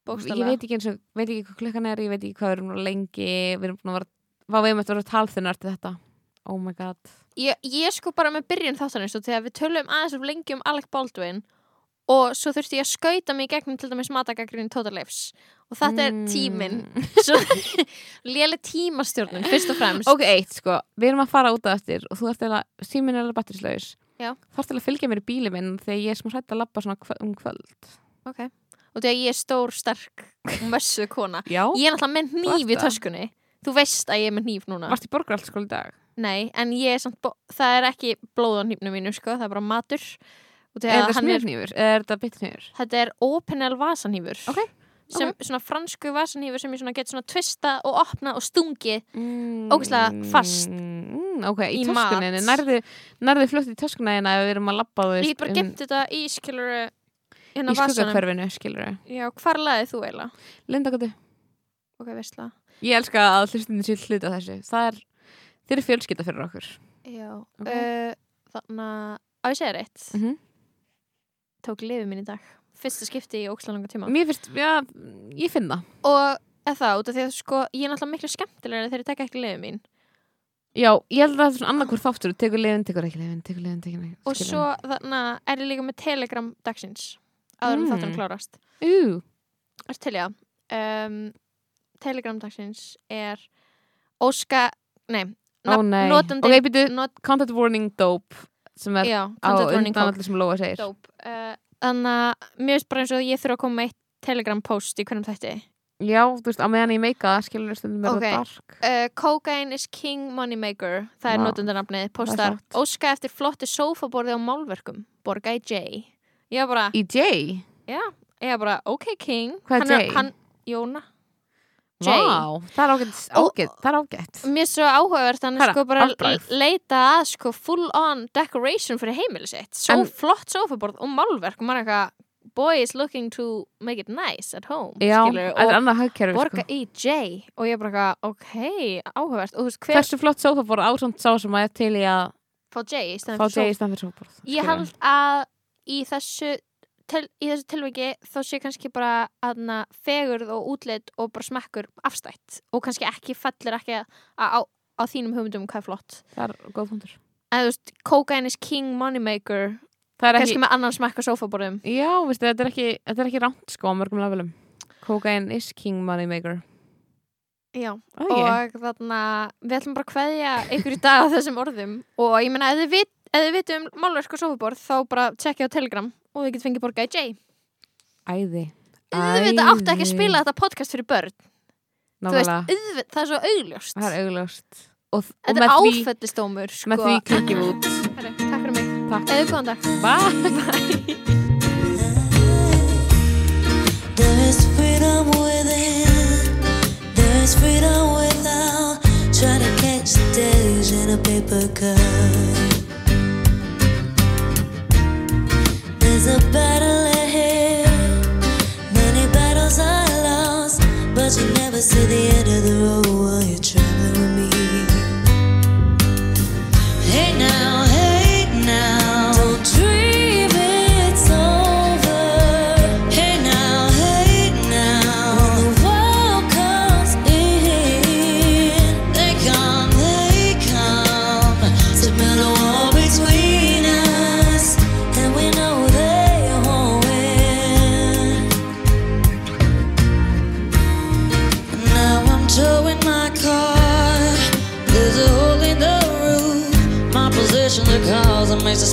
ég veit ekki eins og veit ekki hvað klukkan er, ég veit ekki hvað við erum lengi við erum búin að vera Vá, við erum eftir að vera talþunnar til þetta. Oh my god. Ég, ég sko bara með byrjun þáttanins og þegar við tölum aðeins um lengi um Alec Baldwin og svo þurfti ég að skauta mig gegnum til dæmis matagagrin Total Lives. Og þetta er tíminn. Svo léle tímastjórnun fyrst og fremst. Ok, eitt sko, við erum að fara út af eftir og þú ert eða, síminn er alveg batterislaus ert eða að fylgja mér í bíli minn þegar ég er smá hrætt að labba svona kvö- um kvöld. Ok. og þegar ég er stór, sterk og mössu kona. Já. Ég er náttúrulega með ert í töskunni. Þú veist að ég er með hníf núna. Varst í borgarallskóla í dag? nei, en ég er samt það er ekki blóð á hnífnum mínu sko, það er bara matur. og Er þetta er smjörnýfur? Er þetta bitnýfur? þetta er openel vasanhýfur Ok, sem svona fransku vasanhýfur sem ég svona get svona tvista og opna og stungi mm, Ógeðslega fast mm, Ok, í, í mat. nærðu, nærðu fljótt í töskuna hérna ef við erum að þú ég get bara um, gemt þetta í skiluru hérna í skuggakverfinu, skilur við já, hvar laðið þú eiginlega? Lindagötu Ég elska að hlustinni sér hluta þessu. Það er, þeir eru fjölskylda fyrir okkur. Já, uh, þannig að á ég segja reitt mm -hmm. Tók lifið mín í dag. Fyrsta skipti í ókslalanga tíma. Mér finnst, já, ég finn það. Og eða það út af því að sko ég er náttúrulega miklu skemmtilega þegar ég tek ekki lifið mín. Já, ég held að það er svona annarkur þáttur Tekur liðin, tekur ekki liðin, tekur liðin, tekur ekki og svo þannig að er ég líka með telegram dagsins áður en Mm. þáttunum klárast. Ú, er til já. Um, telegram dagsins er óska nei, ó nei. notandi Ok, byrju, not, content warning dope Sem er já, á undan allir sem Lóa segir. Uh, þannig að mér finnst bara eins og ég þurfa að koma með eitt telegram post í hvernig þætti. Já, þú veist, á meðan ég meika það Skilur stundum með Ok. það dark. Uh, Cocaine is king moneymaker. Það er notundarnafnið, postar óska eftir flottu sófaborði á málverkum. Borga í J. Ég var bara, Í J? Já, ég var bara ok king, Hvað er J? Jóna J. Vá, það er ágætt, það er ágætt. Mér svo áhugavert hann er sko bara l- leita að sko full on decoration fyrir heimili sitt. Svo En- flott sofaborð og málverk og maður eitthvað boy is looking to make it nice at home Já, það er og annað hagkerfi borga sko. í J og ég bara eitthvað ok, áhugavert. Hversu flott sófaborð ásamt sá sem að til í að fá J í stæðan fyrir sófaborð Ég held að í þessu til, í þessu tilviki þá sé kannski bara aðna fegurð og útlit og bara smekkur afstætt og kannski ekki fellir ekki að, á, á þínum hugmyndum um hvað er flott. Það er góð punktur. En þú veist, cocaine is king moneymaker er kannski ekki, með annan smekk á sófaborðum. Já, veistu, þetta er ekki þetta er ekki rámt sko á mörgum levelum. Cocaine is king moneymaker Já, okay. og þarna við ætlum bara að kveðja ykkur í dag á þessum orðum. Og ég meina, ef þið vitum málverk og sófaborð, þá bara tjekkja á Telegram og þið getur fengið borga í J. Æði. Auðvitað áttu ekki að spila þetta podcast fyrir börn. Þú veist, það er svo augljóst. Það er augljóst. Og, og Þetta er áfællistómur sko. með því klikkjum við út. Herri, Takk fyrir mig. Takk. Eða góðan dag. Bye. There's freedom within, there's freedom without. Trying to catch the days in a paper cup. There's a battle ahead, many battles lost, but you never see the end of the road while you're traveling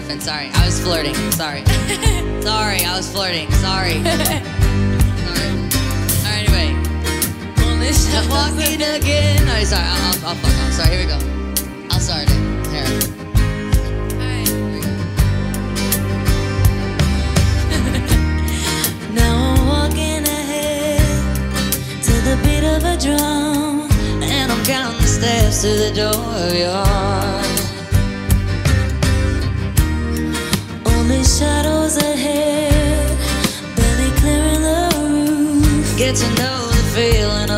Fucking you up. I was riffing. Sorry. I was flirting. Sorry. Sorry, I was flirting. Sorry. Sorry. Alright, anyway. Only I'm walking again. No, sorry. I'll, I'll, I'll fuck off. Sorry, here we go. I'll start it. Here. Alright, here we go. Now I'm walking ahead to the beat of a drum, and I'm counting the steps to the door of your shadows ahead, barely clearing the roof. Get to know the feeling